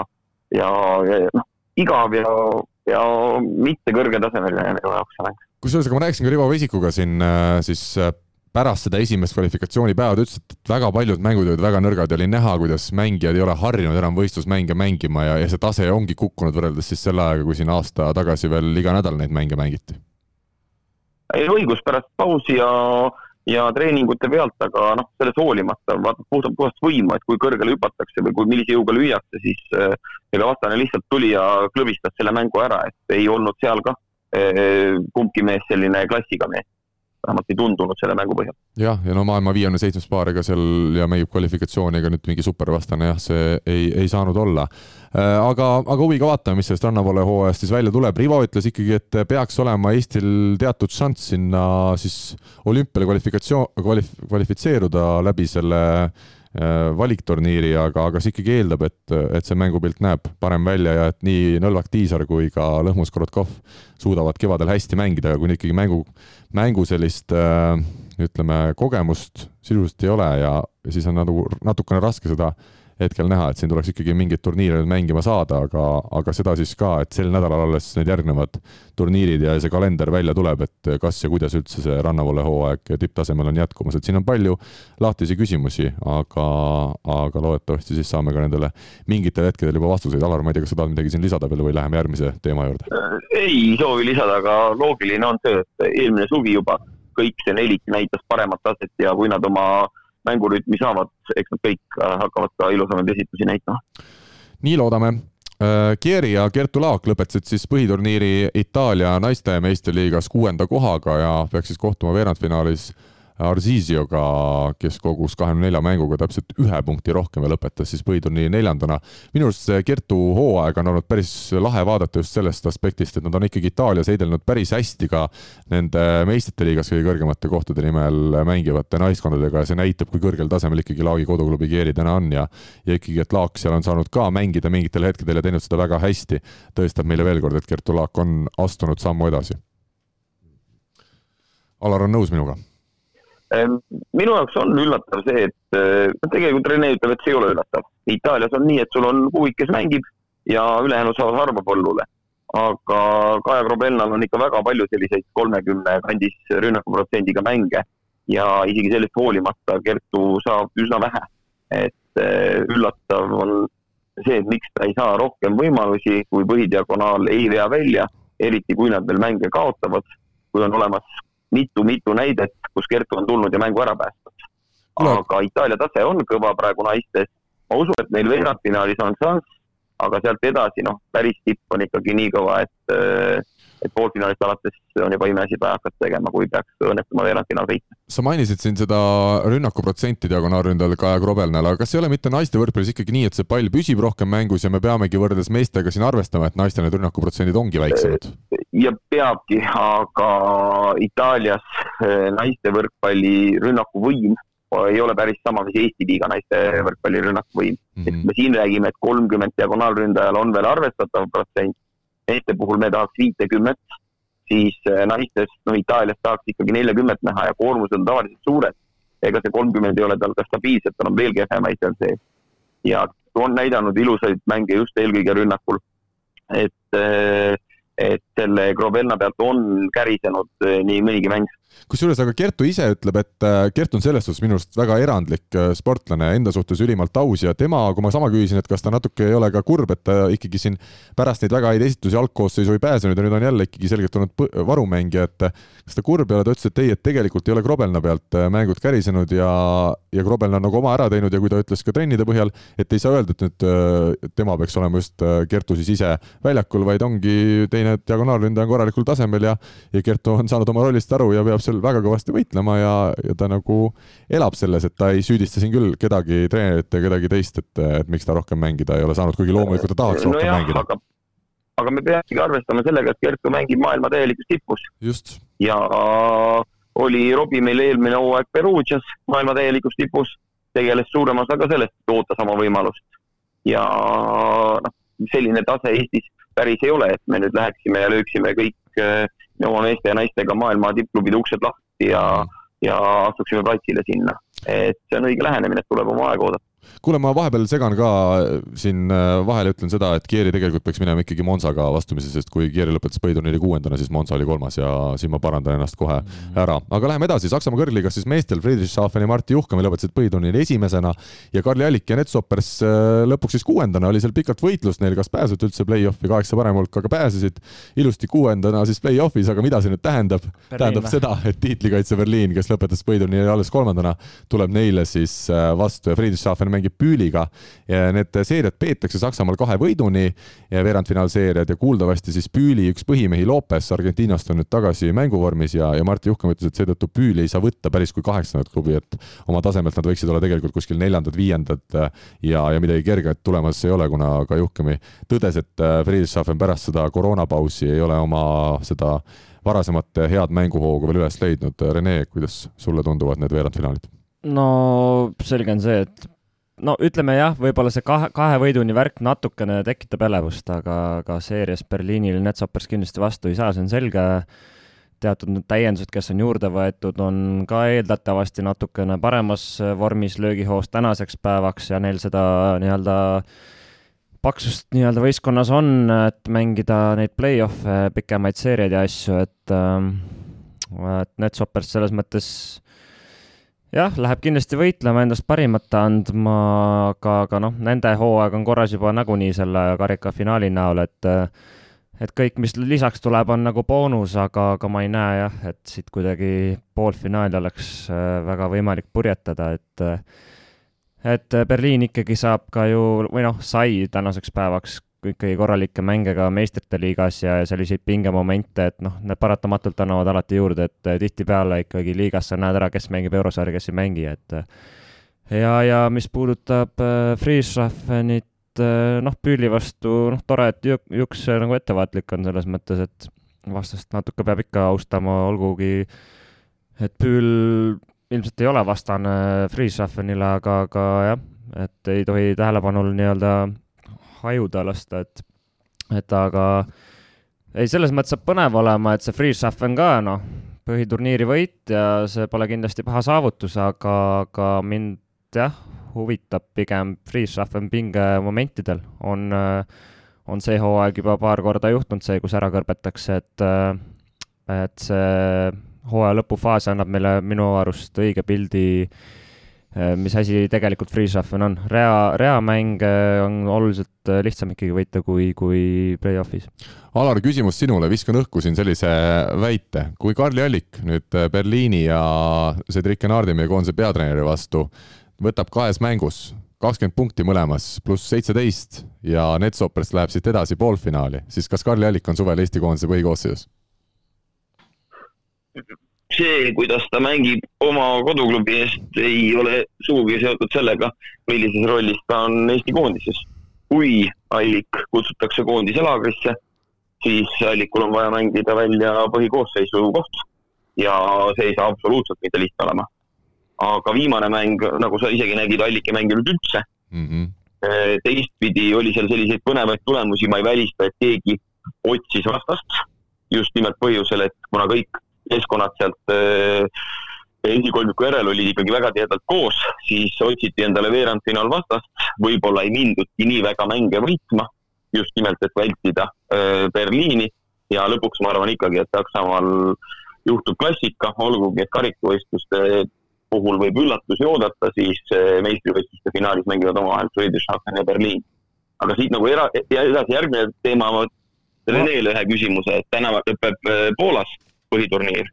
ja, ja noh, igav ja, ja mitte kõrgetasemeline minu jaoks mäng. kusjuures, aga ma rääkisin ka Rivo Vesikuga siin äh, siis äh, pärast seda esimest kvalifikatsioonipäeva, ta ütles, et väga paljud mängud olid väga nõrgad ja oli näha, kuidas mängijad ei ole harjunud enam võistlusmänge mängima ja, ja see tase ongi kukkunud võrreldes siis selle ajaga, kui siin aasta tagasi veel iga nädal neid mänge mängiti. ei õigus pärast pausi ja, ja treeningute pealt, aga noh, sellest hoolimata vaatad puhtalt puhast võimu, et kui kõrgele hüpatakse või kui millise jõuga lüüakse, siis äh, ega vastane lihtsalt tuli ja klõbistas selle mängu ära, et ei olnud seal ka äh, kumbki mees selline klassiga mees. Vähemalt ei tundunud selle mängu põhjal. jah, ja no maailma viiekümne seitsmes paar, ega seal ja mängib kvalifikatsiooni, ega nüüd mingi supervastane jah, see ei, ei saanud olla. Äh, aga, aga huviga vaatame, mis sellest rannavoole hooajast siis välja tuleb. Rivo ütles ikkagi, et peaks olema Eestil teatud šanss sinna siis olümpiale kvalifikatsioon, kvalif-, kvalifitseeruda läbi selle Äh, valikturniiri, aga, aga see ikkagi eeldab, et, et see mängupilt näeb parem välja ja et nii Nõlvak Tiisar kui ka Lõhmus Korotkov suudavad kevadel hästi mängida, aga kui ikkagi mängu, mängu sellist äh, ütleme, kogemust sisuliselt ei ole ja siis on nagu natukene raske seda hetkel näha, et siin tuleks ikkagi mingeid turniire nüüd mängima saada, aga, aga seda siis ka, et sel nädalal alles need järgnevad turniirid ja see kalender välja tuleb, et kas ja kuidas üldse see rannavoole hooaeg tipptasemel on jätkumas, et siin on palju lahtisi küsimusi, aga, aga loodetavasti siis saame ka nendele mingitel hetkedel juba vastuseid. Alar, ma ei tea, kas sa tahad midagi siin lisada veel või läheme järgmise teema juurde? ei soovi lisada, aga loogiline on see, et eelmine suvi juba kõik see nelik näitas paremat taset ja kui nad oma mängurütmi saavad, eks nad kõik äh, hakkavad ka ilusamaid esitusi näitama. nii loodame. Äh, Kieri ja Kertu Laak lõpetasid siis põhiturniiri Itaalia naiste meistriliigas kuuenda kohaga ja peaks siis kohtuma veerandfinaalis Arzisioga, kes kogus kahekümne nelja mänguga täpselt ühe punkti rohkem ja lõpetas siis põhiturniiri neljandana. minu arust see Kertu hooaeg on olnud päris lahe vaadata just sellest aspektist, et nad on ikkagi Itaalias heidelnud päris hästi ka nende meistrite liigas kõige kõrgemate kohtade nimel mängivate naiskondadega ja see näitab, kui kõrgel tasemel ikkagi Laagi koduklubi Kieri täna on ja ja ikkagi, et Laak seal on saanud ka mängida mingitel hetkedel ja teinud seda väga hästi, tõestab meile veel kord, et Kertu Laak on astunud sammu edasi. Alar on nõus minuga minu jaoks on üllatav see, et eh, tegelikult Rene ütleb, et see ei ole üllatav. Itaalias on nii, et sul on kuvik, kes mängib ja ülejäänud saavad harva põllule. aga Kaja Krobelnal on ikka väga palju selliseid kolmekümne kandis rünnakuprotsendiga mänge ja isegi sellest hoolimata Kertu saab üsna vähe. et eh, üllatav on see, et miks ta ei saa rohkem võimalusi, kui põhidiagonaal ei vea välja, eriti kui nad veel mänge kaotavad, kui on olemas mitu-mitu näidet, kus Kertu on tulnud ja mängu ära päästnud. aga Itaalia tase on kõva praegu naistes. ma usun, et neil veerandfinaalis on šanss, aga sealt edasi, noh, päris tipp on ikkagi nii kõva, et et poolfinaalist alates on juba imeasi vaja hakata tegema, kui peaks õnnestuma veerandfinaal võita. sa mainisid siin seda rünnakuprotsenti diagonaalründajal Kaja Krobelnal, aga kas ei ole mitte naiste võrkpallis ikkagi nii, et see pall püsib rohkem mängus ja me peamegi võrreldes meestega siin arvestama, et naistel need rünnakuprotsendid ongi väiksemad? ja peabki, aga Itaalias eh, naiste võrkpalli rünnakuvõim ei ole päris sama, mis Eesti liiga naiste võrkpalli rünnakuvõim mm. -hmm. et me siin räägime, et kolmkümmend diagonaalründajal on veel arvestatav protsent meeste puhul me tahaks viitekümmet, siis äh, naistes, no Itaalias tahaks ikkagi neljakümmet näha ja koormused on tavaliselt suured. ega see kolmkümmend ei ole tal ka stabiilselt, tal on veel kehvemaid seal sees. ja on näidanud ilusaid mänge just eelkõige rünnakul. et, äh, et selle Grobelna pealt on kärisenud äh, nii mõnigi mäng kusjuures aga Kertu ise ütleb, et äh, Kert on selles suhtes minu arust väga erandlik äh, sportlane, enda suhtes ülimalt aus ja tema, kui ma sama küsisin, et kas ta natuke ei ole ka kurb, et ta ikkagi siin pärast neid väga häid esitusi algkoosseisu ei pääsenud ja nüüd on jälle ikkagi selgelt olnud varumängija, et kas ta kurb ei ole, ta ütles, et ei, et tegelikult ei ole Krobelna pealt äh, mängud kärisenud ja, ja Krobelna on nagu oma ära teinud ja kui ta ütles ka trennide põhjal, et ei saa öelda, et nüüd tema peaks olema just Kertu siis ise väljakul, vaid ongi teine diagonaalründaja on korralikul tasemel ja, ja Kertu on saanud oma rollist aru ja peab seal väga kõvasti võitlema ja, ja ta nagu elab selles, et ta ei süüdista siin küll kedagi treenerit ja kedagi teist, et, et miks ta rohkem mängida ei ole saanud, kuigi loomulikult ta tahaks no rohkem jah, mängida. aga me peamegi arvestama sellega, et Kertu mängib maailma täielikus tipus. ja oli Robbie meil eelmine hooaeg Perugias maailma täielikus tipus, tegeles suurema osaga sellest, et ootas oma võimalust. ja noh, selline tase Eestis päris ei ole, et me nüüd läheksime ja lööksime kõik oma meeste ja naistega maailma tippklubide uksed lahti ja, ja astuksime platsile sinna. et see on õige lähenemine, et tuleb oma aega oodata kuule, ma vahepeal segan ka siin äh, vahele, ütlen seda, et Kieri tegelikult peaks minema ikkagi Monzaga vastumisi, sest kui Kieri lõpetas põhiturniiri kuuendana, siis Monza oli kolmas ja siin ma parandan ennast kohe mhm. ära. aga läheme edasi, Saksamaa kõrgliigas siis meestel Friedrichshafen ja Martti Juhkami lõpetasid põhiturniiri esimesena ja Karli Allik ja Netsoppers äh, lõpuks siis kuuendana, oli seal pikalt võitlus neil, kas pääsesid üldse play-off'i, kaheksa parema hulka, aga pääsesid ilusti kuuendana siis play-off'is, aga mida see nüüd tähendab? tähendab seda, et tiitlikaitse Berliin, kes lõpetas põhiturniiri alles kolmandana, tuleb neile siis äh, vastu ja Friedrichshafen Saksamaal mängib Püüliga. Need seeriad peetakse Saksamaal kahe võiduni, veerandfinaalseeriad ja kuuldavasti siis Püüli üks põhimehi Lopes Argentiinast on nüüd tagasi mänguvormis ja, ja Martti Juhkam ütles, et seetõttu Püüli ei saa võtta päris kui kaheksandat klubi, et oma tasemelt nad võiksid olla tegelikult kuskil neljandad-viiendad ja, ja midagi kerget tulemas ei ole, kuna ka Juhkami tõdes, et Friedrichshafen pärast seda koroonapausi ei ole oma seda varasemat head mänguhoogu veel üles leidnud. Rene, kuidas sulle tunduvad need veerandfinaalid? no selge on see, et no ütleme jah, võib-olla see kahe, kahe võiduni värk natukene tekitab elevust, aga, aga seerias Berliinil Netsoppers kindlasti vastu ei saa, see on selge. teatud need täiendused, kes on juurde võetud, on ka eeldatavasti natukene paremas vormis löögihoos tänaseks päevaks ja neil seda nii-öelda äh, paksust nii-öelda võistkonnas on, et mängida neid play-off'e, pikemaid seeriaid ja asju, et äh, et Netsoppers selles mõttes jah, läheb kindlasti võitlema, endast parimat andma, aga, aga noh, nende hooaeg on korras juba nagunii selle karika finaali näol, et et kõik, mis lisaks tuleb, on nagu boonus, aga, aga ma ei näe jah, et siit kuidagi poolfinaali oleks äh, väga võimalik purjetada, et et Berliin ikkagi saab ka ju, või noh, sai tänaseks päevaks ikkagi korralikke mänge ka meistrite liigas ja selliseid pingemomente, et noh, need paratamatult annavad alati juurde, et äh, tihtipeale ikkagi liigas sa näed ära, kes mängib eurosarja, kes ei mängi, et äh, ja, ja mis puudutab äh, Friesrafenit äh,, noh, Püüli vastu, noh, tore, et Juks nagu ettevaatlik on selles mõttes, et vastast natuke peab ikka austama, olgugi et Püül ilmselt ei ole vastane Freeschaffenile, aga, aga jah, et ei tohi tähelepanul nii-öelda hajuda lasta, et, et aga ei, selles mõttes saab põnev olema, et see Freeschaffen ka noh, põhiturniiri võit ja see pole kindlasti paha saavutus, aga, aga mind jah, huvitab pigem Freeschaffen pingemomentidel, on, on see hooaeg juba paar korda juhtunud, see, kus ära kõrbetakse, et, et see hooaja lõpufaas annab meile minu arust õige pildi, eh, mis asi tegelikult Freeshuffin on. rea, reamänge on oluliselt eh, lihtsam ikkagi võita kui, kui play-off'is. Alar, küsimus sinule, viskan õhku siin sellise väite, kui Karli Allik nüüd Berliini ja Cedric Enardi, meie koondise peatreeneri vastu, võtab kahes mängus kakskümmend punkti mõlemas, pluss seitseteist ja Netsoperst läheb siit edasi poolfinaali, siis kas Karli Allik on suvel Eesti koondise põhikoosseisus? See, kuidas ta mängib oma koduklubi eest, ei ole sugugi seotud sellega, millises rollis ta on Eesti koondises. kui Allik kutsutakse koondise laagrisse, siis Allikul on vaja mängida välja põhikoosseisu koht ja see ei saa absoluutselt mitte lihtne olema. aga viimane mäng, nagu sa isegi nägid, Allik ei mänginud üldse mm. -hmm. teistpidi oli seal selliseid põnevaid tulemusi, ma ei välista, et keegi otsis vastast just nimelt põhjusel, et kuna kõik meeskonnad sealt esikolmiku järel olid ikkagi väga tihedalt koos, siis otsiti endale veerandfinaal vastast, võib-olla ei mindudki nii väga mänge võitma, just nimelt, et vältida äh, Berliini. Ja lõpuks ma arvan ikkagi, et Saksamaal juhtub klassika, olgugi et karikavõistluste puhul võib üllatusi oodata, siis äh, meistrivõistluste finaalis mängivad omavahel Friedrichshafen ja Berliin. aga siit nagu era-, edasi järgmine teema, ma Renele ühe küsimuse, et täna lõpeb Poolas põhiturniir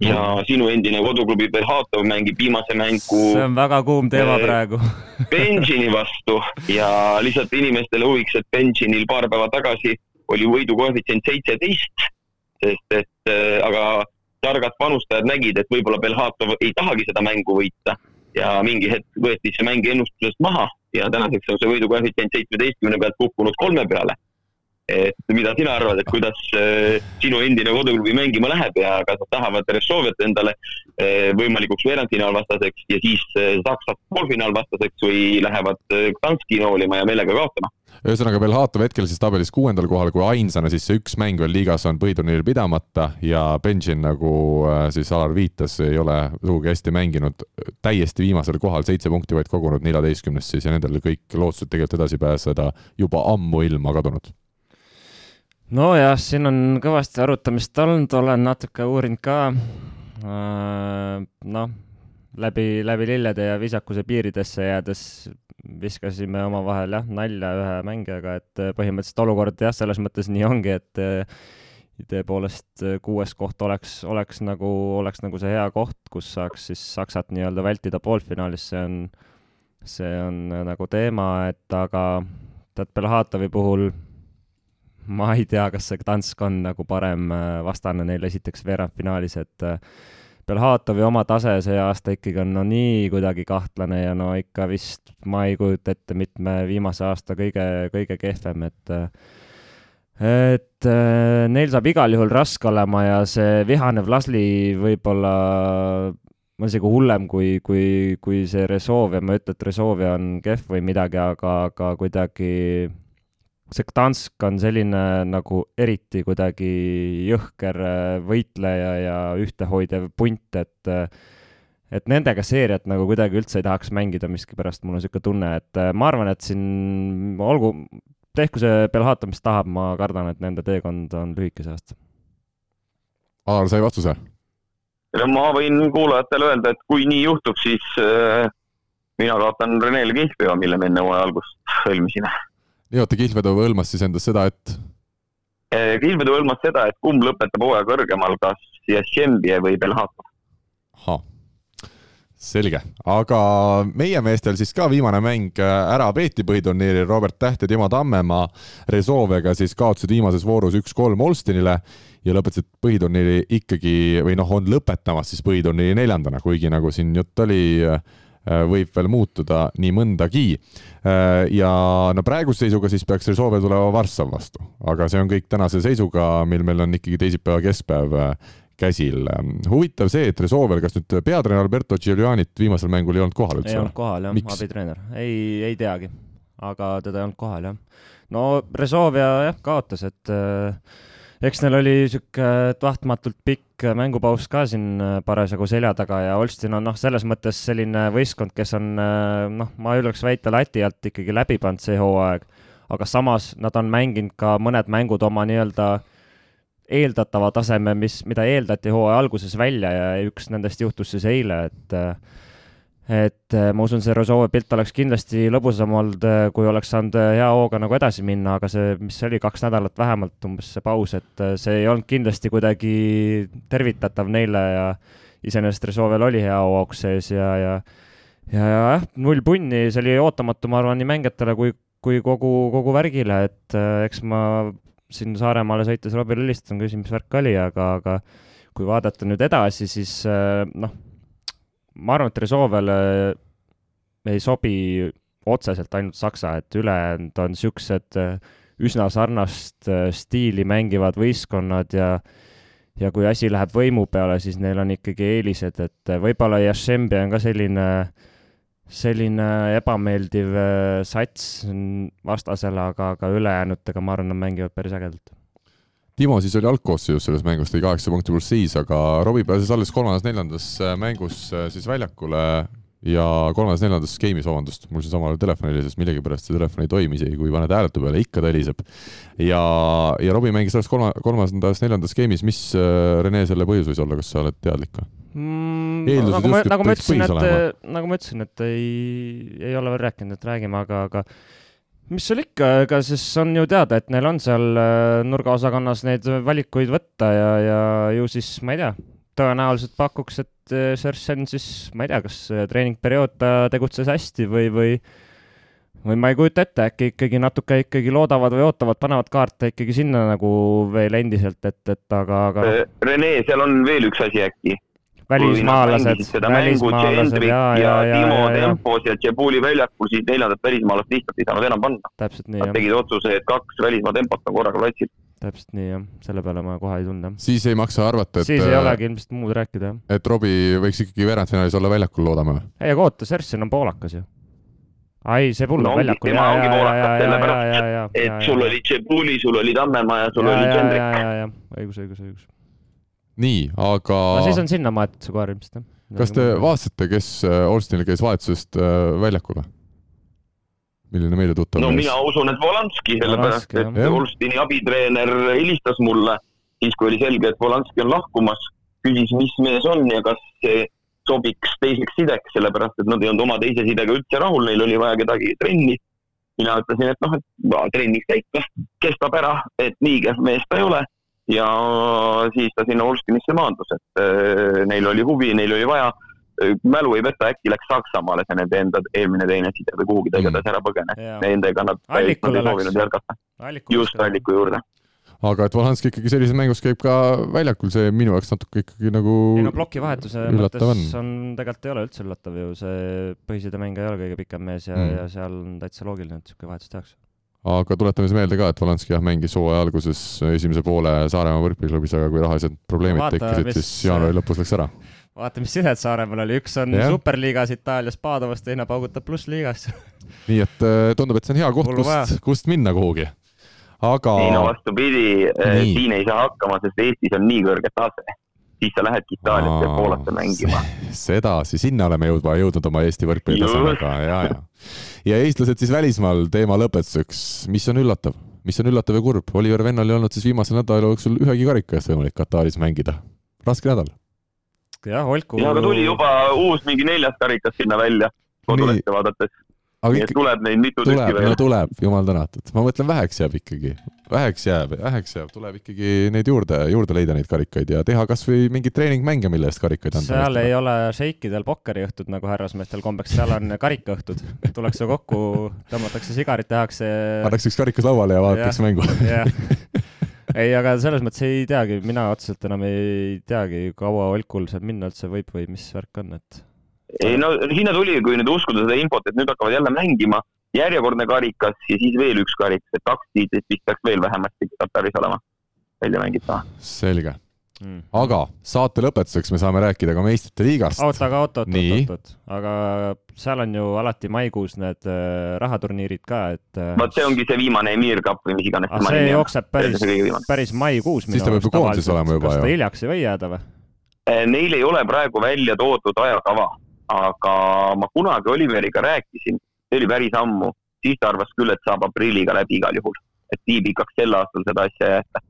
ja no. sinu endine koduklubi Belhatov mängib viimase mängu. see on väga kuum teema äh, praegu Benjini vastu ja lihtsalt inimestele huviks, et Benjinil paar päeva tagasi oli võidukoefitsient seitseteist, sest et äh, aga targad panustajad nägid, et võib-olla Belhatov ei tahagi seda mängu võita ja mingi hetk võeti see mäng ennustusest maha ja tänaseks on see võidukoefitsient seitsmeteistkümne pealt kukkunud kolme peale et mida sina arvad, et kuidas äh, sinu endine koduklubi mängima läheb ja kas nad tahavad Ressoviat endale äh, võimalikuks veerandfinaalvastaseks ja siis äh, Saksat poolfinaalvastaseks või lähevad Gdanski noolima ja meelega kaotama? ühesõnaga, Belhatov hetkel siis tabelis kuuendal kohal, kui ainsana siis see üks mäng veel liigas on põhiturniiril pidamata ja Benjin, nagu siis Alar viitas, ei ole sugugi hästi mänginud, täiesti viimasel kohal, seitse punkti vaid kogunud neljateistkümnest siis ja nendel kõik lootused tegelikult edasi pääseda juba ammuilma kadunud nojah, siin on kõvasti arutamist olnud, olen natuke uurinud ka. Äh, noh, läbi, läbi lillede ja viisakuse piiridesse jäädes viskasime omavahel jah, nalja ühe mängijaga, et põhimõtteliselt olukord jah, selles mõttes nii ongi, et idee poolest kuues koht oleks, oleks nagu, oleks nagu see hea koht, kus saaks siis Saksat nii-öelda vältida poolfinaalis, see on see on nagu teema, et aga tead, Belhatovi puhul ma ei tea, kas see Gdansk on nagu parem vastane neil esiteks veerandfinaalis, et Belhatovi oma tase see aasta ikkagi on no nii kuidagi kahtlane ja no ikka vist ma ei kujuta ette mitme viimase aasta kõige, kõige kehvem, et et äh, neil saab igal juhul raske olema ja see vihane Vlasli võib-olla on isegi hullem kui, kui, kui see Resolve ja ma ei ütle, et Resolve on kehv või midagi, aga, aga kuidagi see Gdansk on selline nagu eriti kuidagi jõhker äh, võitleja ja ühtehoidev punt, et äh, et nendega seeriat nagu kuidagi üldse ei tahaks mängida miskipärast, mul on niisugune tunne, et äh, ma arvan, et siin olgu, tehku see Belhato, mis tahab, ma kardan, et nende teekond on lühike see aasta. Alar sai vastuse? ma võin kuulajatele öelda, et kui nii juhtub, siis äh, mina kaotan Renele Kihlveo, mille me enne hooaja algust sõlmisime nii, oota, Kihlvedu hõlmas siis endas seda, et? Eh, Kihlvedu hõlmas seda, et kumb lõpetab hooaja kõrgemal, kas Jašembje või Belhatov. ahah, selge, aga meie meestel siis ka viimane mäng äh, ära peeti põhiturniiril, Robert Täht ja Timo Tammemaa Resolvega siis kaotasid viimases voorus üks-kolm Olstinile ja lõpetasid põhiturniiri ikkagi või noh, on lõpetamas siis põhiturniiri neljandana, kuigi nagu siin jutt oli Äh, võib veel muutuda nii mõndagi. Äh, ja no praeguse seisuga siis peaks Resolve tulema Varssav vastu, aga see on kõik tänase seisuga, mil meil on ikkagi teisipäeva keskpäev äh, käsil. huvitav see, et Resolvel, kas nüüd peatreener Alberto Giulianit viimasel mängul ei olnud kohal üldse? ei olnud kohal jah, abitreener, ei, ei teagi, aga teda ei olnud kohal jah. no Resolve jah, kaotas, et äh, eks neil oli niisugune tahtmatult pikk mängupaus ka siin äh, parasjagu selja taga ja Olstin on noh, selles mõttes selline võistkond, kes on äh, noh, ma julgeks väita lati alt ikkagi läbi pannud see hooaeg, aga samas nad on mänginud ka mõned mängud oma nii-öelda eeldatava taseme, mis, mida eeldati hooaja alguses välja ja üks nendest juhtus siis eile, et äh, et äh, ma usun, see Rosova pilt oleks kindlasti lõbusam olnud, äh, kui oleks saanud äh, hea hooga nagu edasi minna, aga see, mis see oli, kaks nädalat vähemalt umbes see paus, et see ei olnud kindlasti kuidagi tervitatav neile ja iseenesest Resovel oli hea hoog sees ja, ja ja jah, null punni, see oli ootamatu, ma arvan, nii mängijatele kui, kui kogu, kogu värgile, et eks ma siin Saaremaale sõites Robile helistan, küsin, mis värk oli, aga, aga kui vaadata nüüd edasi, siis noh ma arvan, et Rezovele ei sobi otseselt ainult Saksa, et ülejäänud on niisugused äh, üsna sarnast äh, stiili mängivad võistkonnad ja ja kui asi läheb võimu peale, siis neil on ikkagi eelised, et äh, võib-olla Jašembi on ka selline, selline ebameeldiv sats vastasele, aga, aga ülejäänutega ma arvan, nad mängivad päris ägedalt Timo siis oli algkoosseisus selles mängus, tõi kaheksa punkti pluss seis, aga Robbie pääses alles kolmandas-neljandas äh, mängus äh, siis väljakule ja kolmandas-neljandas game'is, vabandust, mul siin samal telefon helises, millegipärast see telefon ei toimi, isegi kui paned hääletu peale, ikka ta heliseb. ja, ja Robbie mängis alles kolma, kolmandas-neljandas game'is, mis äh, Rene selle põhjus võis olla, kas sa oled teadlik või? Mm, nagu ma, nagu ma ütlesin, et, nagu ma ütlesin, et ei, ei ole veel rääkinud, et räägime, aga, aga mis seal ikka, ega siis on ju teada, et neil on seal äh, nurgaosakonnas neid valikuid võtta ja, ja ju siis, ma ei tea, tõenäoliselt pakuks, et äh, Sersen siis, ma ei tea, kas äh, treeningperiood ta tegutses hästi või, või või ma ei kujuta ette, äkki ikkagi natuke ikkagi loodavad või ootavad, panevad kaarte ikkagi sinna nagu veel endiselt, et, et aga, aga. Rene, seal on veel üks asi äkki välismaalased, välismaalased ja, ja, ja, Timo ja, tempos ja Tšebuli väljakul, siis neljandat välismaalast lihtsalt ei saanud enam panna. täpselt nii, jah. Nad tegid otsuse, et kaks välismaa tempot on korraga platsil. täpselt nii, jah. selle peale ma kohe ei jah. siis ei maksa arvata, et siis ei olegi ilmselt muud rääkida, jah. et Robbie võiks ikkagi veerandfinaalis olla väljakul, loodame või? ei, aga oota, Sersen on poolakas ju ai, see pull on no, väljakul. tema ongi poolakas sellepärast, et, sul oli Tšebuli, sul oli Tammemaa ja sul ja, oli Tšendrik. õigus, õigus, õigus nii, aga. no siis on sinna maetud see koer ilmselt jah. kas te vaatasite, kes Olstinil äh, käis vahetusest äh, väljakul või? milline meile tuttav no mees? mina usun, et Volanski, sellepärast et. Olstini abitreener helistas mulle siis, kui oli selge, et Volanski on lahkumas, küsis, mis mees on ja kas see sobiks teiseks sideks, sellepärast et nad ei olnud oma teise sidega üldse rahul, neil oli vaja kedagi trenni. mina ütlesin, et noh, et trenniks ta ikka kestab ära, et nii kehv mees ta ei ole ja siis ta sinna Olskinisse maandus, et äh, neil oli huvi, neil oli vaja. mälu ei peta, äkki läks Saksamaale see nende enda eelmine teenistus või kuhugi ta Mm. igatahes ära põgenes. Nendega nad Allikule ei soovinud läks. just Alliku juurde. aga et Volanski ikkagi sellises mängus käib ka väljakul, see minu jaoks natuke ikkagi nagu ei no plokivahetuse mõttes on, tegelikult ei ole üldse üllatav ju, see põhisidemängija ei ole kõige pikem mees ja Mm. mm., ja seal on täitsa loogiline, et niisugune vahetus tehakse. Aga tuletame siis meelde ka, et Volanski jah, mängis hooaja alguses esimese poole Saaremaa võrkpalliklubis, aga kui rahalised probleemid Vaata, tekkisid, mis- siis jaanuari lõpus läks ära. vaata, mis sidet Saaremaal oli, üks on yeah. superliigas Itaalias Padovas, teine paugutab plussliigas. nii et äh, tundub, et see on hea koht, kust, kust minna kuhugi. aga ei no vastupidi, Nii. siin ei saa hakkama, sest Eestis on nii kõrge tase. Siis sa lähedki Itaaliasse ja Poolasse mängima. sedasi, sinna oleme jõudma, jõudnud oma Eesti võrkpalli Just. tasemega ja, ja. ja eestlased siis välismaal teema lõpetuseks, mis on üllatav, mis on üllatav ja kurb, Oliver Vennal ei olnud siis viimase nädala jooksul ühegi karika eest võimalik Kataris mängida. raske nädal. jah, Olku. ja aga tuli juba uus mingi neljas karikas sinna välja, kodulehte vaadates. Aga nii et tuleb neid mitu tükki tuleb, veel no. tuleb, jumal tänatud. ma mõtlen, väheks jääb ikkagi, väheks jääb, väheks jääb, tuleb ikkagi neid juurde, juurde leida neid karikaid ja teha kasvõi mingeid treeningmänge, mille eest karikaid anda. seal ei ole šeikidel pokkeriõhtud nagu härrasmeestel kombeks, seal on karikaõhtud. tullakse kokku, tõmmatakse sigarit, tehakse. annaks üks karikas lauale ja vaataks Jah. mängu. ei, aga selles mõttes ei teagi, mina otseselt enam ei teagi, kaua Olkul seal minna üldse võib või mis värk on, et ei no sinna tuli, kui nüüd uskuda seda infot, et nüüd hakkavad jälle mängima, järjekordne karikas ja siis veel üks karikas, et kaks tiitlit vist peaks veel vähemasti Kataris olema välja mängitav. selge, mm.. aga saate lõpetuseks me saame rääkida ka meistrite liigast. oota, aga oot, oot, oot, oot, aga seal on ju alati maikuus need äh, rahaturniirid ka, et äh, vot see ongi see viimane Emir Cup või mis iganes ah, see jookseb päris päris maikuus. Siis ta peab ju koondises olema juba kas ju. ta hiljaks ei või jääda või? Eh, Neil ei ole praegu välja toodud ajakava, aga ma kunagi Oliveriga rääkisin, see oli päris ammu, siis ta arvas küll, et saab aprilliga läbi igal juhul, et nii pikaks sel aastal seda asja ei jäeta.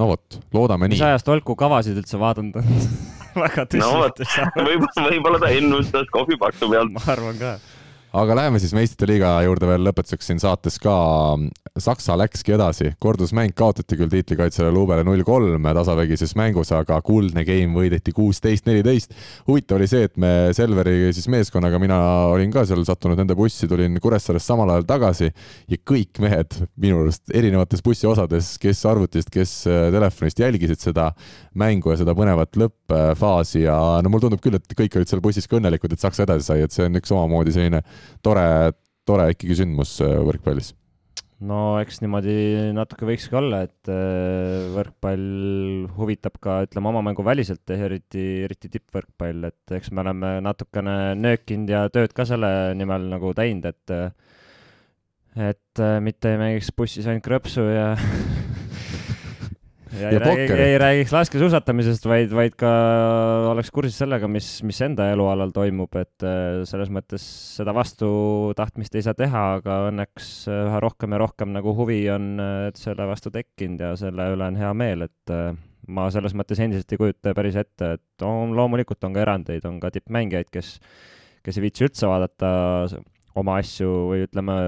no vot, loodame mis nii. ajast Olku kavasid üldse vaadanud on? väga no vot tõsiselt, võib-olla, võib-olla ta ennustas kohvipaksu pealt. ma arvan ka. Aga läheme siis meistrite liiga juurde veel lõpetuseks siin saates ka. Saksa läkski edasi, kordusmäng kaotati küll tiitlikaitsjale Lubele null kolm tasavägises mängus, aga kuldne game võideti kuusteist, neliteist. huvitav oli see, et me Selveri siis meeskonnaga, mina olin ka seal sattunud nende bussi, tulin Kuressaarest samal ajal tagasi ja kõik mehed minu arust erinevates bussiosades, kes arvutist, kes äh, telefonist jälgisid seda mängu ja seda põnevat lõppfaasi ja no mulle tundub küll, et kõik olid seal bussis ka õnnelikud, et Saksa edasi sai, et see on üks omamoodi selline tore, tore ikkagi sündmus äh, võrkpallis. no eks niimoodi natuke võikski olla, et äh, võrkpall huvitab ka, ütleme, oma mängu väliselt, eriti, eriti tippvõrkpall, et eks me oleme natukene nöökinud ja tööd ka selle nimel nagu teinud, et et äh, mitte ei mängiks bussis ainult krõpsu ja ja, Ja ei, räägi, ei räägiks laskesuusatamisest, vaid, vaid ka oleks kursis sellega, mis, mis enda elualal toimub, et äh, selles mõttes seda vastutahtmist ei saa teha, aga õnneks äh, üha rohkem ja rohkem nagu huvi on äh, selle vastu tekkinud ja selle üle on hea meel, et ma selles mõttes endiselt ei kujuta päris ette, et on, loomulikult on ka erandeid, on ka tippmängijaid, kes, kes ei viitsi üldse vaadata oma asju või ütleme,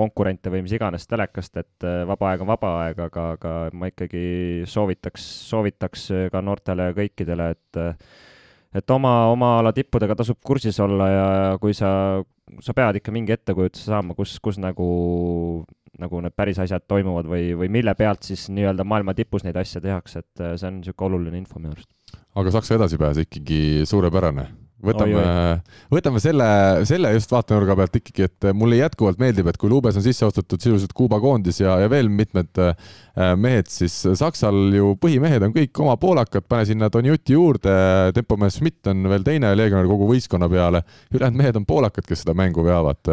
konkurente või mis iganes telekast, et äh, vaba aeg on vaba aeg, aga, aga ma ikkagi soovitaks, soovitaks äh, ka noortele kõikidele, et äh, et oma, oma ala tippudega tasub kursis olla ja kui sa, sa pead ikka mingi ettekujutuse saama, kus, kus nagu, nagu need päris asjad toimuvad või, või mille pealt siis nii-öelda maailma tipus neid asju tehakse, et see on niisugune oluline info minu arust. aga Saksa edasipääs ikkagi suurepärane. Võtame võtame selle, selle just vaatenurga pealt ikkagi, et mulle jätkuvalt meeldib, et kui Lubes on sisse ostetud sisuliselt Kuuba koondis ja, ja veel mitmed äh, mehed, siis Saksal ju põhimehed on kõik oma poolakad, pane sinna Donjuti juurde, tempomees Schmidt on veel teine legionär kogu võistkonna peale, ülejäänud mehed on poolakad, kes seda mängu veavad,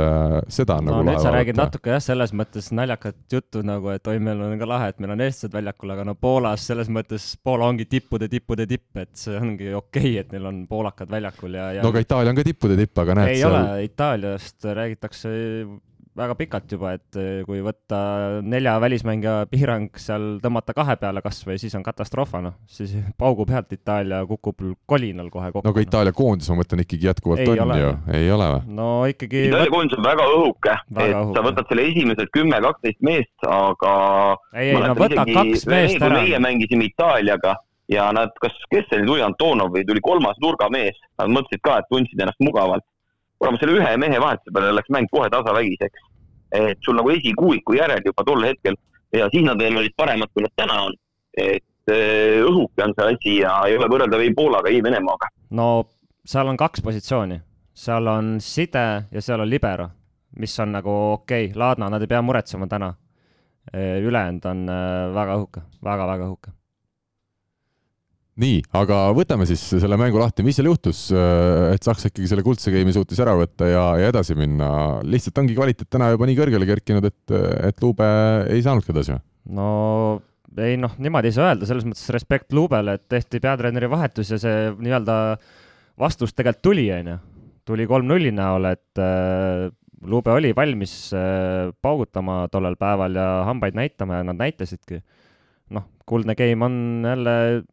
seda on no nagu nüüd sa lahe räägid natuke jah, selles mõttes naljakat juttu nagu, et oi, meil on ka lahe, et meil on eestlased väljakul, aga no Poolas selles mõttes Poola ongi tippude, tippude tipp, et see ongi okei okay,, et neil on poolakad väljakul ja, ja no aga Itaalia on ka tippude tipp, aga näed ei seal ole, Itaaliast räägitakse väga pikalt juba, et eh, kui võtta nelja välismängija piirang seal tõmmata kahe peale kasvõi, siis on katastroof, noh, siis paugu pealt Itaalia kukub kolinal kohe kokku. no aga Itaalia koondis, ma mõtlen ikkagi jätkuvalt Ei on ole. ju, ei ole või? no ikkagi Itaalia koondis on väga õhuke, et õhuke. sa võtad selle esimesed kümme, kaksteist meest, aga ei, ei no võta kaks meest ära. kui meie mängisime Itaaliaga, ja nad, kas, kes see tuli, Antonov või tuli kolmas nurgamees, nad mõtlesid ka, et tundsid ennast mugavalt. kuule, selle ühe mehe vahetuse peale läks mäng kohe tasavägiseks. et sul nagu esikuuiku järel juba tol hetkel ja siis nad veel olid paremad, kui nad täna on. et eh, õhuke on see asi ja ei ole võrreldav ei Poolaga, ei Venemaaga. no seal on kaks positsiooni, seal on side ja seal on libero, mis on nagu okei okay., Laadna, nad ei pea muretsema täna. ülejäänud on eh, väga õhuke väga,, väga-väga õhuke nii, aga võtame siis selle mängu lahti, mis seal juhtus, äh, et Saksa ikkagi selle kuldse game'i suutis ära võtta ja, ja edasi minna. lihtsalt ongi kvaliteet täna juba nii kõrgele kerkinud, et, et Luube ei saanudki edasi või? no ei noh, niimoodi ei saa öelda, selles mõttes respekt Luubele, et tehti peatreeneri vahetus ja see nii-öelda vastus tegelikult tuli, onju. tuli kolm-nulli näol, et äh, Luube oli valmis äh, paugutama tollel päeval ja hambaid näitama ja nad näitasidki. noh, kuldne game on jälle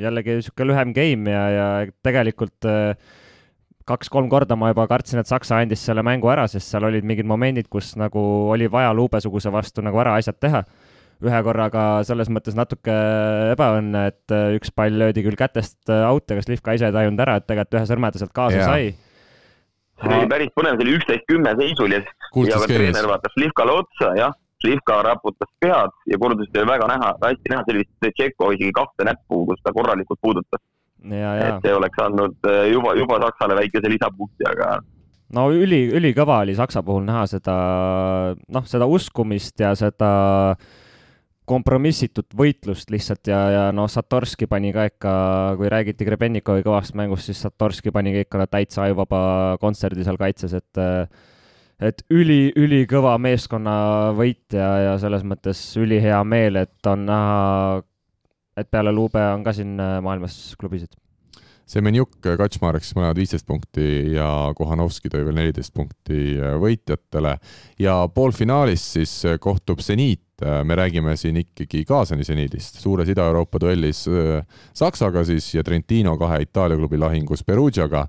jällegi niisugune lühem game ja, ja tegelikult äh, kaks-kolm korda ma juba kartsin, et Saksa andis selle mängu ära, sest seal olid mingid momendid, kus nagu oli vaja luubesuguse vastu nagu ära asjad teha. ühe korraga selles mõttes natuke ebaõnne, et äh, üks pall löödi küll kätest äh, out, aga Slivka ise ei tajunud ära, et tegelikult ühe sõrme ta sealt kaasa yeah. sai. see oli päris põnev, see oli üksteist kümme seisul ja, ja treener vaatas Slivkale otsa, jah Slivka raputas pead ja korduses oli väga näha, hästi näha, vist Tšeko isegi kahte näppu, kus ta korralikult puudutas. et see oleks andnud eh, juba, juba Saksale väikese lisapunkti, aga no üli, ülikõva oli Saksa puhul näha seda, noh, seda uskumist ja seda kompromissitut võitlust lihtsalt ja, ja noh, Satorski pani ka ikka, kui räägiti Grebennikovi kõvast mängust, siis Satorski pani ka ikka täitsa ajuvaba kontserdi seal kaitses, et äh, et üli, ülikõva meeskonnavõit ja, ja selles mõttes ülihea meel, et on näha, et peale Lube on ka siin äh, maailmas klubisid. Semenjuk, Kaczmarek siis mõlemad viisteist punkti ja Kohanovski tõi veel neliteist punkti äh, võitjatele. Ja poolfinaalis siis äh, kohtub seniit, me räägime siin ikkagi Kaasani seniidist, suures Ida-Euroopa duellis Saksaga siis ja Trentino kahe Itaalia klubi lahingus Perugiaga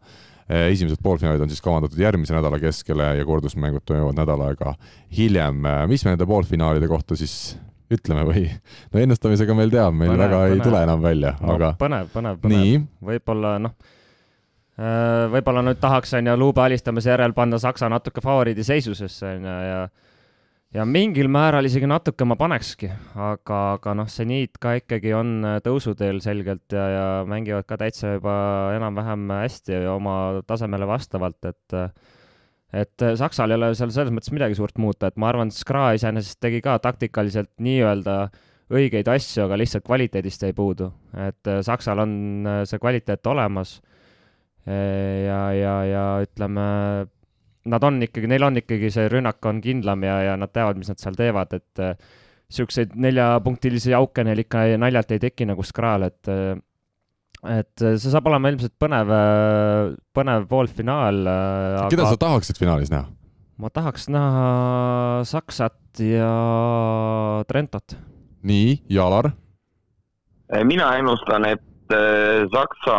esimesed poolfinaalid on siis kavandatud järgmise nädala keskele ja kordusmängud toimuvad nädal aega hiljem. Eh, mis me nende poolfinaalide kohta siis ütleme või no ennustamisega meil teab, meil põnev, väga põnev. ei tule enam välja no,, aga. põnev, põnev, põnev. võib-olla noh, eh, võib-olla nüüd tahaks onju luuba alistamise järel panna Saksa natuke favoriidi seisusesse onju ja, ja ja mingil määral isegi natuke ma panekski, aga, aga noh, seniit ka ikkagi on äh, tõusuteel selgelt ja, ja mängivad ka täitsa juba enam-vähem hästi oma tasemele vastavalt, et et Saksal ei ole seal selles mõttes midagi suurt muuta, et ma arvan, Skra iseenesest tegi ka taktikaliselt nii-öelda õigeid asju, aga lihtsalt kvaliteedist jäi puudu, et äh, Saksal on äh, see kvaliteet olemas ja, ja, ja ütleme nad on ikkagi, neil on ikkagi see rünnak on kindlam ja, ja nad teavad, mis nad seal teevad, et niisuguseid äh, neljapunktilisi auke neil ikka naljalt ei teki nagu Skral, et äh, et see saab olema ilmselt põnev, äh, põnev poolfinaal. keda aga... sa tahaksid finaalis näha? ma tahaks näha Saksat ja Trentot. nii, Jalar? mina ennustan, et Saksa,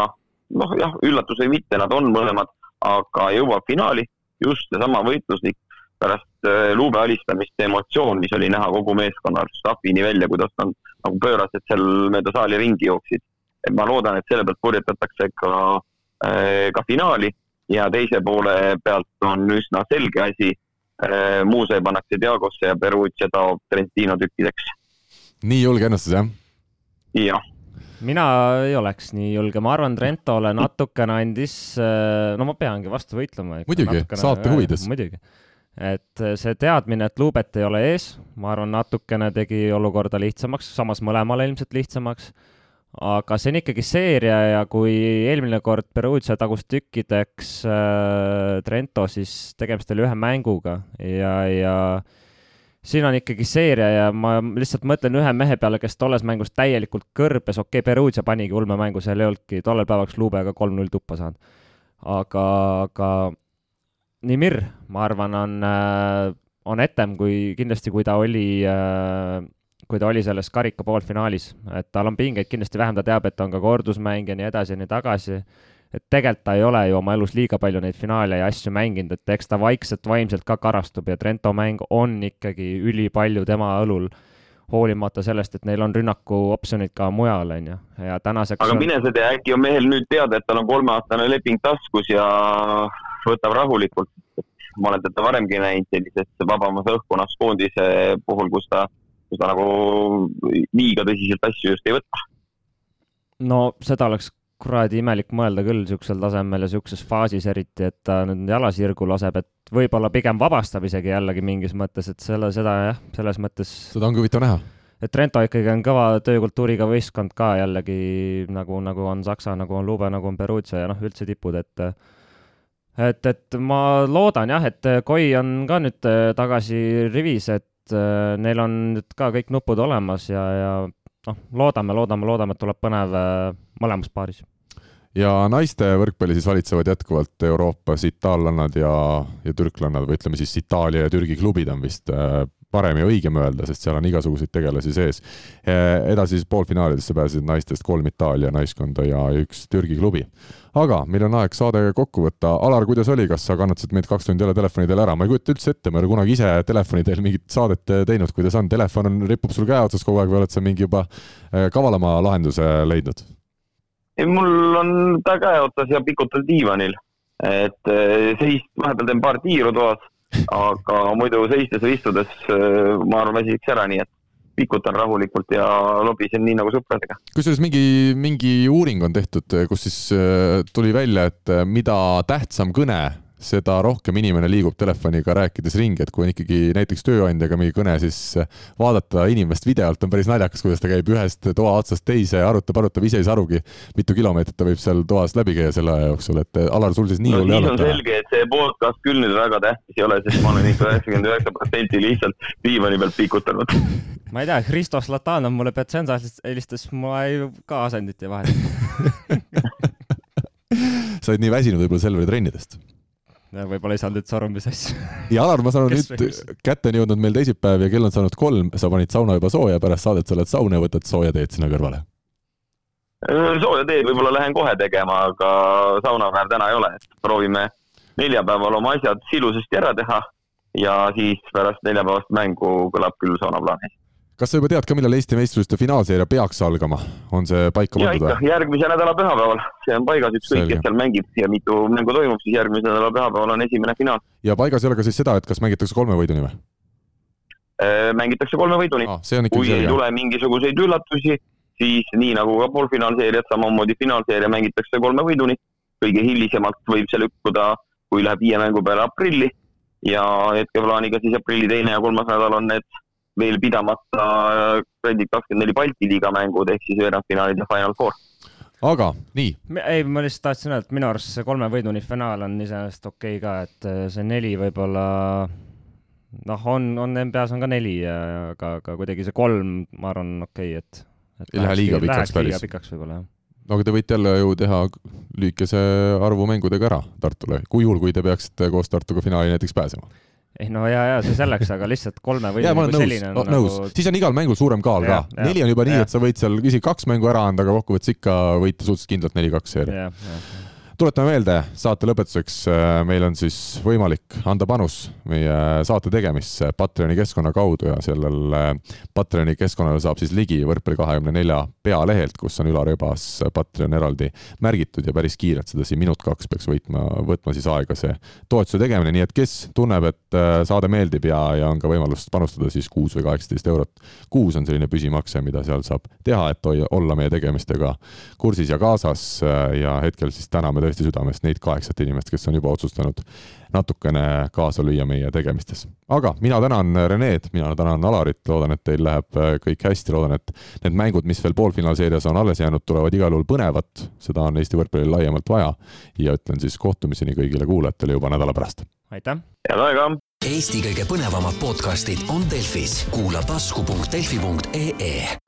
noh jah, üllatus või mitte, nad on mõlemad, aga jõuab finaali just seesama võitluslik pärast äh, luube alistamist emotsioon, mis oli näha kogu meeskonnal stafini välja, kuidas nad nagu pöörased seal mööda saali ringi jooksid. et ma loodan, et selle pealt purjetatakse ka, äh, ka finaali ja teise poole pealt on üsna selge asi. Äh, Muuse pannakse Diagosse ja Perugia taob Trentino tükkideks. nii julge ennustus, jah? jah mina ei oleks nii julge, ma arvan, Trentole natukene andis, äh, no ma peangi vastu võitlema. muidugi, saate huvides. muidugi, et äh, see teadmine, et luubet ei ole ees, ma arvan, natukene tegi olukorda lihtsamaks, samas mõlemale ilmselt lihtsamaks. aga see on ikkagi seeria ja kui eelmine kord Perugia tagus tükkideks äh, Trento, siis tegemist oli ühe mänguga ja, ja siin on ikkagi seeria ja ma lihtsalt mõtlen ühe mehe peale, kes tolles mängus täielikult kõrbes, okei okay,, Perugia panigi ulmemängu, seal ei olnudki tollel päevaks Lubega kolm-null tuppa saanud. aga, aga Nimir, ma arvan, on, äh, on etem kui kindlasti, kui ta oli, äh, kui ta oli selles karika poolfinaalis, et tal on pingeid kindlasti vähem, ta teab, et on ka kordusmäng ja nii edasi ja nii tagasi et tegelikult ta ei ole ju oma elus liiga palju neid finaale ja asju mänginud, et eks ta vaikselt vaimselt ka karastub ja Trento mäng on ikkagi ülipalju tema õlul hoolimata sellest, et neil on rünnaku optsioonid ka mujal, on ju, ja tänaseks aga on... mine sa tea, äkki on mehel nüüd teada, et tal on kolmeaastane leping taskus ja võtab rahulikult. ma olen teda varemgi näinud sellises vabamas õhkkonnas koondise puhul, kus ta, kus ta nagu liiga tõsiselt asju just ei võta. no seda oleks kuradi imelik mõelda küll niisugusel tasemel ja niisuguses faasis eriti, et ta nüüd jala sirgu laseb, et võib-olla pigem vabastab isegi jällegi mingis mõttes, et selle, seda jah, selles mõttes. seda ongi huvitav näha. et Trento ikkagi on kõva töökultuuriga võistkond ka jällegi nagu, nagu on Saksa, nagu on Lube, nagu on Perugia ja noh, üldse tipud, et et, et ma loodan jah, et Koi on ka nüüd tagasi rivis, et neil on nüüd ka kõik nupud olemas ja, ja noh, loodame, loodame, loodame, et tuleb põnev äh, mõlemas paaris. Ja naiste võrkpalli siis valitsevad jätkuvalt Euroopas itaallannad ja, ja türklannad või ütleme siis Itaalia ja Türgi klubid on vist äh, parem ja õigem öelda, sest seal on igasuguseid tegelasi sees. edasi siis poolfinaalidesse pääsesid naistest kolm Itaalia naiskonda ja üks Türgi klubi. aga meil on aeg saade kokku võtta. Alar, kuidas oli, kas sa kannatasid meid kaks tundi jälle telefoni teel ära? ma ei kujuta üldse ette, ma ei ole kunagi ise telefoni teel mingit saadet teinud, kuidas on, telefon on, ripub sul käe otsas kogu aeg või oled sa mingi juba äh, kavalama lahenduse leidnud? ei, mul on ta käe otsas ja pikutan diivanil, et eh, seis, vahepeal teen paar tiiru toas, aga muidu seistes või istudes eh, ma arvan, väsiks ära, nii et pikutan rahulikult ja lobisen nii nagu sõpradega. kusjuures mingi, mingi uuring on tehtud, kus siis eh, tuli välja, et mida tähtsam kõne seda rohkem inimene liigub telefoniga rääkides ringi, et kui on ikkagi näiteks tööandjaga mingi kõne, siis vaadata inimest videolt on päris naljakas, kuidas ta käib ühest toa otsast teise, arutab, arutab, ise ei saa arugi, mitu kilomeetrit ta võib seal toas läbi käia selle aja jooksul, et Alar, sul siis nii hull no, ei olnud? selge, et see podcast küll nüüd väga tähtis ei ole, sest ma olen ikka üheksakümmend üheksa protsenti lihtsalt diivani pealt pikutanud. Ma ei tea, Hristo Zlatanov mulle Betsensa helistas, ma ei, ka asendit ei vahetanud sa olid nii väsinud võib-olla Selveri trennidest võib-olla ei saanud üldse aru, mis asja. ja Alar, ma saan aru, nüüd kätte on jõudnud meil teisipäev ja kell on saanud kolm, sa panid sauna juba sooja, pärast saadet sa lähed sauna ja võtad sooja teed sinna kõrvale. sooja teed võib-olla lähen kohe tegema, aga saunapäev täna ei ole, et proovime neljapäeval oma asjad ilusasti ära teha ja siis pärast neljapäevast mängu kõlab küll saunaplaanis kas sa juba tead ka, millal Eesti meistrivõistluste finaalseeria peaks algama, on see paika pandud või? järgmise nädala pühapäeval, see on paigas, ükskõik kes seal mängib ja mitu mängu toimub, siis järgmise nädala pühapäeval on esimene finaal. ja paigas ei ole ka siis seda, et kas mängitakse kolme võiduni või? Äh, mängitakse kolme võiduni ah,. kui ei tule mingisuguseid üllatusi, siis nii nagu ka poolfinaalseeriad, samamoodi finaalseeria mängitakse kolme võiduni. kõige hilisemalt võib see lükkuda, kui läheb viie mängu peale aprilli ja hetkeplaaniga siis aprilli teine ja kolmas nädal on need veel pidamata Redic kakskümmend neli Balti liiga mängud ehk siis veerandfinaalid ja Final Four. aga nii. ei, ma lihtsalt tahtsin öelda, et minu arust see kolme võiduni finaal on iseenesest okei okay ka, et äh, see neli võib-olla noh, on, on NBA-s on ka neli, aga, aga kuidagi see kolm, ma arvan, okei okay,, et, et. ei lähe liiga pikaks päris. liiga pikaks võib-olla, jah no aga te võite jälle ju teha lühikese arvu mängudega ära Tartule, kui juhul, kui te peaksite koos Tartuga finaali näiteks pääsema ei no ja, ja see selleks, aga lihtsalt kolme või ja ma olen nõus, no, nagu... nõus, siis on igal mängul suurem kaal ja, ka. neli on juba ja. nii, et sa võid seal isegi kaks mängu ära anda, aga kokkuvõttes ikka võita suhteliselt kindlalt neli-kaks seeria tuletame meelde saate lõpetuseks, äh, meil on siis võimalik anda panus meie saate tegemisse Patreoni keskkonna kaudu ja sellel äh, Patreoni keskkonnale saab siis ligi võrkpalli kahekümne nelja pealehelt, kus on Ülar Ebas Patreon eraldi märgitud ja päris kiirelt seda siin minut-kaks peaks võitma, võtma siis aega see toetuse tegemine, nii et kes tunneb, et äh, saade meeldib ja, ja on ka võimalus panustada, siis kuus või kaheksateist eurot kuus on selline püsimakse, mida seal saab teha, et olla meie tegemistega kursis ja kaasas ja hetkel siis täname tõesti südamest neid kaheksat inimest, kes on juba otsustanud natukene kaasa lüüa meie tegemistes. aga mina tänan Rened, mina tänan Alarit, loodan, et teil läheb äh, kõik hästi, loodan, et need mängud, mis veel poolfinaalseerias on alles jäänud, tulevad igal juhul põnevad, seda on Eesti võrkpallil laiemalt vaja ja ütlen siis kohtumiseni kõigile kuulajatele juba nädala pärast. aitäh! head aega! Eesti kõige põnevamad podcastid on Delfis, kuula tasku.delfi.ee